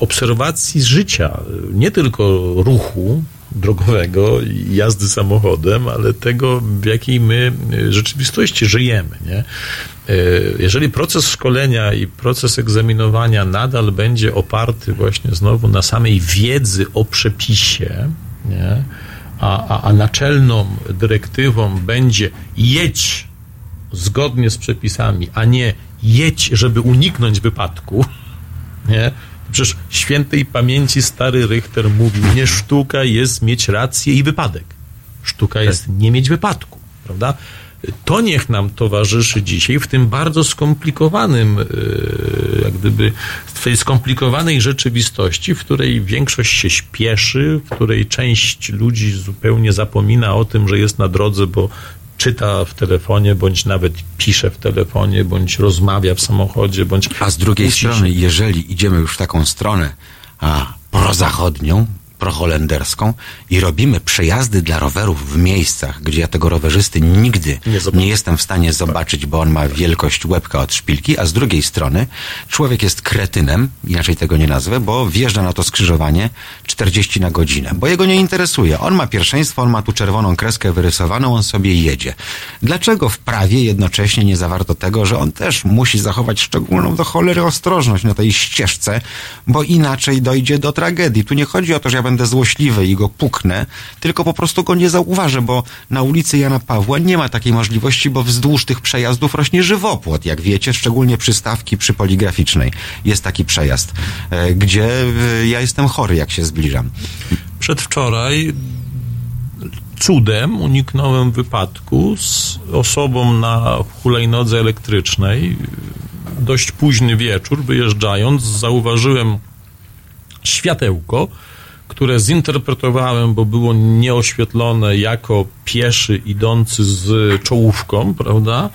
obserwacji życia, nie tylko ruchu drogowego jazdy samochodem, ale tego, w jakiej my e, rzeczywistości żyjemy. Nie? E, Jeżeli proces szkolenia i proces egzaminowania nadal będzie oparty właśnie znowu na samej wiedzy o przepisie, nie? A, a, a naczelną dyrektywą będzie jedź zgodnie z przepisami, a nie jedź, żeby uniknąć wypadku, nie? Przecież świętej pamięci stary Richter mówił, nie sztuka jest mieć rację i wypadek. Sztuka jest nie mieć wypadku, prawda? To niech nam towarzyszy dzisiaj w tym bardzo skomplikowanym, yy, jak gdyby, w tej skomplikowanej rzeczywistości, w której większość się śpieszy, w której część ludzi zupełnie zapomina o tym, że jest na drodze, bo czyta w telefonie, bądź nawet pisze w telefonie, bądź rozmawia w samochodzie, bądź... A z drugiej strony, jeżeli idziemy już w taką stronę a, prozachodnią, proholenderską i robimy przejazdy dla rowerów w miejscach, gdzie ja tego rowerzysty nigdy nie, jestem w stanie zobaczyć, bo on ma wielkość łebka od szpilki, a z drugiej strony człowiek jest kretynem, inaczej tego nie nazwę, bo wjeżdża na to skrzyżowanie 40 na godzinę, bo jego nie interesuje. On ma pierwszeństwo, on ma tu czerwoną kreskę wyrysowaną, on sobie jedzie. Dlaczego w prawie jednocześnie nie zawarto tego, że on też musi zachować szczególną do cholery ostrożność na tej ścieżce, bo inaczej dojdzie do tragedii. Tu nie chodzi o to, że ja będę złośliwy i go puknę, tylko po prostu go nie zauważę, bo na ulicy Jana Pawła nie ma takiej możliwości, bo wzdłuż tych przejazdów rośnie żywopłot, jak wiecie, szczególnie przystawki przy poligraficznej. Jest taki przejazd, e, gdzie e, ja jestem chory, jak się zbliżam. Przedwczoraj cudem uniknąłem wypadku z osobą na hulajnodze elektrycznej. Dość późny wieczór, wyjeżdżając, zauważyłem światełko, które zinterpretowałem, bo było nieoświetlone jako pieszy idący z czołówką, prawda?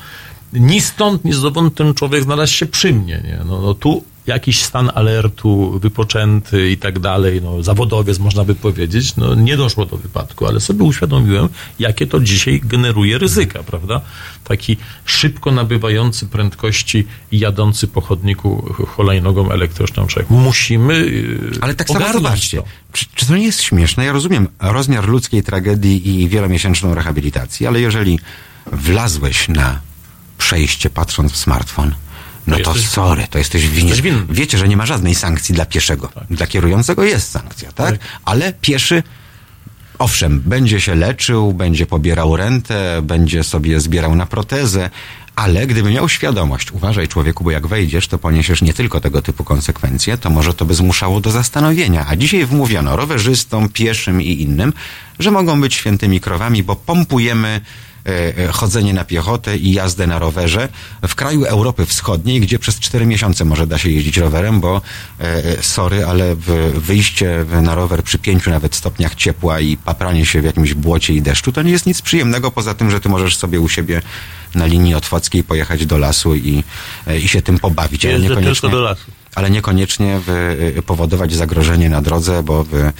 Ni stąd, ni zowąd ten człowiek znalazł się przy mnie. Nie? No, no tu jakiś stan alertu wypoczęty i tak dalej, no, zawodowiec można by powiedzieć, no, nie doszło do wypadku, ale sobie uświadomiłem, jakie to dzisiaj generuje ryzyka, prawda? Taki szybko nabywający prędkości i jadący po chodniku hulajnogą elektryczną człowiek. Musimy yy, Ale tak samo zobaczcie, to. czy, czy to nie jest śmieszne? Ja rozumiem rozmiar ludzkiej tragedii i wielomiesięczną rehabilitację, ale jeżeli wlazłeś na przejście patrząc w smartfon, no to, jesteś- sorry, to jesteś winien. jesteś winny. Wiecie, że nie ma żadnej sankcji dla pieszego. Dla kierującego jest sankcja, tak? Ale pieszy Owszem, będzie się leczył, będzie pobierał rentę, będzie sobie zbierał na protezę, ale gdyby miał świadomość, uważaj człowieku, bo jak wejdziesz, to poniesiesz nie tylko tego typu konsekwencje, to może to by zmuszało do zastanowienia. A dzisiaj wmówiono rowerzystom, pieszym i innym, że mogą być świętymi krowami, bo pompujemy chodzenie na piechotę i jazdę na rowerze w kraju Europy Wschodniej, gdzie przez cztery miesiące może da się jeździć rowerem, bo e, e, sorry, ale wyjście na rower przy pięciu nawet stopniach ciepła i papranie się w jakimś błocie i deszczu, to nie jest nic przyjemnego poza tym, że ty możesz sobie u siebie na linii otwockiej pojechać do lasu i, e, i się tym pobawić. ale niekoniecznie- tylko do lasu. ale niekoniecznie powodować zagrożenie na drodze, bo w,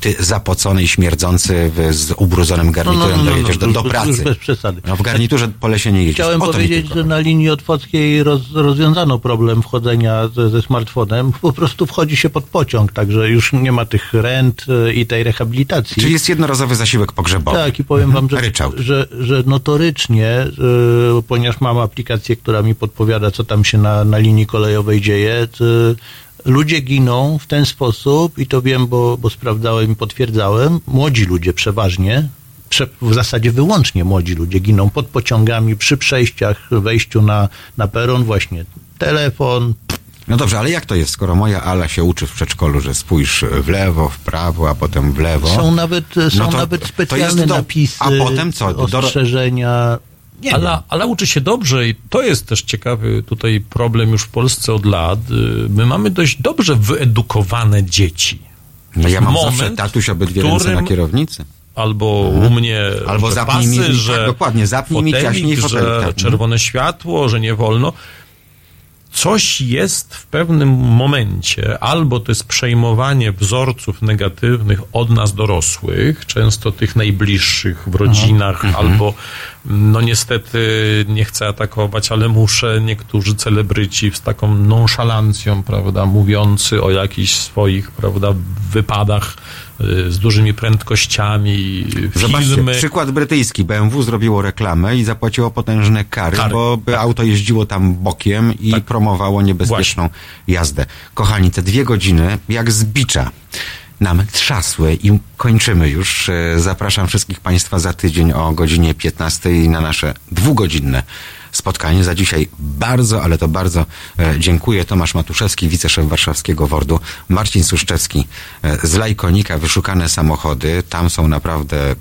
ty zapocony i śmierdzący w, z ubrudzonym garniturem dojedziesz do, No, już- do już pracy. bez przesady. No w garniturze po lesie nie jedziesz. Chciałem powiedzieć, że na linii otwockiej roz, rozwiązano problem wchodzenia ze, ze smartfonem. Po prostu wchodzi się pod pociąg, także już nie ma tych rent e, i tej rehabilitacji. Czyli jest jednorazowy zasiłek pogrzebowy. Tak, i powiem wam, że, Ryczałt. że, że notorycznie, e, ponieważ mam aplikację, która mi podpowiada, co tam się na, na linii kolejowej dzieje, to ludzie giną w ten sposób, i to wiem, bo, bo sprawdzałem i potwierdzałem, młodzi ludzie przeważnie, prze, w zasadzie wyłącznie młodzi ludzie giną pod pociągami, przy przejściach, wejściu na, na peron, właśnie telefon, No dobrze, ale jak to jest, skoro moja Ala się uczy w przedszkolu, że spójrz w lewo, w prawo, a potem w lewo. są nawet, są no to- nawet to specjalne jest do- napisy, A potem co? Do, ostrzeżenia. Nie ale, ale uczy się dobrze i to jest też ciekawy tutaj problem już w Polsce od lat. My mamy dość dobrze wyedukowane dzieci. no ja mam moment, zawsze tatuś obydwie w ręce na którym- kierownicy. Albo u mnie Albo że zapnij mi- pasy, tak, że dokładnie, zapnij mi fotelik, ciaśniej fotelik, że tak. czerwone światło, że nie wolno. Coś jest w pewnym momencie, albo to jest przejmowanie wzorców negatywnych od nas dorosłych, często tych najbliższych w rodzinach, Mhm. albo no niestety nie chcę atakować, ale muszę, niektórzy celebryci z taką nonszalancją, prawda, mówiący o jakichś swoich, prawda, wypadach z dużymi prędkościami, Zobaczcie, przykład brytyjski. BMW zrobiło reklamę i zapłaciło potężne kary, Kary, bo by auto jeździło tam bokiem i promowało niebezpieczną jazdę. Kochani, te dwie godziny, jak z bicza, nam trzasły i kończymy już. E, Zapraszam wszystkich Państwa za tydzień o godzinie 15 na nasze dwugodzinne spotkanie. Za dzisiaj bardzo, ale to bardzo e, dziękuję. Tomasz Matuszewski, wiceszef warszawskiego WORD-u, Marcin Suszczewski e, z Lajkonika, wyszukane samochody. Tam są naprawdę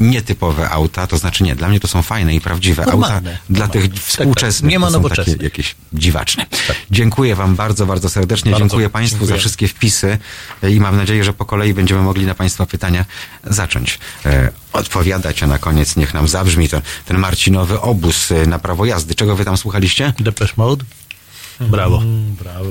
nietypowe auta, to znaczy nie, dla mnie to są fajne i prawdziwe Normalne, auta. Dla tych współczesnych Nie ma to są takie jakieś dziwaczne. Dziękuję Wam bardzo, bardzo serdecznie. Bardzo dziękuję Państwu dziękuję. za wszystkie wpisy i mam nadzieję, że po kolei będziemy mogli na Państwa pytania zacząć e, odpowiadać, a na koniec niech nam zabrzmi to, ten Marcinowy obóz e, na prawo jazdy. Czego Wy tam słuchaliście? Depeche Mode. Brawo. Mm, brawo.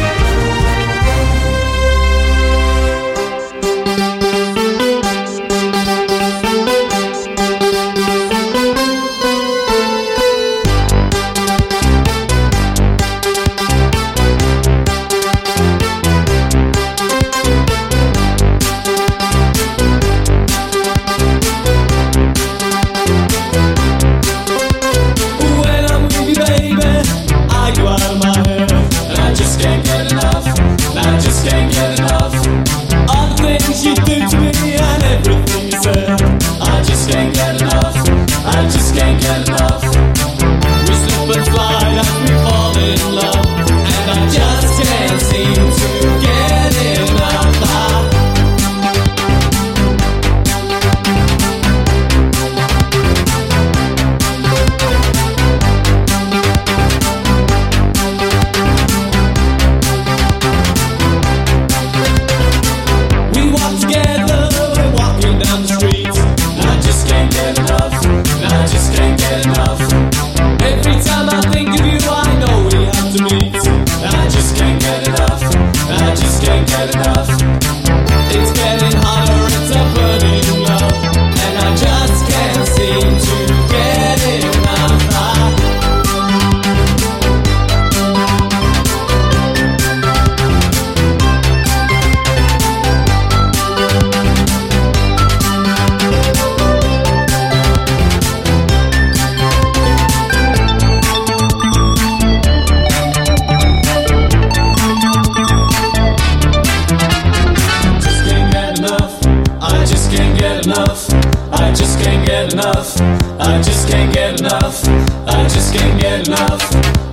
Enough. I just can't get enough. I just can't get enough.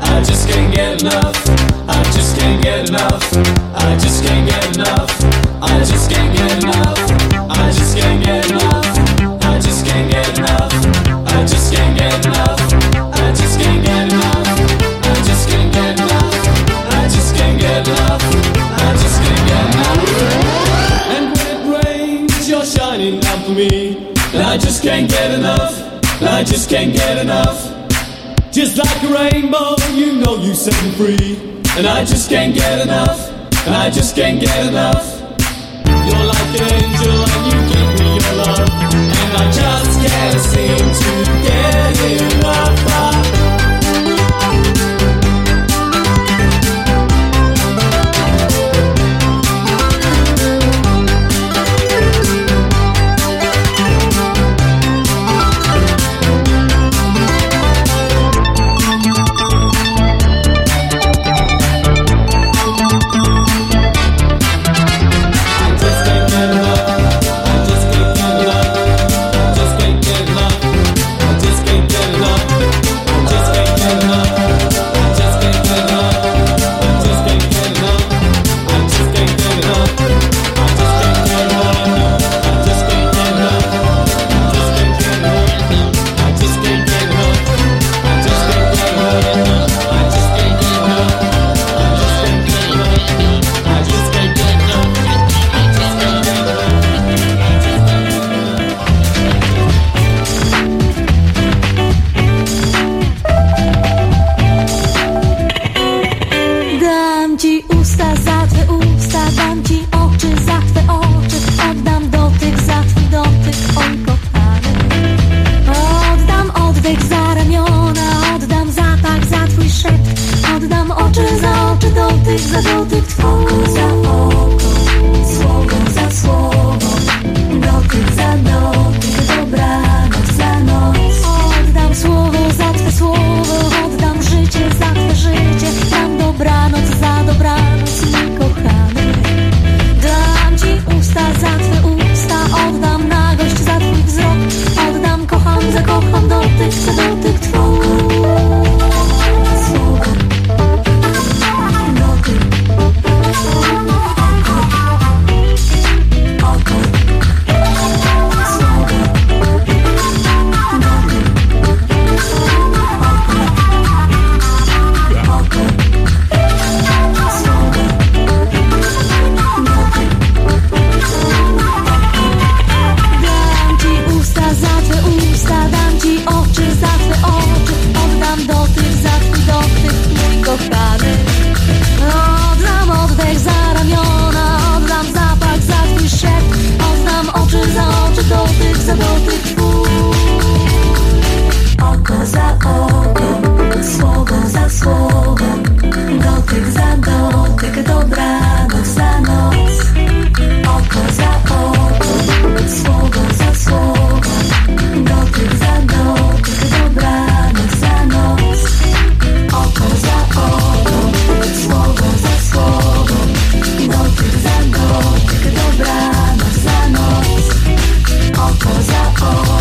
I just can't get enough. I just can't get enough. I just can't get enough. I just can't get enough. I just can't get enough. I just can't get enough. I just can't get enough. I just can't get enough. I just can't get enough. I just can't get enough. I just can't get enough. And when it rains, you're shining down for me. And I just can't get enough. I just can't get enough. Just like a rainbow, you know you set me free. And I just can't get enough. And I just can't get enough. You're like an angel and you give me your love. And I just can't seem to get enough.